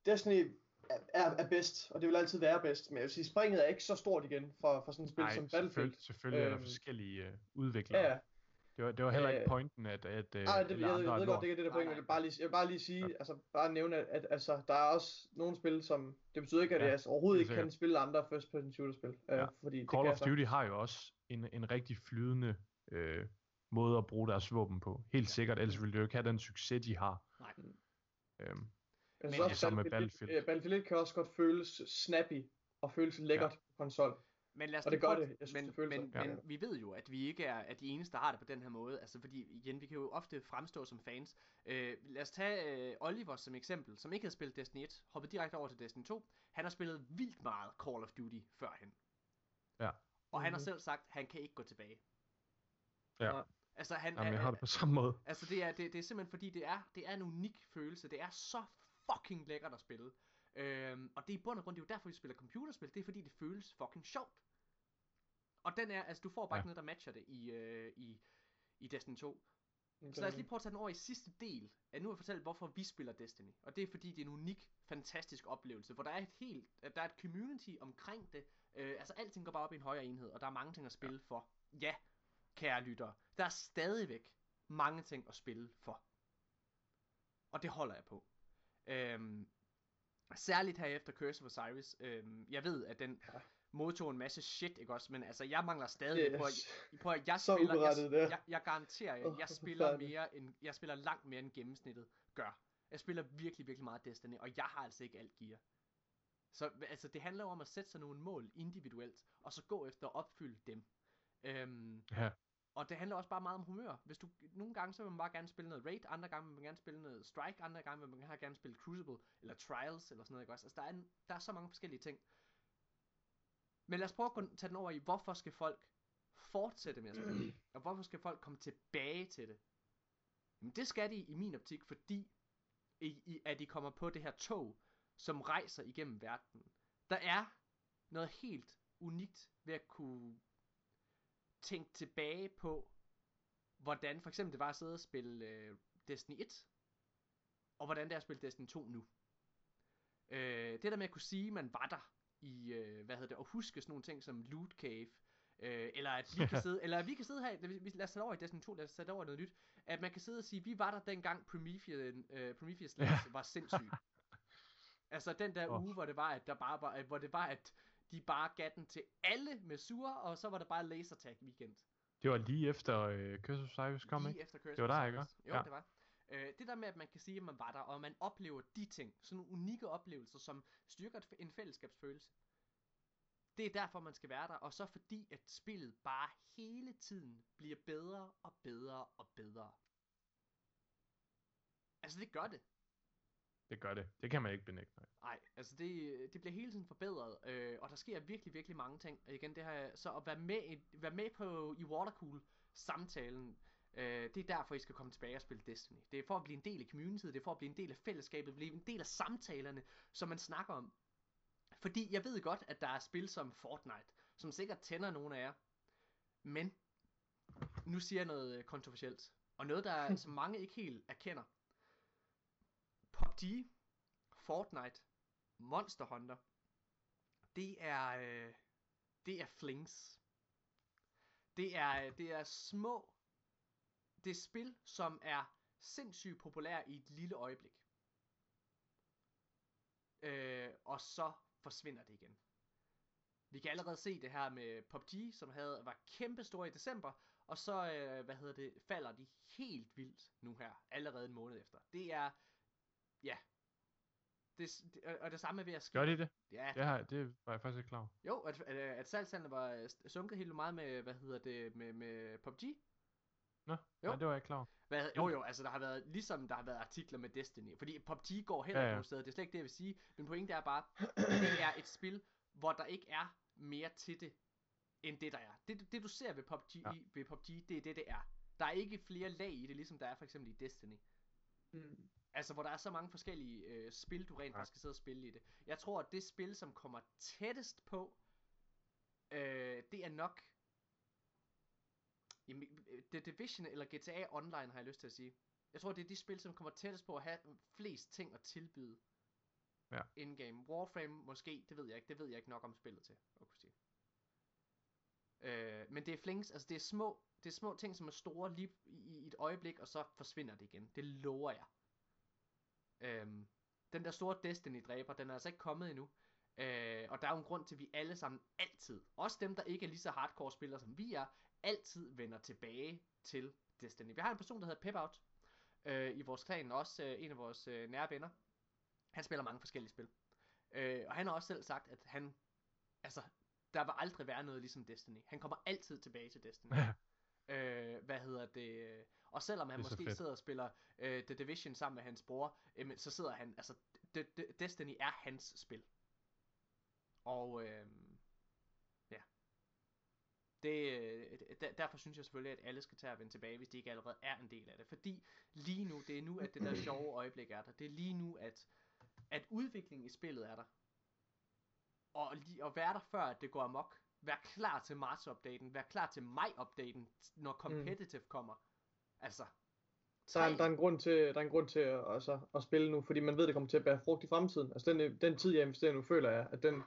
Destiny er, er, er bedst, og det vil altid være bedst, men jeg vil sige, springet er ikke så stort igen for, for sådan et spil Nej, som Battlefield. selvfølgelig, selvfølgelig er der Øhm, forskellige øh, udviklere. Ja. Det var, det var heller ikke Øh, pointen, at, at øh, Ej, det, jeg, andre jeg ved godt, det er det der Nej, point, nej. jeg vil bare lige, jeg vil bare lige sige, altså bare nævne, at, at altså, der er også nogle spil, som, det betyder ikke, at Ja, jeg altså, overhovedet ikke kan spille andre first person shooter spil, øh, Ja. fordi det Call kan of. Duty har jo også en, en rigtig flydende øh, måde at bruge deres våben på. Helt sikkert, ellers ville det jo ikke have den succes, de har. Nej. Øhm, Jeg synes Men- også, Sammen med Battlefield, Battlefield. 1, øh, Battlefield 1 kan også godt føles snappy, og føles lækkert ja. på konsol. Men lad os Og det gør prøve- det. Jeg synes, men, det føles men, men vi ved jo, at vi ikke er, er de eneste, der har det på den her måde. Altså fordi, igen, vi kan jo ofte fremstå som fans. Øh, lad os tage øh, Oliver som eksempel, som ikke havde spillet Destiny 1, hoppede direkte over til Destiny 2. Han har spillet vildt meget Call of Duty førhen. Ja. Og han har Mhm. selv sagt, at han kan ikke gå tilbage. Ja. Altså, han, Jamen, jeg er- har det på samme måde. Altså det er, det, det er simpelthen fordi, det er, det er en unik følelse. Det er så fucking lækkert at spille. Øhm, og det er i bund og grund, det er jo derfor, vi spiller computerspil. Det er fordi, det føles fucking sjovt. Og den er, altså du får bare Ja. ikke noget, der matcher det i, øh, i, i Destiny 2. Okay. Så lad os lige prøve at tage den over i sidste del. At nu har jeg fortalt, hvorfor vi spiller Destiny. Og det er fordi, det er en unik, fantastisk oplevelse. Hvor der er et helt, der er et community omkring det. Øh, altså alting går bare op i en højere enhed. Og der er mange ting at spille for. Ja, kære lyttere. Der er stadigvæk mange ting at spille for. Og det holder jeg på. Øhm, særligt her efter Curse of Osiris. Øhm, jeg ved, at den Ja. modtog en masse shit, ikke også? Men altså, jeg mangler stadig Det på, at, på at jeg så spiller, det jeg, jeg, jeg garanterer jer, Åh, jeg spiller mere end, jeg spiller langt mere end gennemsnittet gør. Jeg spiller virkelig, virkelig meget Destiny, og jeg har altså ikke alt gear. Så altså, det handler jo om at sætte sig nogle mål individuelt, og så gå efter at opfylde dem. Øhm, Ja. Og det handler også bare meget om humør. Hvis du, nogle gange så vil man bare gerne spille noget Raid, andre gange vil man gerne spille noget Strike, andre gange vil man gerne spille Crucible, eller Trials, eller sådan noget, ikke også? Altså, der er, en, der er så mange forskellige ting. Men lad os prøve at tage den over i, hvorfor skal folk fortsætte med at spille? og hvorfor skal folk komme tilbage til det? Jamen det skal de i min optik, fordi i, i, at de kommer på det her tog, som rejser igennem verden. Der er noget helt unikt ved at kunne tænke tilbage på, hvordan for eksempel det var at sidde og spille øh, Destiny 1, og hvordan det er at spille Destiny 2 nu. Øh, det der med at kunne sige, at man var der i, øh, hvad hedder det, og huske sådan nogle ting som Loot Cave, øh, eller at vi kan sidde, eller at vi kan sidde her, lad os tage over i Destiny 2, lad os tage over noget nyt, at man kan sidde og sige, vi var der dengang Prometheus, øh, Prometheus Labs var sindssyg. altså den der Åh. uge, hvor det var, at der bare var, hvor det var, at de bare gav den til alle med sur, og så var det bare laser tag weekend. Det var lige efter øh, Curse of Cyrus kom, Lige ikke? efter Curse Det var der, ikke? Jo, Ja. det var. Øh, det der med, at man kan sige, at man var der, og man oplever de ting, sådan nogle unikke oplevelser, som styrker en fællesskabsfølelse. Det er derfor, man skal være der, og så fordi, at spillet bare hele tiden bliver bedre og bedre og bedre. Altså, det gør det. Det gør det. Det kan man ikke benægte. nej. Nej, altså det, det bliver hele tiden forbedret, øh, og der sker virkelig, virkelig mange ting. Og igen, det her, så at være med, være med på i Watercool samtalen, øh, det er derfor, I skal komme tilbage og spille Destiny. Det er for at blive en del af communityet, det er for at blive en del af fællesskabet, blive en del af samtalerne, som man snakker om. Fordi jeg ved godt, at der er spil som Fortnite, som sikkert tænder nogle af jer. Men, nu siger jeg noget øh, kontroversielt. Og noget, der som mange ikke helt erkender. PUBG, Fortnite, Monster Hunter, det er, øh, det er flings. Det er, øh, det er små, det er spil, som er sindssygt populære i et lille øjeblik. Øh, og så forsvinder det igen. Vi kan allerede se det her med PUBG, som havde, var kæmpestor i december, og så, øh, hvad hedder det, falder de helt vildt nu her, allerede en måned efter. Det er, ja, det, det, og- det samme er ved at ske. Gør de det? Ja, Det, har, det var jeg faktisk ikke klar over. jo, at, at, at salgstallene var øh, sunket helt meget med, hvad hedder det, med, med PUBG. Nå, Jo. nej, det var jeg ikke klar over. Hvad, jo jo, altså der har været, ligesom der har været artikler med Destiny, fordi PUBG går heller Ja, ikke ja. nogen steder, det er slet ikke det, jeg vil sige, men pointen er bare, det er et spil, hvor der ikke er mere til det, end det der er. Det, det du ser ved PUBG, Ja. ja. ved PUBG, det er det, det er. Der er ikke flere lag i det, ligesom der er for eksempel i Destiny. Mm. Altså, hvor der er så mange forskellige øh, spil, du rent faktisk skal sidde og spille i det. Jeg tror, at det spil, som kommer tættest på, øh, det er nok... Jamen, øh, The Division eller GTA Online, har jeg lyst til at sige. Jeg tror, det er de spil, som kommer tættest på at have flest ting at tilbyde. Ja. In-game. Warframe måske, det ved jeg ikke. Det ved jeg ikke nok om spillet til, at kunne sige. Øh, men det er flings, altså det er små, det er små ting, som er store lige i, i et øjeblik, og så forsvinder det igen. Det lover jeg. Øhm, den der store Destiny-dræber, den er altså ikke kommet endnu. Øh, og der er jo en grund til, at vi alle sammen altid, også dem, der ikke er lige så hardcore spillere som vi er, altid vender tilbage til Destiny. Vi har en person, der hedder Pepout øh, i vores klan, også øh, en af vores øh, nære venner. Han spiller mange forskellige spil. Øh, og han har også selv sagt, at han, altså, der vil aldrig være noget ligesom Destiny. Han kommer altid tilbage til Destiny. Øh, hvad hedder det? Og selvom han måske fedt. sidder og spiller øh, The Division sammen med hans bror, øh, så sidder han, altså, D- D- Destiny er hans spil. Og øh, ja, Det, øh, der, derfor synes jeg selvfølgelig, at alle skal tage at vende tilbage, hvis de ikke allerede er en del af det. Fordi lige nu, det er nu, at det der sjove øjeblik er der. Det er lige nu, at, at udviklingen i spillet er der. Og lige at være der før, at det går amok. Vær klar til marts-updaten. Vær klar til maj-updaten, når competitive mm. kommer. Altså, Der er, tre- der er en grund til, der er en grund til at, altså, at spille nu, fordi man ved, det kommer til at bære frugt i fremtiden. Altså den, den tid, jeg investerer nu, føler jeg, at den,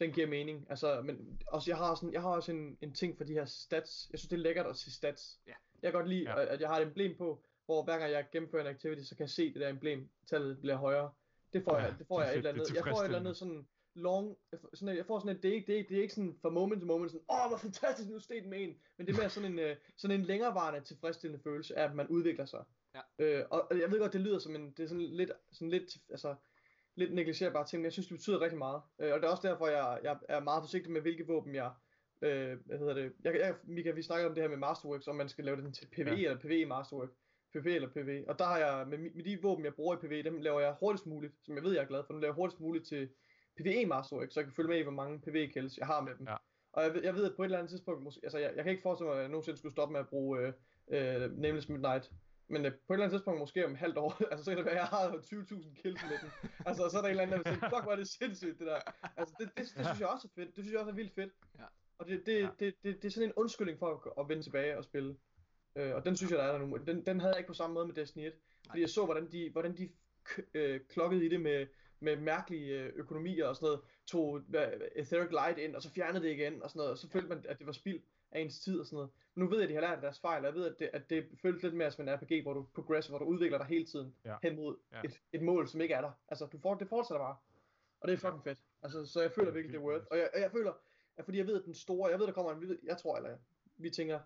den giver mening. Altså, men også, jeg har, sådan, jeg har også en, en ting for de her stats. Jeg synes, det er lækkert at se stats. Ja. Jeg kan godt lide, Ja. at jeg har et emblem på, hvor hver gang jeg gennemfører en activity, så kan jeg se det der emblem, tallet bliver højere. Det får Ja, jeg, det får det jeg et eller det er andet. Jeg får et eller andet sådan long, sådan jeg får sådan et, det er ikke, det er, ikke- det er ikke sådan fra moment til moment, sådan, åh, hvor fantastisk, nu steg den med en. Men det er mere sådan en, øh, sådan en længerevarende tilfredsstillende følelse af, at man udvikler sig. Ja. Øh, og jeg ved godt, det lyder som en, det er sådan lidt, sådan lidt, altså, lidt negligerbare ting, men jeg synes, det betyder rigtig meget. Øh, og det er også derfor, jeg, jeg er meget forsigtig med, hvilke våben jeg, øh, hvad hedder det, jeg, jeg, Mika, vi snakkede om det her med Masterworks, om man skal lave den til PvE Ja. eller PvE Masterwork. PvP eller PvE. Og der har jeg, med, med de våben, jeg bruger i PvE, dem laver jeg hurtigst muligt, som jeg ved, jeg er glad for. Nu laver jeg hurtigst muligt til PvE Masterwork, så jeg kan følge med i, hvor mange PvE kills jeg har med dem. Ja. Og jeg, ved- jeg ved, at på et eller andet tidspunkt, måske, altså jeg, jeg kan ikke forestille mig, at jeg nogensinde skulle stoppe med at bruge øh, øh, Nameless Midnight. Men øh, på et eller andet tidspunkt, måske om et halvt år, altså så kan det være, at jeg har 20.000 kills med den. Altså, så er der en eller anden, der vil sige, fuck, hvor er det sindssygt, det der. Altså, det, det, det, det synes jeg også er fedt. Det synes jeg også er vildt fedt. Ja. Og det, det, Ja. det, det, det, det er sådan en undskyldning for at, at vende tilbage og spille. Øh, og den synes jeg, der er der nu. Den, den havde jeg ikke på samme måde med Destiny 1. Fordi jeg så, hvordan de, hvordan de øh, klokkede i det med, med mærkelige øh, økonomier og sådan noget. Tog Etheric Light ind, og så fjernede det igen og sådan noget. Og så følte man, at det var spild af ens tid og sådan noget. Men nu ved jeg, at de har lært af deres fejl, og jeg ved, at det, at det føles lidt mere som en RPG, hvor du progresser, hvor du udvikler dig hele tiden Ja. hen mod Ja. et, et mål, som ikke er der. Altså, du får, det fortsætter bare. Og det er fucking fedt. Altså, så jeg føler er virkelig, det er worth. Og jeg, jeg føler, at fordi jeg ved, at den store, jeg ved, der kommer en, jeg tror, eller vi tænker,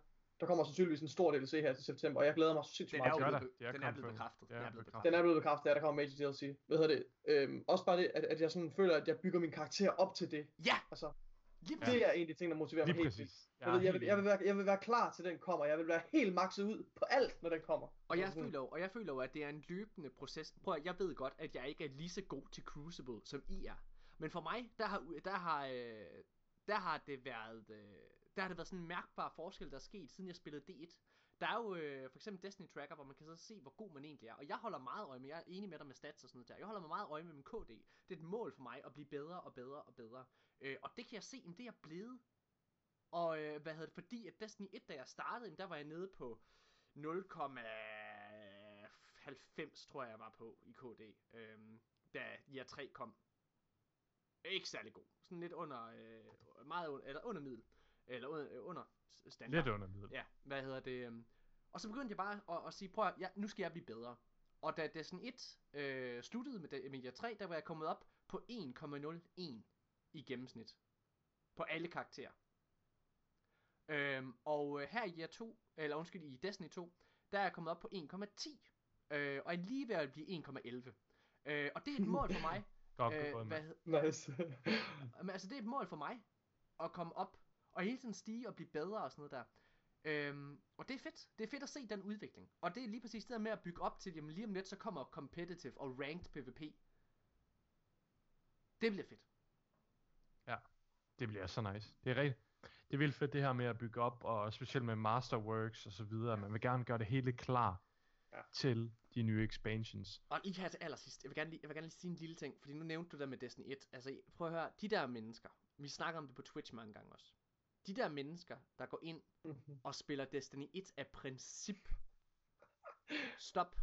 der kommer sandsynligvis en stor DLC her til september, og jeg glæder mig sindssygt Den meget til det. Det er den er blevet bekræftet. Ja, Den er blevet bekræftet. Den er blevet bekræftet, at der kommer Major DLC. Hvad hedder det? Øhm, også bare det, at, at jeg sådan føler, at jeg bygger min karakter op til det. Ja, Altså, lige ja. det er en af de ting, der motiverer mig Lige helt vildt. Jeg, ved, jeg, vil, jeg, vil være, jeg vil være klar til den kommer. Jeg vil være helt makset ud på alt, når den kommer. Og jeg Altså føler jo, og jeg føler jo, at det er en løbende proces. Prøv at, jeg ved godt, at jeg ikke er lige så god til Crucible, som I er. Men for mig, der har, der har, øh, der har det været, øh, der har det været sådan en mærkbar forskel, der er sket, siden jeg spillede D1. Der er jo øh, for eksempel Destiny Tracker, hvor man kan så se, hvor god man egentlig er. Og jeg holder meget øje med, jeg er enig med dig med stats og sådan noget der. Jeg holder mig meget øje med min KD. Det er et mål for mig at blive bedre og bedre og bedre. Øh, og det kan jeg se, jamen det er jeg blevet. Og øh, hvad hedder det, fordi at Destiny 1, da jeg startede, jamen, der var jeg nede på 0,90 tror jeg jeg var på i KD, øh, da jeg 3 kom. Ikke særlig god. Sådan lidt under, øh, meget under, eller under middel. Eller under, øh, under standard. Lidt under middel. Ja, hvad hedder det? øhm, Og så begyndte jeg bare at, at sige, prøv at, ja, nu skal jeg blive bedre. Og da Destiny 1 øh, sluttede med, med year 3, der var jeg kommet op på 1,01 i gennemsnit. På alle karakterer. Øhm, og øh, her i year 2, eller undskyld, i Destiny 2, der er jeg kommet op på 1,10. Øh, og er lige ved at blive 1,11. Øh, og det er et mål for mig. Godt øh, hvad, Nice. men altså, det er et mål for mig. At komme op. Og hele tiden stige og blive bedre og sådan noget der. Øhm, og det er fedt. Det er fedt at se den udvikling. Og det er lige præcis det der med at bygge op til, jamen lige om lidt, så kommer competitive og ranked PvP. Det bliver fedt. Det bliver så nice. Det er rigtigt. Det er vildt fedt det her med at bygge op, og specielt med Masterworks og så videre. Man vil gerne gøre det hele klar Ja. til de nye expansions. Og lige her til allersidst, jeg vil, gerne lige, jeg vil gerne lige sige en lille ting, fordi nu nævnte du der med Destiny 1. Altså, prøv at høre, de der mennesker, vi snakker om det på Twitch mange gange også. De der mennesker, der går ind og spiller Destiny 1 af princip. Stop.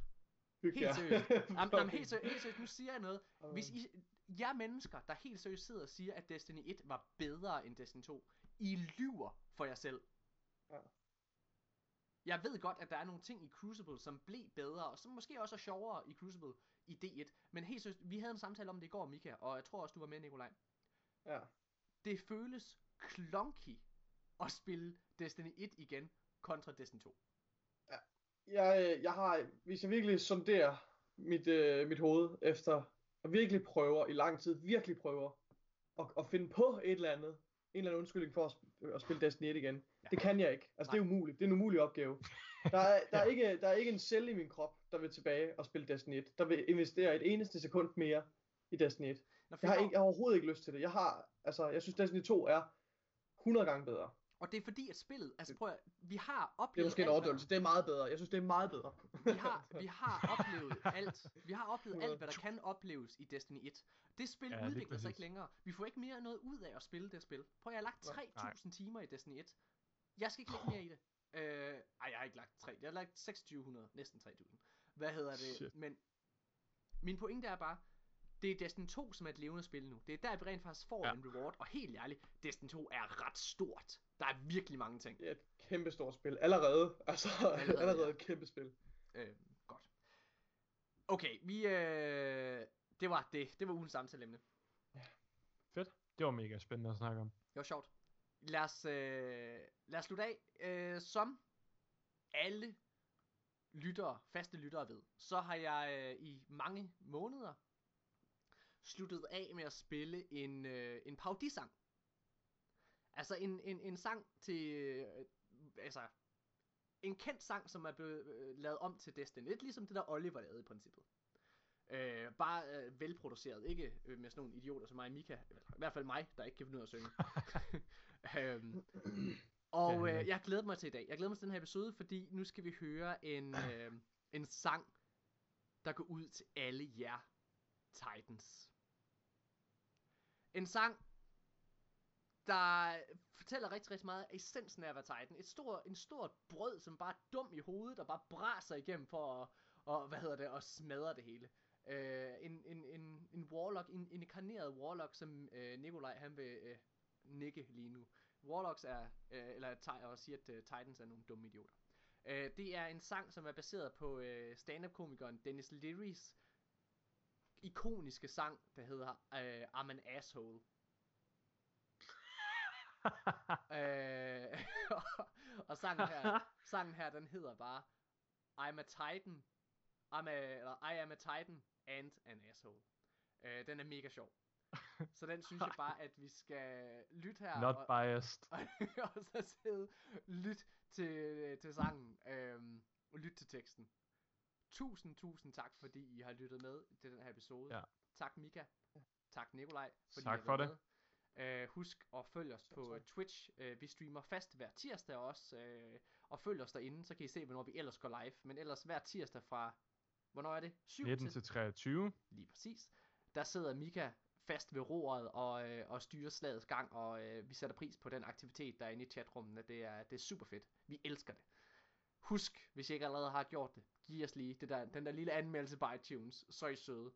Helt seriøst. Jamen, jamen, helt, seriøst, helt seriøst, nu siger jeg noget. Hvis I, jer mennesker, der helt seriøst sidder og siger, at Destiny 1 var bedre end Destiny 2, I lyver for jer selv. Ja. Jeg ved godt, at der er nogle ting i Crucible, som blev bedre, og som måske også er sjovere i Crucible i D1. Men helt seriøst, vi havde en samtale om det i går, Mika, og jeg tror også, du var med, Nikolaj. Ja. Det føles klonky at spille Destiny 1 igen kontra Destiny 2. Jeg, øh, jeg har, hvis jeg virkelig sonderer mit, øh, mit hoved efter, og virkelig prøver i lang tid, virkelig prøver at, at finde på et eller andet, en eller anden undskyldning for at, sp- at spille Destiny 1 igen. Ja. Ja. Det kan jeg ikke. Altså, det er umuligt. Det er en umulig opgave. Der er, der, er ikke, der er ikke en celle i min krop, der vil tilbage og spille Destiny 1. Der vil investere et eneste sekund mere i Destiny 1. Nå, Jeg har, ikke, jeg har overhovedet ikke lyst til det. Jeg har, altså, jeg synes Destiny 2 er 100 gange bedre. Og det er fordi, at spillet, altså prøv at, vi har Det er oplevet måske en overdrivelse. Det er meget bedre. Jeg synes, det er meget bedre. vi har, vi har oplevet alt. Vi har oplevet alt, hvad der kan opleves i Destiny 1. Det spil Ja, udvikler sig ikke længere. Vi får ikke mere noget ud af at spille det spil. Prøv, jeg har lagt Nej. 3.000 timer i Destiny 1. Jeg skal ikke lægge mere i det. Øh, ej, jeg har ikke lagt 3. Jeg har lagt 2600, næsten 3000. Hvad hedder det? Shit. Men min pointe er bare, det er Destiny 2, som er et levende spil nu. Det er der, vi rent faktisk får ja. en reward. Og helt ærligt, Destiny 2 er ret stort. Der er virkelig mange ting. Det er et kæmpe stort spil. Allerede. Altså, Allerede, allerede, ja. et kæmpe spil. Øh, godt. Okay, vi... Øh, det var det. Det var ugens samtaleemne. Fedt. Det var mega spændende at snakke om. Det var sjovt. Lad os, øh, lad os slutte af. Øh, som alle lyttere, faste lyttere ved, så har jeg øh, i mange måneder sluttet af med at spille en, øh, en parodisang. Altså en, en, en sang til... Øh, altså en kendt sang, som er blevet øh, lavet om til Destiny. Lidt ligesom det der Oliver lavede i princippet. Øh, bare øh, velproduceret, ikke øh, med sådan nogle idioter som mig og Mika, eller i hvert fald mig, der ikke kan finde ud af at synge. øhm, og øh, jeg glæder mig til i dag. Jeg glæder mig til den her episode, fordi nu skal vi høre en, øh, en sang, der går ud til alle jer Titans. En sang, der fortæller rigtig, rigtig meget af essensen af at være Titan. Et stor, en stor brød, som bare er dum i hovedet, og bare braser igennem for at, og, hvad hedder det, og smadre det hele. Øh, en, en, en, en warlock, en, en inkarneret warlock, som øh, Nikolaj han vil øh, nikke lige nu. Warlocks er, øh, eller ti- og siger, at øh, Titans er nogle dumme idioter. Øh, det er en sang, som er baseret på øh, stand-up-komikeren Dennis Leary's ikoniske sang, der hedder øh, I'm an Asshole øh, og sangen her, sangen her, den hedder bare I'm a Titan. I'm a, eller I am a Titan and an asshole. Øh, den er mega sjov. Så den synes jeg bare, at vi skal lytte her. Not og, biased. og så sidde lyt til, til sangen. Øhm, og lyt til teksten. Tusind, tusind tak, fordi I har lyttet med til den her episode. Ja. Tak Mika. Tak Nikolaj. Fordi Tak I for været Med. Øh, husk at følge os på Twitch. Øh, vi streamer fast hver tirsdag også. Øh, og følg os derinde, så kan I se, hvornår vi ellers går live. Men ellers hver tirsdag fra... Hvornår er det? 7 19 til 23. Lige præcis. Der sidder Mika fast ved roret og, øh, og styrer slagets gang, og øh, vi sætter pris på den aktivitet, der er inde i chatrummene. Det er, det er super fedt. Vi elsker det. Husk, hvis I ikke allerede har gjort det, giv os lige det der, den der lille anmeldelse på iTunes. Så er I søde.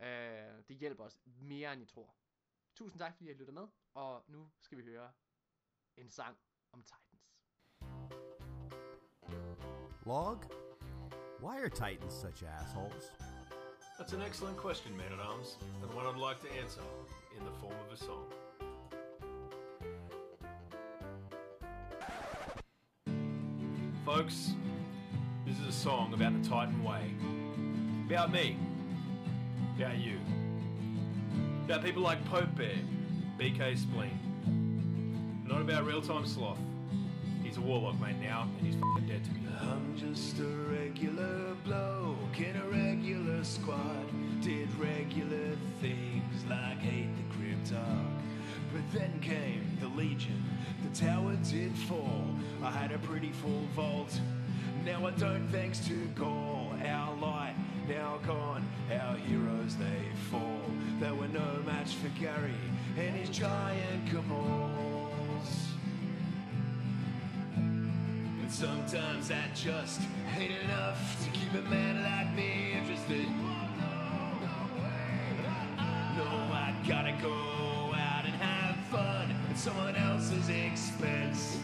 Øh, det hjælper os mere, end I tror. Tusind tak, fordi I har lyttet med, og nu skal vi høre en sang om Titans. Log? Why are Titans such assholes? That's an excellent question, Man at Arms, and one I'd like to answer in the form of a song. Folks, this is a song about the Titan Way. About me. About you. About people like Pope Bear, BK Spleen. Not about real time sloth. He's a warlock, mate, now, and he's fucking dead to me. I'm just a regular bloke in a regular squad. Did regular things like hate the Cryptarch. But then came the Legion, the tower did fall. I had a pretty full vault. Now I don't, thanks to Gaul. Our now gone, our heroes they fall. They were no match for Gary and his giant cabals. But sometimes that just ain't enough to keep a man like me interested. No, I gotta go out and have fun at someone else's expense.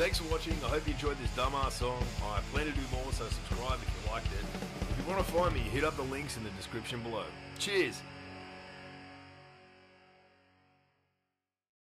Thanks for watching. I hope you enjoyed this dumbass song. I plan to do more, so subscribe if you liked it. If you want to find me, hit up the links in the description below. Cheers!